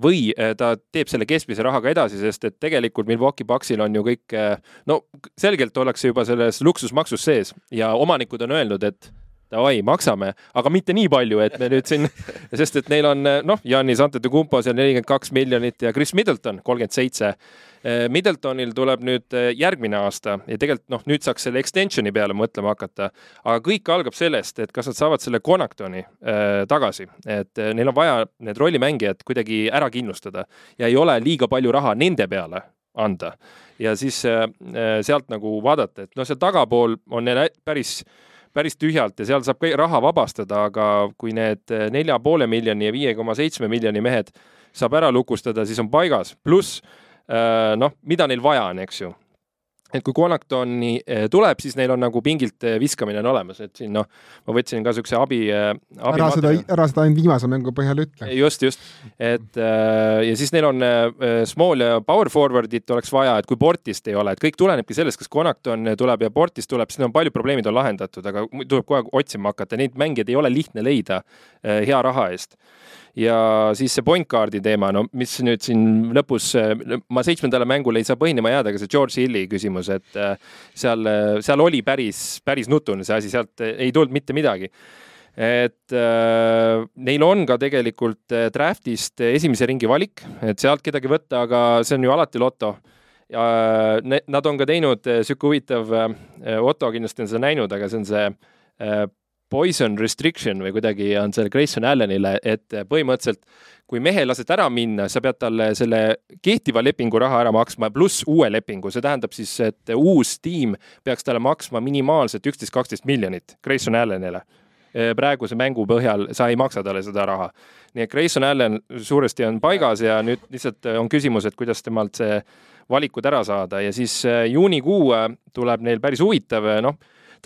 või äh, ta teeb selle keskmise rahaga edasi, sest et tegelikult Milwaukee Bucksil on ju kõik, äh, no selgelt ollakse juba selles luksusmaksus sees ja omanikud on öelnud, et davai, maksame, aga mitte nii palju, et me nüüd siin, sest et neil on noh, Janis Antetokounmpo seal nelikümmend kaks miljonit ja Chris Middleton kolmkümmend seitse. Middletonil tuleb nüüd järgmine aasta ja tegelikult noh, nüüd saaks selle extension'i peale mõtlema hakata, aga kõik algab sellest, et kas nad saavad selle Connachtoni äh, tagasi, et äh, neil on vaja need rollimängijad kuidagi ära kindlustada ja ei ole liiga palju raha nende peale anda. Ja siis äh, sealt nagu vaadata, et noh, seal tagapool on neil päris päris tühjalt ja seal saab raha vabastada, aga kui need nelja poole miljoni ja viie koma seitsme miljoni mehed saab ära lukustada, siis on paigas, pluss noh, mida neil vaja on, eks ju. Et kui Connachtoni eh, tuleb, siis neil on nagu pingilt eh, viskamine on olemas, et siin noh, ma võtsin ka niisuguse abi, abi.
ära seda, ära seda ainult viimase mängu põhjal ütle.
just, just, et ja siis neil on small ja power forward'it oleks vaja, et kui Portist ei ole, et kõik tulenebki sellest, kas Connachton tuleb ja Portist tuleb, siis on palju probleemid on lahendatud, aga tuleb kogu aeg otsima hakata, neid mängijaid ei ole lihtne leida hea raha eest ja siis see point guard'i teema, no mis nüüd siin lõpus, ma seitsmendale mängule ei saa põhinema jääda, aga see George Hilli küsimus, et äh, seal, seal oli päris, päris nutune see asi, sealt ei tulnud mitte midagi et äh, neil on ka tegelikult äh, draft'ist esimese ringi valik, et sealt kedagi võtta, aga see on ju alati loto. ja ne, nad on ka teinud sihuke huvitav äh,, Otto kindlasti on seda näinud, aga see on see äh, poison restriction või kuidagi on see Grayson Allanile, et põhimõtteliselt kui mehe lased ära minna, sa pead talle selle kehtiva lepingu raha ära maksma, pluss uue lepingu, see tähendab siis, et uus tiim peaks talle maksma minimaalselt üksteist, kaksteist miljonit Grayson Allanile. praeguse mängu põhjal sa ei maksa talle seda raha. nii et Grayson Allan suuresti on paigas ja nüüd lihtsalt on küsimus, et kuidas temalt see valikud ära saada ja siis juunikuu tuleb neil päris huvitav, noh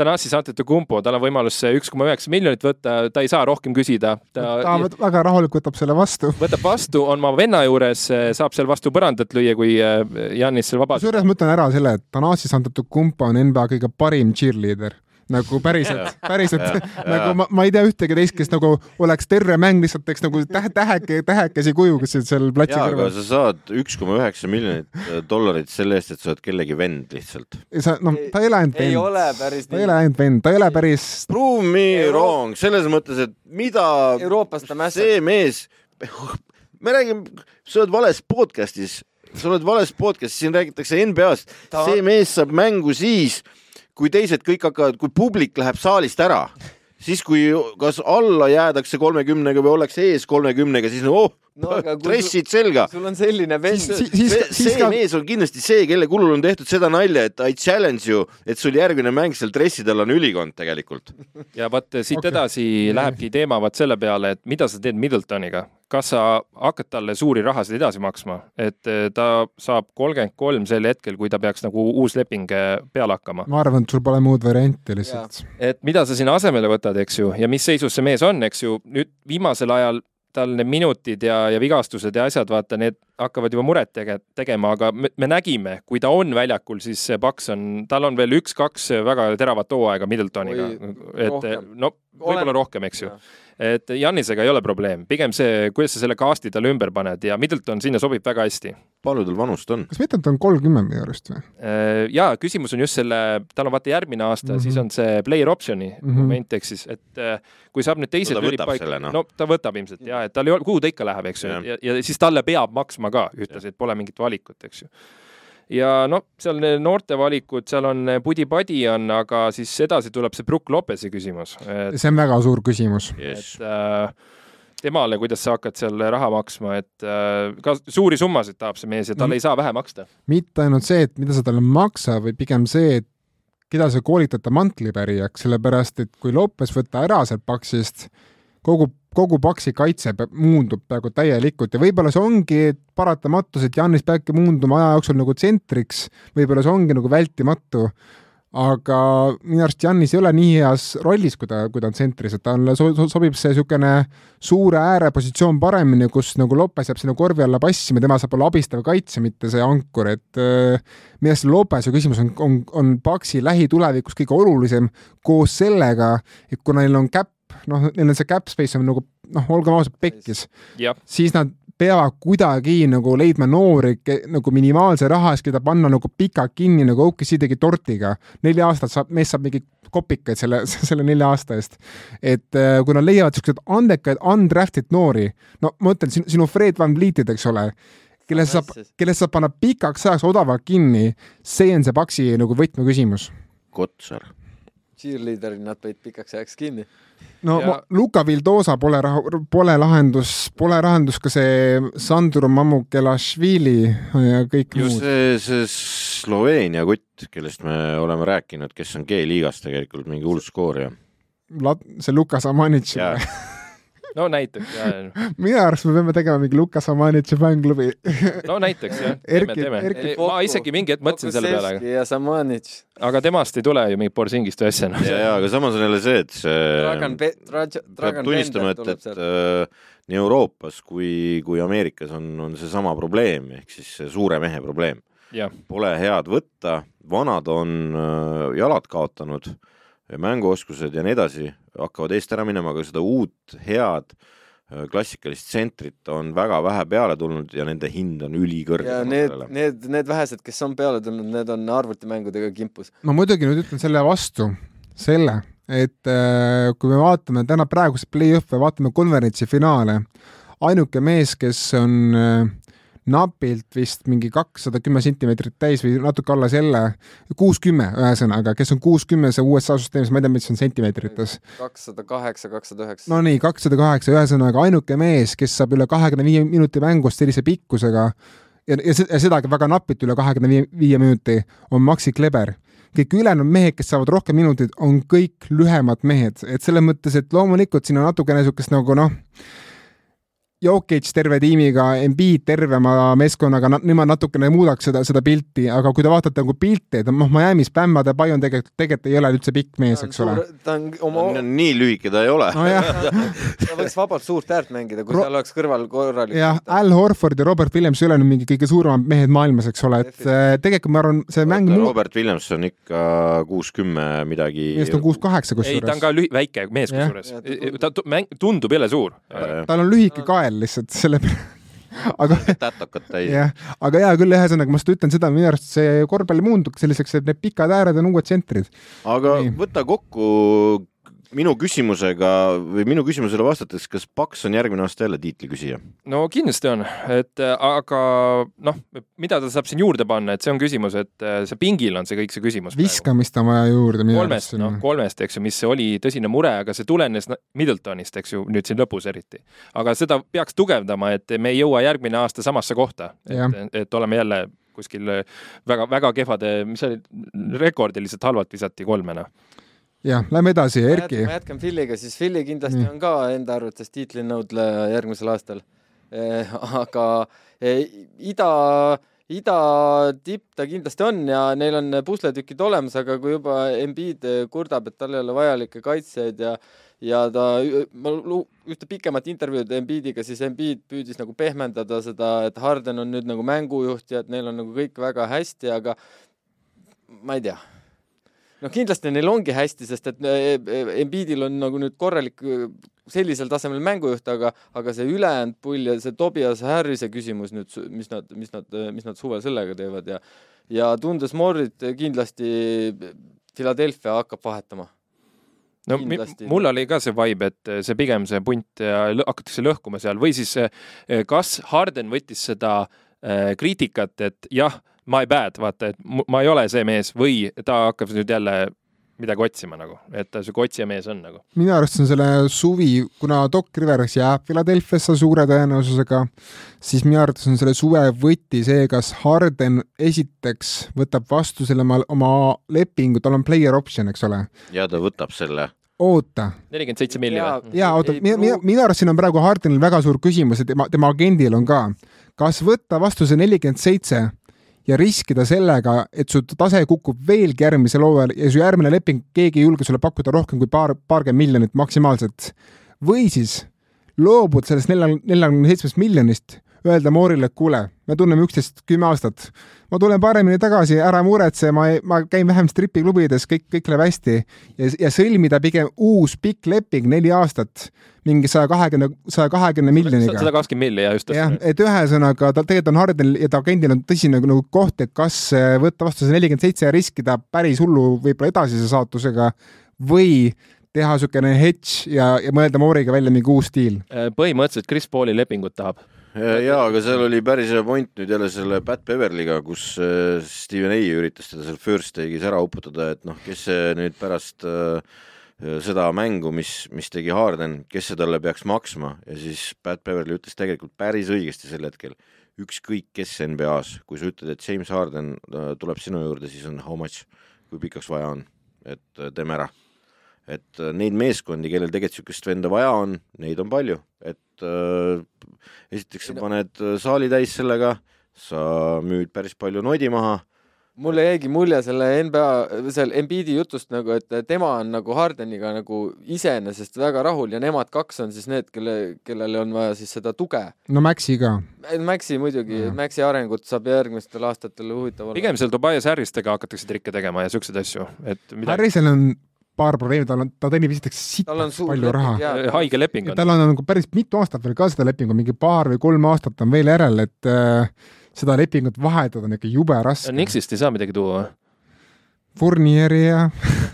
Thanassis Antetokounmpo, tal on võimalus üks koma üheksa miljonit võtta, ta ei saa rohkem küsida.
ta, ta väga rahulikult võtab selle vastu.
võtab vastu, on oma venna juures, saab seal vastu põrandat lüüa, kui äh, Janis seal vabalt.
kusjuures ma ütlen ära selle, et Thanassis Antetokounmpo on NBA kõige parim cheerleader nagu päriselt, päriselt nagu ma, ma ei tea ühtegi teist, kes nagu oleks terve mäng lihtsalt teeks nagu tähe, täheke, tähekesi kujusid seal platsi
kõrval. sa saad üks koma üheksa miljonit äh, dollarit selle eest, et sa oled kellegi vend lihtsalt.
sa, noh, ta ei ole ainult vend.
ei ole päris
ta ei ole ainult vend, ta ei ole päris.
Prove me Euro... wrong, selles mõttes, et mida see mees, me räägime, sa oled vales podcast'is, sa oled vales podcast'is, siin räägitakse NBA-st see mees saab mängu siis kui teised kõik hakkavad, kui publik läheb saalist ära, siis kui kas alla jäädakse kolmekümnega või ollakse ees kolmekümnega, siis oh, no, dressid selga.
sul on selline vend.
see, see ka... mees on kindlasti see, kelle kulul on tehtud seda nalja, et I challenge you, et sul järgmine mäng seal dresside all on ülikond tegelikult.
ja vot siit okay. edasi lähebki teema vaat selle peale, et mida sa teed Middletoniga, kas sa hakkad talle suuri rahasid edasi maksma, et eh, ta saab kolmkümmend kolm sel hetkel, kui ta peaks nagu uus leping eh, peale hakkama.
ma arvan, et sul pole muud varianti lihtsalt.
et mida sa sinna asemele võtad, eks ju, ja mis seisus see mees on, eks ju, nüüd viimasel ajal tal need minutid ja, ja vigastused ja asjad, vaata, need hakkavad juba muret tege-, tegema, aga me, me nägime, kui ta on väljakul, siis see paks on, tal on veel üks-kaks väga teravat hooaega Middletoniga. et no võib-olla rohkem, eks ju. Et Jannisega ei ole probleem, pigem see, kuidas sa selle cast'i talle ümber paned ja Middleton sinna sobib väga hästi.
Palju tal vanust on?
kas Middleton on kolmkümmend minu arust või?
Äh, ja küsimus on just selle, tal on vaata järgmine aasta mm, -hmm. siis on see player option'i mm -hmm. moment, ehk siis, et äh, kui saab nüüd teised
no, lülid paika,
no. no ta võtab ilmselt ja, et tal ei ole, kuhu ta ikka läheb, eks ju, ja, ja siis talle peab maksma ka ühtlasi, et pole mingit valikut, eks ju ja noh, seal noorte valikud, seal on Pudi-Padi on, aga siis edasi tuleb see Brook Lopesi küsimus
et.... see on väga suur küsimus
yes.. et äh, temale, kuidas sa hakkad seal raha maksma, et äh, ka suuri summasid tahab see mees ja talle mm. ei saa vähe maksta.
mitte ainult see, et mida sa talle maksa, vaid pigem see, et keda sa koolitad ta mantlipärijaks, sellepärast et kui Lopes võtta ära sealt paksist, kogu kogu Paksi kaitse muundub peaaegu täielikult ja võib-olla see ongi paratamatus, et Janis peabki muunduma aja jooksul nagu tsentriks, võib-olla see ongi nagu vältimatu, aga minu arust Janis ei ole nii heas rollis, kui ta, kui ta on tsentris, et talle so sobib see niisugune suure ääre positsioon paremini, kus nagu Lopes jääb sinna korvi alla passima, tema saab olla abistav kaitse, mitte see ankur, et äh, minu arust Lopese küsimus on, on, on Paksi lähitulevikus kõige olulisem koos sellega, et kuna neil on käpp noh, neil on see cap space on nagu noh, olgem ausad, pekkis. siis nad peavad kuidagi nagu leidma noori nagu minimaalse raha eest, keda panna nagu pikalt kinni nagu OKC tegi tortiga. neli aastat saab, mees saab mingi kopikaid selle, selle nelja aasta eest. et äh, kui nad leiavad siukseid andekaid undrafted noori, no ma ütlen, sinu Fred Van Vlietid, eks ole, kelle saab, kelle saab panna pikaks ajaks odavalt kinni, see on see Paksi nagu võtmeküsimus.
Kotsar.
Cheerleader'id nad panid pikaks ajaks kinni
no ja... Luka Vildosa pole, pole lahendus, pole lahendus ka see Sandro Mamukelašvili ja kõik
just muud. see, see Sloveenia kutt, kellest me oleme rääkinud, kes on G-liigas tegelikult mingi hull skoorija.
see Lukas Amanitš
no näiteks, jaa.
minu arust me peame tegema mingi Lukas Amanitši fännklubi.
no näiteks jah, teeme, teeme. ma isegi mingi hetk mõtlesin selle peale.
ja Samanitš.
aga temast ei tule ju mingit Borsingist või asja.
ja, ja aga samas on jälle see, et see
Dragan Pe-, Dragan
tunnistama, et, et äh, nii Euroopas kui, kui Ameerikas on, on seesama probleem, ehk siis see suure mehe probleem. Pole head võtta, vanad on äh, jalad kaotanud mänguoskused ja nii edasi hakkavad eest ära minema, aga seda uut head äh, klassikalist tsentrit on väga vähe peale tulnud ja nende hind on ülikõrge.
ja need, need, need vähesed, kes on peale tulnud, need on arvutimängudega kimpus.
ma muidugi nüüd ütlen selle vastu, selle, et äh, kui me vaatame täna praeguseid play-off'e, vaatame konverentsi finaale, ainuke mees, kes on äh, napilt vist mingi kakssada kümme sentimeetrit täis või natuke alla selle, kuuskümmend ühesõnaga, kes on kuuskümmend see USA süsteemis, ma ei tea, mis on sentimeetrites.
kakssada kaheksa, kakssada üheksa.
no nii, kakssada kaheksa, ühesõnaga ainuke mees, kes saab üle kahekümne viie minuti mängust sellise pikkusega ja, ja, ja sedagi väga napilt üle kahekümne viie, viie minuti, on Maxi Kleber kõik ülejäänud mehed, kes saavad rohkem minuteid, on kõik lühemad mehed, et selles mõttes, et loomulikult siin on natukene niisugust nagu noh, Jokic terve tiimiga, Embiid tervema meeskonnaga, nemad natukene muudaks seda, seda pilti, aga kui te vaatate nagu pilti, et noh, Miami's Bam Adebayo on tegelikult, tegelikult ei ole üldse pikk mees, eks ole.
ta on oma
no,. nii lühike ta ei ole
no,.
ta võiks vabalt suurt äärt mängida, kui Ro... seal oleks kõrval korralik.
jah, Al Horford ja Robert Williams ei ole nüüd mingi kõige suuremad mehed maailmas, eks ole, et äh, tegelikult ma arvan, see mäng.
Robert Williams on ikka kuus-kümme midagi.
meest on kuus-kaheksa kusjuures.
ei, ta on ka lühi-, väike mees kusjuures. ta mäng, tundub jälle suur.
tal on lühike kael lihtsalt, selle aga
tätokat täis.
jah, aga hea küll, ühesõnaga ma seda ütlen seda, minu arust see korvpall muundub selliseks, et need pikad ääred on uued tsentrid.
aga Nii. võta kokku minu küsimusega või minu küsimusele vastates, kas Paks on järgmine aasta jälle tiitliküsija?
no kindlasti on, et aga noh, mida ta saab siin juurde panna, et see on küsimus, et äh, see pingil on see kõik see küsimus.
viskamist on vaja juurde.
kolmest, noh kolmest, eks ju, mis oli tõsine mure, aga see tulenes Middletonist, eks ju, nüüd siin lõpus eriti. aga seda peaks tugevdama, et me ei jõua järgmine aasta samasse kohta, et, et oleme jälle kuskil väga-väga kehvade, mis olid, rekordiliselt halvalt visati kolme, noh
jah, lähme edasi, Erki.
ma jätkan Philly'ga, siis Philly kindlasti Nii. on ka enda arvates tiitlinõudleja järgmisel aastal eh,. aga eh, ida, ida tipp ta kindlasti on ja neil on pusletükid olemas, aga kui juba Embiid kurdab, et tal ei ole vajalikke kaitsjaid ja ja ta, ma ühte pikemat intervjuud Embiidiga, siis Embiid püüdis nagu pehmendada seda, et Harden on nüüd nagu mängujuht ja et neil on nagu kõik väga hästi, aga ma ei tea noh, kindlasti neil ongi hästi, sest et eh, eh, Embiidil on nagu nüüd korralik eh, sellisel tasemel mängujuht, aga, aga see ülejäänud pull ja see Tobias Harrise küsimus nüüd, mis nad, mis nad, mis nad suvel sellega teevad ja ja tundes Morrit kindlasti Philadelphia hakkab vahetama.
No mul oli ka see vibe, et see pigem see punt ja hakatakse lõhkuma seal või siis kas Harden võttis seda äh, kriitikat, et jah, my bad, vaata, et ma ei ole see mees või ta hakkab nüüd jälle midagi otsima nagu, et ta sihuke otsija mees on nagu.
minu arust on selle suvi, kuna Doc Rivers jääb Philadelphiasse suure tõenäosusega, siis minu arvates on selle suve võti see, kas Harden esiteks võtab vastu selle oma, oma lepingu, tal on player option, eks ole.
ja ta võtab selle
oota.
nelikümmend seitse miljonit.
jaa, oota, minu, minu arust siin on praegu Hardenil väga suur küsimus ja tema, tema agendil on ka. kas võtta vastu see nelikümmend seitse ja riskida sellega, et su tase kukub veelgi järgmisel hooajal ja su järgmine leping, keegi ei julge sulle pakkuda rohkem kui paar, paarkümmend miljonit maksimaalselt. või siis loobud sellest neljakümne seitsmest miljonist, öelda Moorile, et kuule, me tunneme üksteist kümme aastat, ma tulen paremini tagasi, ära muretse, ma, ma käin vähem stripiklubides, kõik, kõik läheb hästi ja, ja sõlmida pigem uus pikk leping, neli aastat, mingi saja kahekümne, saja kahekümne miljoniga
sada kakskümmend milli ja just
jah, et ühesõnaga ta tegelikult on Hardenil ja ta agendil on tõsine nagu koht, et kas äh, võtta vastu see nelikümmend seitse ja riskida päris hullu võib-olla edasise saatusega või teha niisugune hedge ja, ja mõelda Mooriga välja mingi uus stiil.
põhimõtteliselt Chris Pauli lepingut tahab.
jaa, aga seal oli päris hea point nüüd jälle selle Pat Beverly'ga, kus äh, Steven A üritas teda seal first take'is ära uputada, et noh, kes see nüüd pärast äh, seda mängu, mis, mis tegi Harden, kes see talle peaks maksma ja siis Pat Beverly ütles tegelikult päris õigesti sel hetkel, ükskõik kes NBA-s, kui sa ütled, et James Harden äh, tuleb sinu juurde, siis on how much, kui pikaks vaja on, et äh, teeme ära. Et äh, neid meeskondi, kellel tegelikult niisugust venda vaja on, neid on palju, et äh, esiteks sa paned äh, saali täis sellega, sa müüd päris palju nodi maha,
mulle jäigi mulje selle NBA, seal Embiidi jutust nagu, et tema on nagu Hardeniga nagu iseenesest väga rahul ja nemad kaks on siis need, kelle, kellele on vaja siis seda tuge.
no Maxi ka.
Maxi muidugi Maxi arengut saab järgmistel aastatel huvitav olla.
pigem seal Tobias Harristega hakatakse trikke tegema ja siukseid asju, et midagi,
Harrisel on paar probleemi, tal on, ta teenib esiteks
tal on
sitaks palju raha.
Haige leping on.
tal on nagu päris mitu aastat veel ka seda lepingu, mingi paar või kolm aastat on veel järel, et äh, seda lepingut vahetada on ikka jube raske.
Nixist ei saa midagi tuua.
Fournieri ja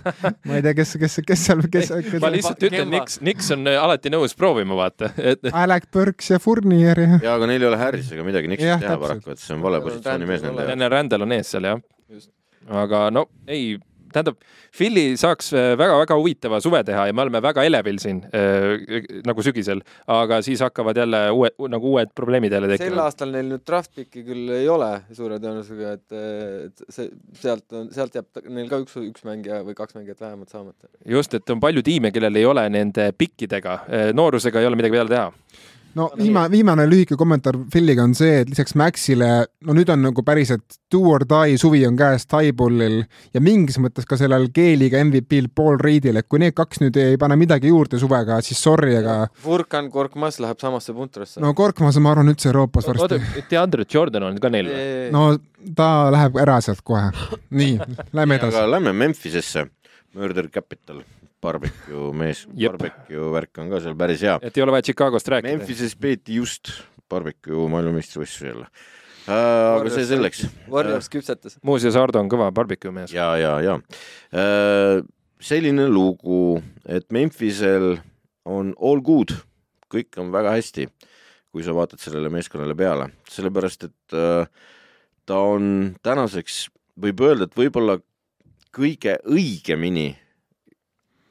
ma ei tea, kes, kes, kes seal, kes, kes
ma lihtsalt ütlen, Nix, Nix on äh, alati nõus proovima, vaata, et
Alec Burks ja Fournier ja
ja aga neil ei ole Harrisega midagi niks
Jah,
teha
täpselt.
paraku, et see on vale positsiooni mees nende jaoks.
Jan Rändal on ees seal jah
Just..
aga no ei, tähendab, Philly saaks väga-väga huvitava suve teha ja me oleme väga elevil siin äh, nagu sügisel, aga siis hakkavad jälle uued, nagu uued probleemid jälle
sel
tekkima.
aastal neil nüüd draft pick'i küll ei ole suure tõenäosusega, et, see sealt on, sealt jääb neil ka üks, üks mängija või kaks mängijat vähemalt saamata.
just, et on palju tiime, kellel ei ole nende pikkidega, noorusega ei ole midagi peale teha.
No viimane, viimane lühike kommentaar Philliga on see, et lisaks Maxile, no nüüd on nagu päriselt do or die suvi on käes Tybullil ja mingis mõttes ka sellel Keeliga MVP-l Paul Reidil, et kui need kaks nüüd ei pane midagi juurde suvega, siis sorry, aga
Furkan Korkmaz läheb samasse puntrasse.
no Korkmas, ma arvan, üldse Euroopas
oota
varsti.,
DeAndre Jordan on ka neil või?
no ta läheb ära sealt kohe. nii, lähme edasi
aga. lähme Memphisesse, Murder Capital, barbecue mees, barbecue värk on ka seal päris hea.
et ei ole vaja Chicagost rääkida.
Memphises peeti just barbecue maailmameistrivõistlusi jälle äh,. aga see selleks.
Warriors küpsetas.
muuseas, Ardo on kõva barbecue mees.
ja, ja, ja äh, selline lugu, et Memphisel on all good, kõik on väga hästi, kui sa vaatad sellele meeskonnale peale, sellepärast et äh, ta on tänaseks, võib öelda, et võib-olla kõige õigemini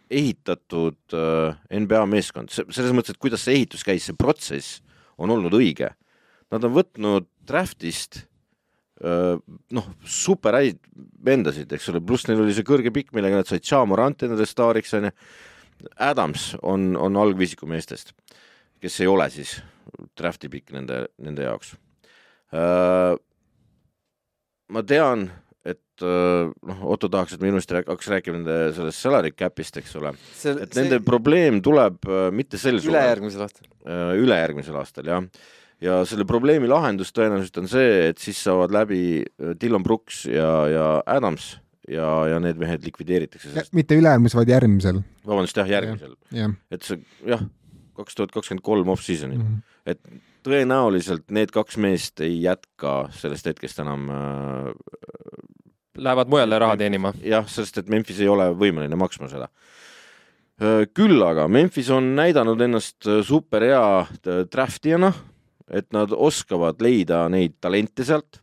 ehitatud äh, NBA meeskond, selles mõttes, et kuidas see ehitus käis, see protsess on olnud õige. Nad on võtnud draftist öö, noh, super häid vendasid, eks ole, pluss neil oli see kõrge pikk, millega nad said Chamorant endale staariks, onju. Adams on, on algviisiku meestest, kes ei ole siis draft'i pikk nende, nende jaoks. ma tean, et öö, noh, Otto tahaks, et me ilusti rääk- hakkaks rääkima nende sellest salary cap'ist, eks ole,
see,
et nende probleem tuleb öö, mitte sel suvel,
ülejärgmisel aastal.
ülejärgmisel aastal, jah. ja selle probleemi lahendus tõenäoliselt on see, et siis saavad läbi Dillon Brooks ja, ja Adams ja, ja need mehed likvideeritakse, sest
mitte üle-eelmisel, vaid järgmisel,
vabandust, jah, järgmisel,
jah
et see jah, kaks tuhat kakskümmend kolm off-season'il,
mm.
et tõenäoliselt need kaks meest ei jätka sellest hetkest enam äh,
Lähevad mujale raha teenima.
jah, sest et Memphis ei ole võimeline maksma seda. küll aga Memphis on näidanud ennast äh, super hea draftijana, et nad oskavad leida neid talente sealt.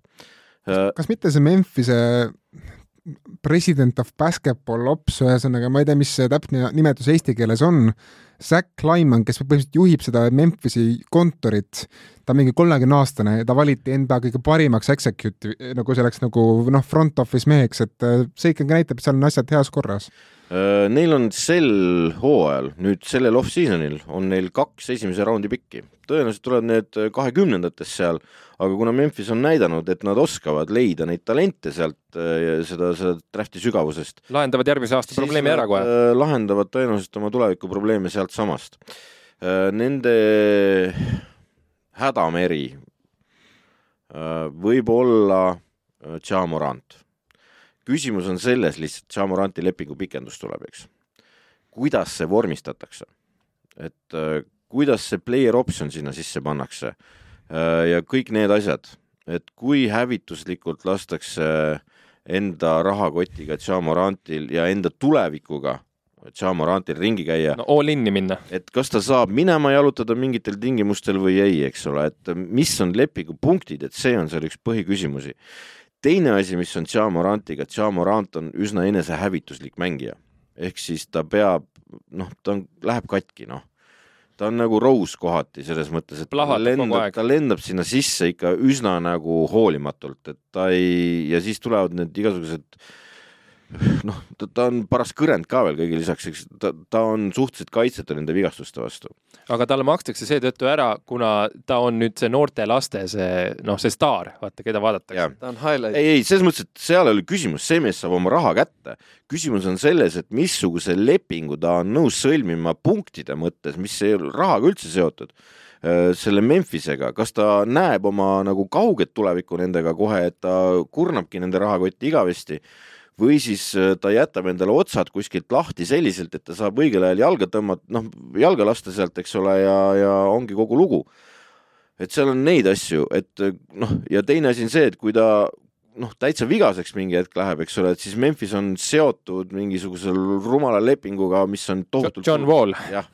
kas mitte see Memphise president of basketball ops, ühesõnaga ma ei tea, mis see täpne nimetus eesti keeles on, Zack Kleiman, kes põhimõtteliselt juhib seda Memphisi kontorit, ta on mingi kolmekümne aastane ja ta valiti enda kõige parimaks executive, nagu selleks nagu noh, front office meheks, et äh, see ikkagi näitab, et seal on asjad heas korras.
Äh, Neil on sel hooajal, nüüd sellel off-season'il on neil kaks esimese raundi pikki. tõenäoliselt tulevad need kahekümnendates seal, aga kuna Memphis on näidanud, et nad oskavad leida neid talente sealt äh, seda, seda draft'i sügavusest,
lahendavad järgmise aasta probleemi ära kohe.
äh, lahendavad tõenäoliselt oma tulevikuprobleeme sealtsamast. Nende hädameri võib-olla äh, Ja Morant. küsimus on selles lihtsalt, Ja Moranti lepingu pikendus tuleb, eks. kuidas see vormistatakse? et äh, kuidas see player option sinna sisse pannakse ja kõik need asjad, et kui hävituslikult lastakse enda rahakotiga Ja Morantil ja enda tulevikuga Ja Morantil ringi käia
no all in'i minna.
et kas ta saab minema jalutada mingitel tingimustel või ei, eks ole, et mis on lepingu punktid, et see on seal üks põhiküsimusi. teine asi, mis on Ja Morantiga, et Ja Morant on üsna enesehävituslik mängija. ehk siis ta peab, noh, ta on, läheb katki, noh. ta on nagu Rose kohati selles mõttes, et ta
Plahvatab kogu
lendab, ta lendab sinna sisse ikka üsna nagu hoolimatult, et ta ei, ja siis tulevad need igasugused noh, ta, ta on paras kõrend ka veel kõige lisaks, eks ta, ta on suhteliselt kaitsetu nende vigastuste vastu.
aga talle makstakse seetõttu ära, kuna ta on nüüd see noorte laste see, noh, see staar, vaata, keda vaadatakse.
ta on highlight.
ei, ei selles mõttes, et seal ei ole küsimus, see mees saab oma raha kätte. küsimus on selles, et missuguse lepingu ta on nõus sõlmima punktide mõttes, mis ei ole rahaga üldse seotud selle Memphisega, kas ta näeb oma nagu kauget tulevikku nendega kohe, et ta kurnabki nende rahakotti igavesti või siis äh, ta jätab endale otsad kuskilt lahti selliselt, et ta saab õigel ajal jalga tõmmata, noh, jalga lasta sealt, eks ole, ja, ja ongi kogu lugu. et seal on neid asju, et noh, ja teine asi on see, et kui ta noh, täitsa vigaseks mingi hetk läheb, eks ole, et siis Memphis on seotud mingisuguse rumala lepinguga, mis on tohutult
John Wall.
jah,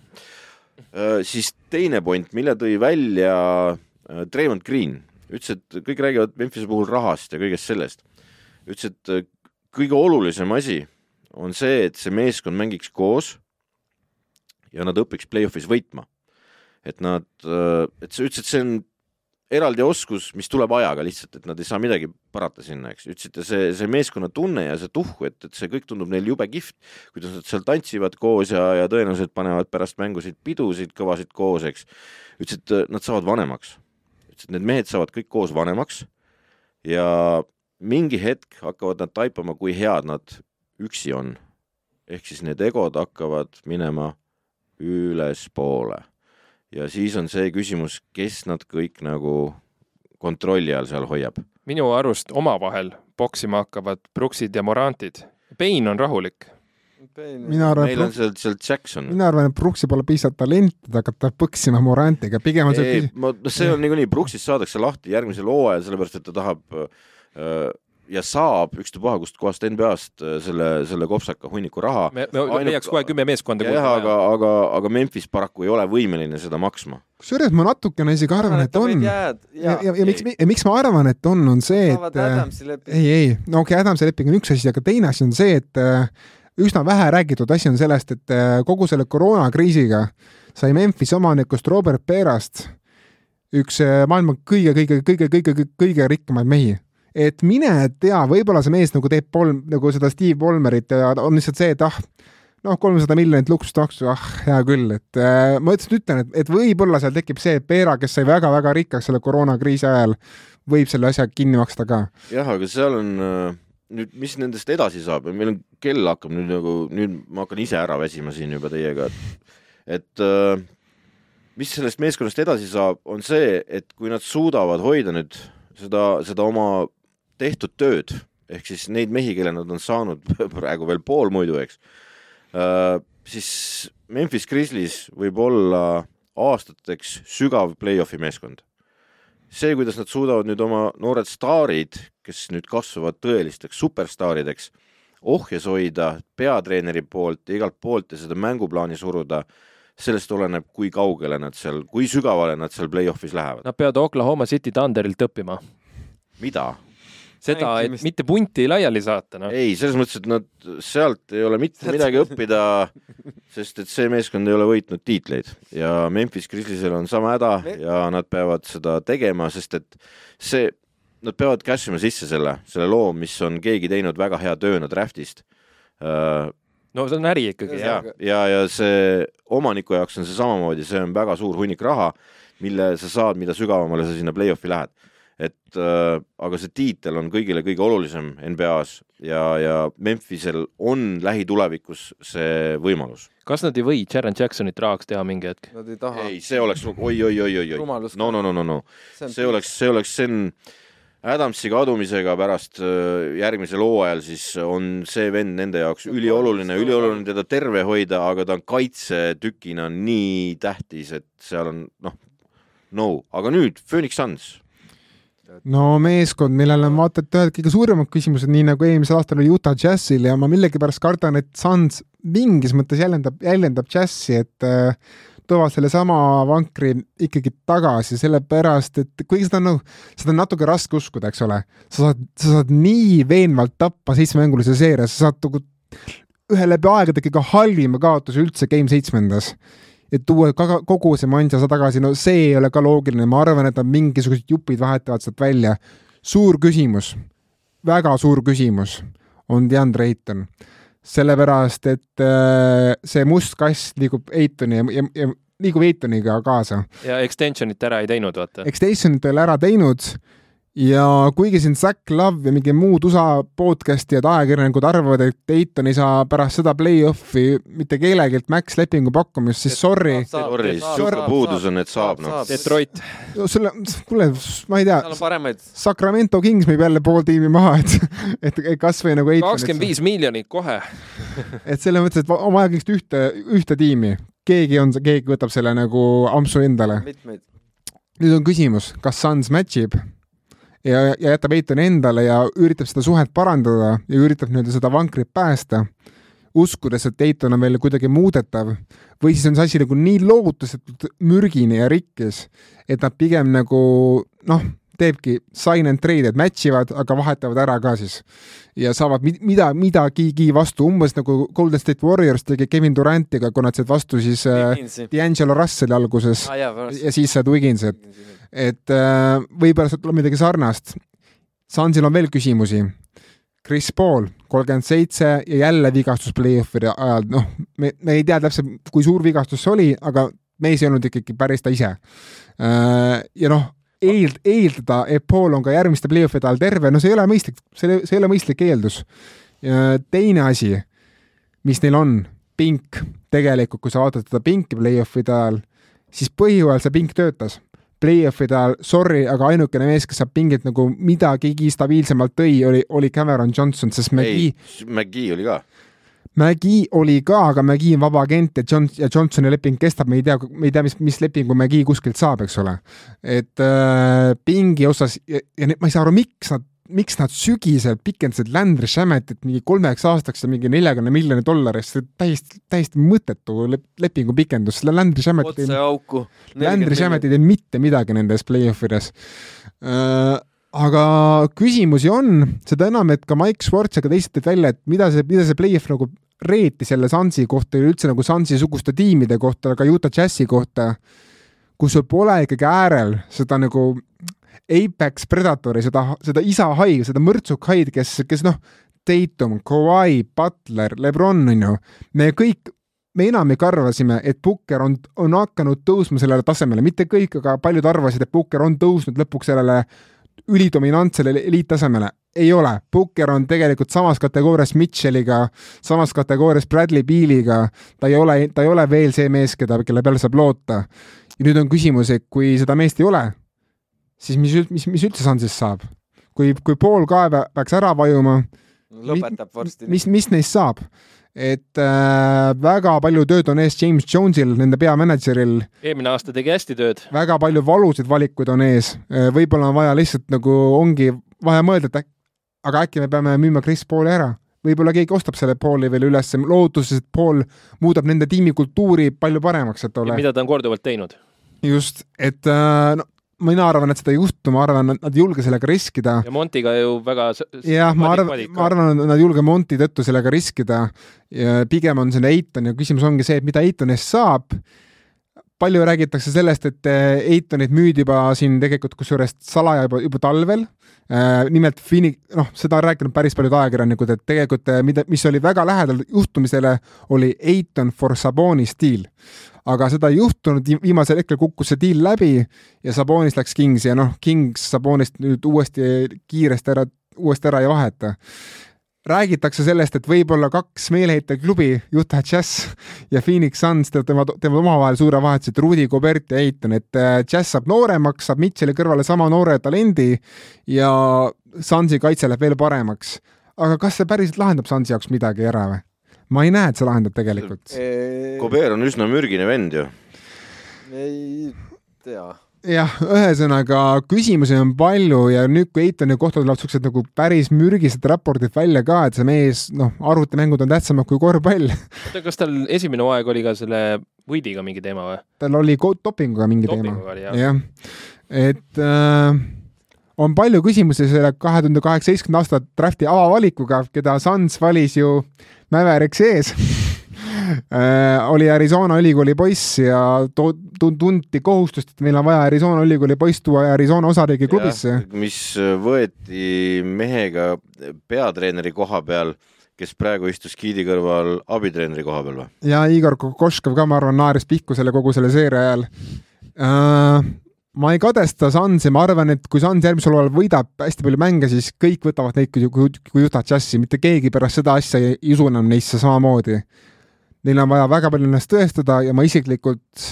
siis teine point, mille tõi välja äh, Draymond Green, ütles, et kõik räägivad Memphise puhul rahast ja kõigest sellest. ütles, et äh, kõige olulisem asi on see, et see meeskond mängiks koos ja nad õpiks play-off'is võitma. et nad, et see ütles, et see on eraldi oskus, mis tuleb ajaga lihtsalt, et nad ei saa midagi parata sinna, eks. ütles, et see, see meeskonnatunne ja see tuhhu, et, et see kõik tundub neile jube kihvt, kuidas nad seal tantsivad koos ja, ja tõenäoliselt panevad pärast mängusid pidusid kõvasid koos, eks. ütles, et äh, nad saavad vanemaks. ütles, et need mehed saavad kõik koos vanemaks ja mingi hetk hakkavad nad taipama, kui head nad üksi on. ehk siis need egod hakkavad minema ülespoole ja siis on see küsimus, kes nad kõik nagu kontrolli all seal hoiab.
minu arust omavahel poksima hakkavad Brooksid ja Morantid. Payne on rahulik.
mina arvan,
meil on
et
seal, seal Jackson.
mina arvan, et Brooksi pole piisavalt talenti, ta hakkab põksima Morantiga, pigem on see
ei, ma, see on niikuinii, Brooksist saadakse lahti järgmisel hooajal, sellepärast et ta tahab äh, ja saab ükstapuha kust kohast NBA-st äh, selle, selle kopsaka hunniku raha.
me, me
Ainult-
leiaks kohe kümme meeskonda.
jah, aga, aga, aga Memphis paraku ei ole võimeline seda maksma.
kusjuures ma natukene isegi arvan, et on. ja, ja, ja, ja miks, miks ma arvan, et on, on see, et äh, ei, ei, no okei okay,, Adamsi leping on üks asi, aga teine asi on see, et äh, üsna vähe räägitud asi on sellest, et äh, kogu selle koroonakriisiga sai Memphis omanikust Robert Perast üks äh, maailma kõige, kõige, kõige, kõige, kõige, kõige rikkamaid mehi. Et mine tea, võib-olla see mees nagu teeb Paul, nagu seda Steve Ballmerit ja on lihtsalt see, et ah, noh, kolmsada miljonit luksustaksu, ah, hea küll, et äh, ma lihtsalt ütlen, et, et võib-olla seal tekib see, et Peera, kes sai väga-väga rikkaks selle koroonakriisi ajal, võib selle asja kinni maksta ka.
Jah, aga seal on äh, nüüd, mis nendest edasi saab, meil on kell hakkab nüüd nagu, nüüd ma hakkan ise ära väsima siin juba teiega, et, et äh, mis sellest meeskonnast edasi saab, on see, et kui nad suudavad hoida nüüd seda, seda oma tehtud tööd ehk siis neid mehi, kelle nad on saanud praegu veel pool muidu, eks, siis Memphis Grizzlies võib olla aastateks sügav play-off'i meeskond see, kuidas nad suudavad nüüd oma noored staarid, kes nüüd kasvavad tõelisteks superstaarideks, ohjes hoida peatreeneri poolt ja igalt poolt ja seda mänguplaani suruda, sellest oleneb, kui kaugele nad seal, kui sügavale nad seal play-off'is lähevad.
Nad peavad Oklahoma City Thunderilt õppima
mida?
seda, et mitte punti laiali saata, noh.
ei, selles mõttes, et nad, sealt ei ole mitte midagi õppida, sest et see meeskond ei ole võitnud tiitleid ja Memphis Grizzliesel on sama häda ja nad peavad seda tegema, sest et see, nad peavad cash ima sisse selle, selle loo, mis on keegi teinud väga hea tööna draft'ist. ja,
no see on äri ikkagi,
ja ja, ja see omaniku jaoks on see samamoodi, see on väga suur hunnik raha, mille sa saad, mida sügavamale sa sinna play-off'i lähed et äh, aga see tiitel on kõigile kõige olulisem NBA-s ja, ja Memphisel on lähitulevikus see võimalus.
kas nad ei või Jaren Jacksonit rahaks teha mingi hetk?
Nad ei taha.
ei, see oleks oi, oi, oi, oi, oi,
Rumalus
no, no, no, no, no, see oleks, see oleks, see on Adamsi kadumisega pärast äh, järgmisel hooajal, siis on see vend nende jaoks ülioluline, ülioluline teda terve hoida, aga ta on kaitsetükina nii tähtis, et seal on noh, no, aga nüüd Phoenix Suns.
No meeskond, millel on vaata et ühed kõige suuremad küsimused, nii nagu eelmisel aastal oli Utah Jazzil ja ma millegipärast kardan, et Suns mingis mõttes jäljendab, jäljendab Jazzi, et äh, toovad sellesama vankri ikkagi tagasi, sellepärast et kuigi seda on nagu, seda on natuke raske uskuda, eks ole. sa saad, sa saad nii veenvalt tappa seitsmemängulise seeria, sa saad nagu ühe läbi aegade kõige halvima kaotuse üldse Game seitsmendas. Et tuua ka kogu see Manchasa tagasi, no see ei ole ka loogiline, ma arvan, et nad mingisugused jupid vahetavad sealt välja. suur küsimus, väga suur küsimus on DeAndre Ayton sellepärast et äh, see must kass liigub Eitoni ja, ja, ja liigub Eitoniga kaasa.
ja extension'it ära ei teinud, vaata.
Extension'it ei ole ära teinud ja kuigi siin Zack Love ja mingi muud USA podcast'i ja ajakirjanikud arvavad, et Dayton ei saa pärast seda play-off'i mitte kellelgi max lepingu pakkumist, siis sorry.
sorry, sihuke puudus on, et saab, noh.
Detroit.
sulle, kuule, ma ei tea.
seal on paremaid.
Sacramento Kings müüb jälle pool tiimi maha, et, et kasvõi nagu.
kakskümmend viis miljonit kohe
et selles mõttes, et on vaja kõigist ühte, ühte tiimi, keegi on, keegi võtab selle nagu ampsu endale. nüüd on küsimus, kas Suns match ib ja, ja jätab Eitoni endale ja üritab seda suhet parandada ja üritab nii-öelda seda vankrit päästa, uskudes, et Eiton on veel kuidagi muudetav, või siis on see asi nagu nii lootusetult mürgine ja rikkis, et nad pigem nagu noh, teebki sign and trade, et match ivad, aga vahetavad ära ka siis. ja saavad mida, midagigi vastu, umbes nagu Golden State Warriors tegi Kevin Durantiga, kui nad said vastu siis äh, D'Angelo Russell'i alguses ah, jah, ja siis said Wigginsit et äh, võib-olla sealt tuleb midagi sarnast. Sansil on veel küsimusi. Chris Paul, kolmkümmend seitse ja jälle vigastus play-off'ide ajal, noh, me, me ei tea täpselt, kui suur vigastus see oli, aga mees ei olnud ikkagi päris ta ise. Äh, ja noh, eel-, eeldada, et Paul on ka järgmiste play-off'ide ajal terve, no see ei ole mõistlik, see, see ei ole mõistlik eeldus. teine asi, mis neil on, pink, tegelikult kui sa vaatad seda pinki play-off'ide ajal, siis põhjujärel see pink töötas play-off'ide ajal, sorry, aga ainukene mees, kes saab pingilt nagu midagigi stabiilsemalt tõi, oli, oli Cameron Johnson, sest McGee.
McGee oli ka.
McGee oli ka, aga McGee on vaba agent ja John ja Johnsoni leping kestab, me ei tea, me ei tea, mis, mis lepingu McGee kuskilt saab, eks ole. et äh, pingi osas ja, ja ma ei saa aru, miks nad miks nad sügisel pikendasid Landry Shametit mingi kolmeks aastaks ja mingi neljakümne miljoni dollari eest, see täiesti, täiesti mõttetu lepingu pikendus, selle Landry Shamet
otse auku.
Landry Shamet ei tee mitte midagi nendes play-off ides äh, aga küsimusi on, seda enam, et ka Mike Schwartz ja ka teised tõid välja, et mida see, mida see play-off nagu reeti selle Sunsi kohta ja üldse nagu Sunsi-suguste tiimide kohta, ka Utah Jazzi kohta, kus sul pole ikkagi äärel seda nagu Apex Predatori, seda, seda isa haid, seda mõrtsuk haid, kes, kes noh, Tatum, Kawhi, Butler, Lebron on ju, me kõik, me enamik arvasime, et Booker on, on hakanud tõusma sellele tasemele, mitte kõik, aga paljud arvasid, et Booker on tõusnud lõpuks sellele ülidominantsele eliittasemele. Ei ole, Booker on tegelikult samas kategoorias Mitchelliga, samas kategoorias Bradley Bealiga, ta ei ole, ta ei ole veel see mees, keda, kelle peale saab loota. ja nüüd on küsimus, et kui seda meest ei ole, siis mis, mis, mis üldse Sunsist saab? kui, kui pool kaeve peaks ära vajuma,
lõpetab varsti.
mis, mis neist saab? et äh, väga palju tööd on ees James Jonesil, nende peamänedžeril.
eelmine aasta tegi hästi tööd.
väga palju valusaid valikuid on ees, äh, võib-olla on vaja lihtsalt nagu ongi vaja mõelda, et äk, aga äkki me peame müüma Chris Pauli ära võib-olla keegi ostab selle Pauli veel üles, lootuses, et Paul muudab nende tiimi kultuuri palju paremaks, et ole.
mida ta on korduvalt teinud.
just, et äh, no mina arvan, et seda ei juhtu, ma arvan, et nad ei julge sellega riskida.
ja Montiga ju väga
jah, ma arvan, ma arvan, et nad ei julge Monti tõttu sellega riskida. pigem on see Eiton ja küsimus ongi see, et mida Eitonist saab. Palju räägitakse sellest, et Eitonit müüdi juba siin tegelikult kusjuures salaja juba, juba talvel. nimelt Fini-, noh, seda on rääkinud päris paljud ajakirjanikud, et tegelikult mida, mis oli väga lähedal juhtumisele, oli Eiton for Sabonis stiil aga seda ei juhtunud, viimasel hetkel kukkus see deal läbi ja Sabonis läks Kingsi ja noh, Kings Sabonist nüüd uuesti kiiresti ära, uuesti ära ei vaheta. Räägitakse sellest, et võib-olla kaks meeleheiteklubi, Utah Jazz ja Phoenix Suns teevad, teevad omavahel suure vahetuse, et Rudi Gobert ja Eitan, et äh, Jazz saab nooremaks, saab Mitchell'i kõrvale sama noore talendi ja Sunsi kaitse läheb veel paremaks. aga kas see päriselt lahendab Sunsi jaoks midagi ära või? ma ei näe, et see lahendab tegelikult.
Gobert on üsna mürgine vend ju.
ei tea
jah, ühesõnaga küsimusi on palju ja nüüd, kui Eitoni kohta tulevad siuksed nagu päris mürgised raportid välja ka, et see mees, noh, arvutimängud on tähtsamad kui korvpall.
oota, kas tal esimene hooaeg oli ka selle võidiga mingi teema või?
tal oli dopinguga mingi
Dopinguga
teema. jah, et äh, on palju küsimusi selle kahe tuhande kaheksateistkümnenda aasta drafti avavalikuga, keda Suns valis ju Mäveriks ees oli Arizona ülikooli poiss ja tunti kohustust, et meil on vaja Arizona ülikooli poiss tuua Arizona osariigi klubisse.
mis võeti mehega peatreeneri koha peal, kes praegu istus giidi kõrval abitreeneri koha peal või?
ja Igor Kokoškov ka, ma arvan, naeris pihku selle kogu selle seeria ajal uh, ma ei kadesta Sunsi, ma arvan, et kui Suns järgmisel hooajal võidab hästi palju mänge, siis kõik võtavad neid kui, kui, kui Utah Jazzi, mitte keegi pärast seda asja ei usu enam neisse samamoodi neil on vaja väga palju ennast tõestada ja ma isiklikult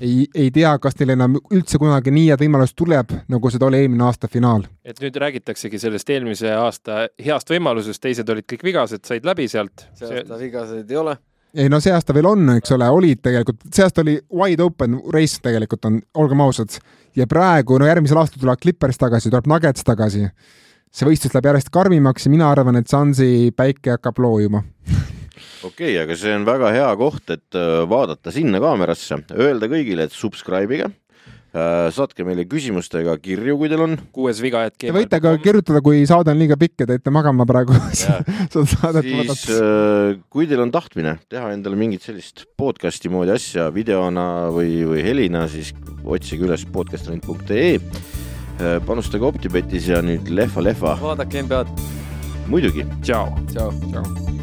ei, ei tea, kas neil enam üldse kunagi nii head võimalust tuleb, nagu seda oli eelmine aasta finaal.
et nüüd räägitaksegi sellest eelmise aasta heast võimalusest, teised olid kõik vigased, said läbi sealt.
see aasta vigaseid ei ole
ei no see aasta veel on, eks ole, olid tegelikult, see aasta oli wide open race tegelikult on, olgem ausad. ja praegu, no järgmisel aastal tulevad Clippers tagasi, tuleb Nuggets tagasi. see võistlus läheb järjest karmimaks ja mina arvan, et Sunsi päike hakkab loojuma
okei okay,, aga see on väga hea koht, et äh, vaadata sinna kaamerasse, öelda kõigile, et subscribe'ige äh, saatke meile küsimustega kirju, kui teil on.
kuues viga, et
Te võite ka kirjutada, kui saade on liiga pikk ja te jäite magama praegu
siis äh, kui teil on tahtmine teha endale mingit sellist podcast'i moodi asja videona või, või helina, siis otsige üles podcastrent.ee. panustage Optibetis ja nüüd lehva-lehva.
vaadake NBA-d.
muidugi.
tšau.
tšau.
tšau.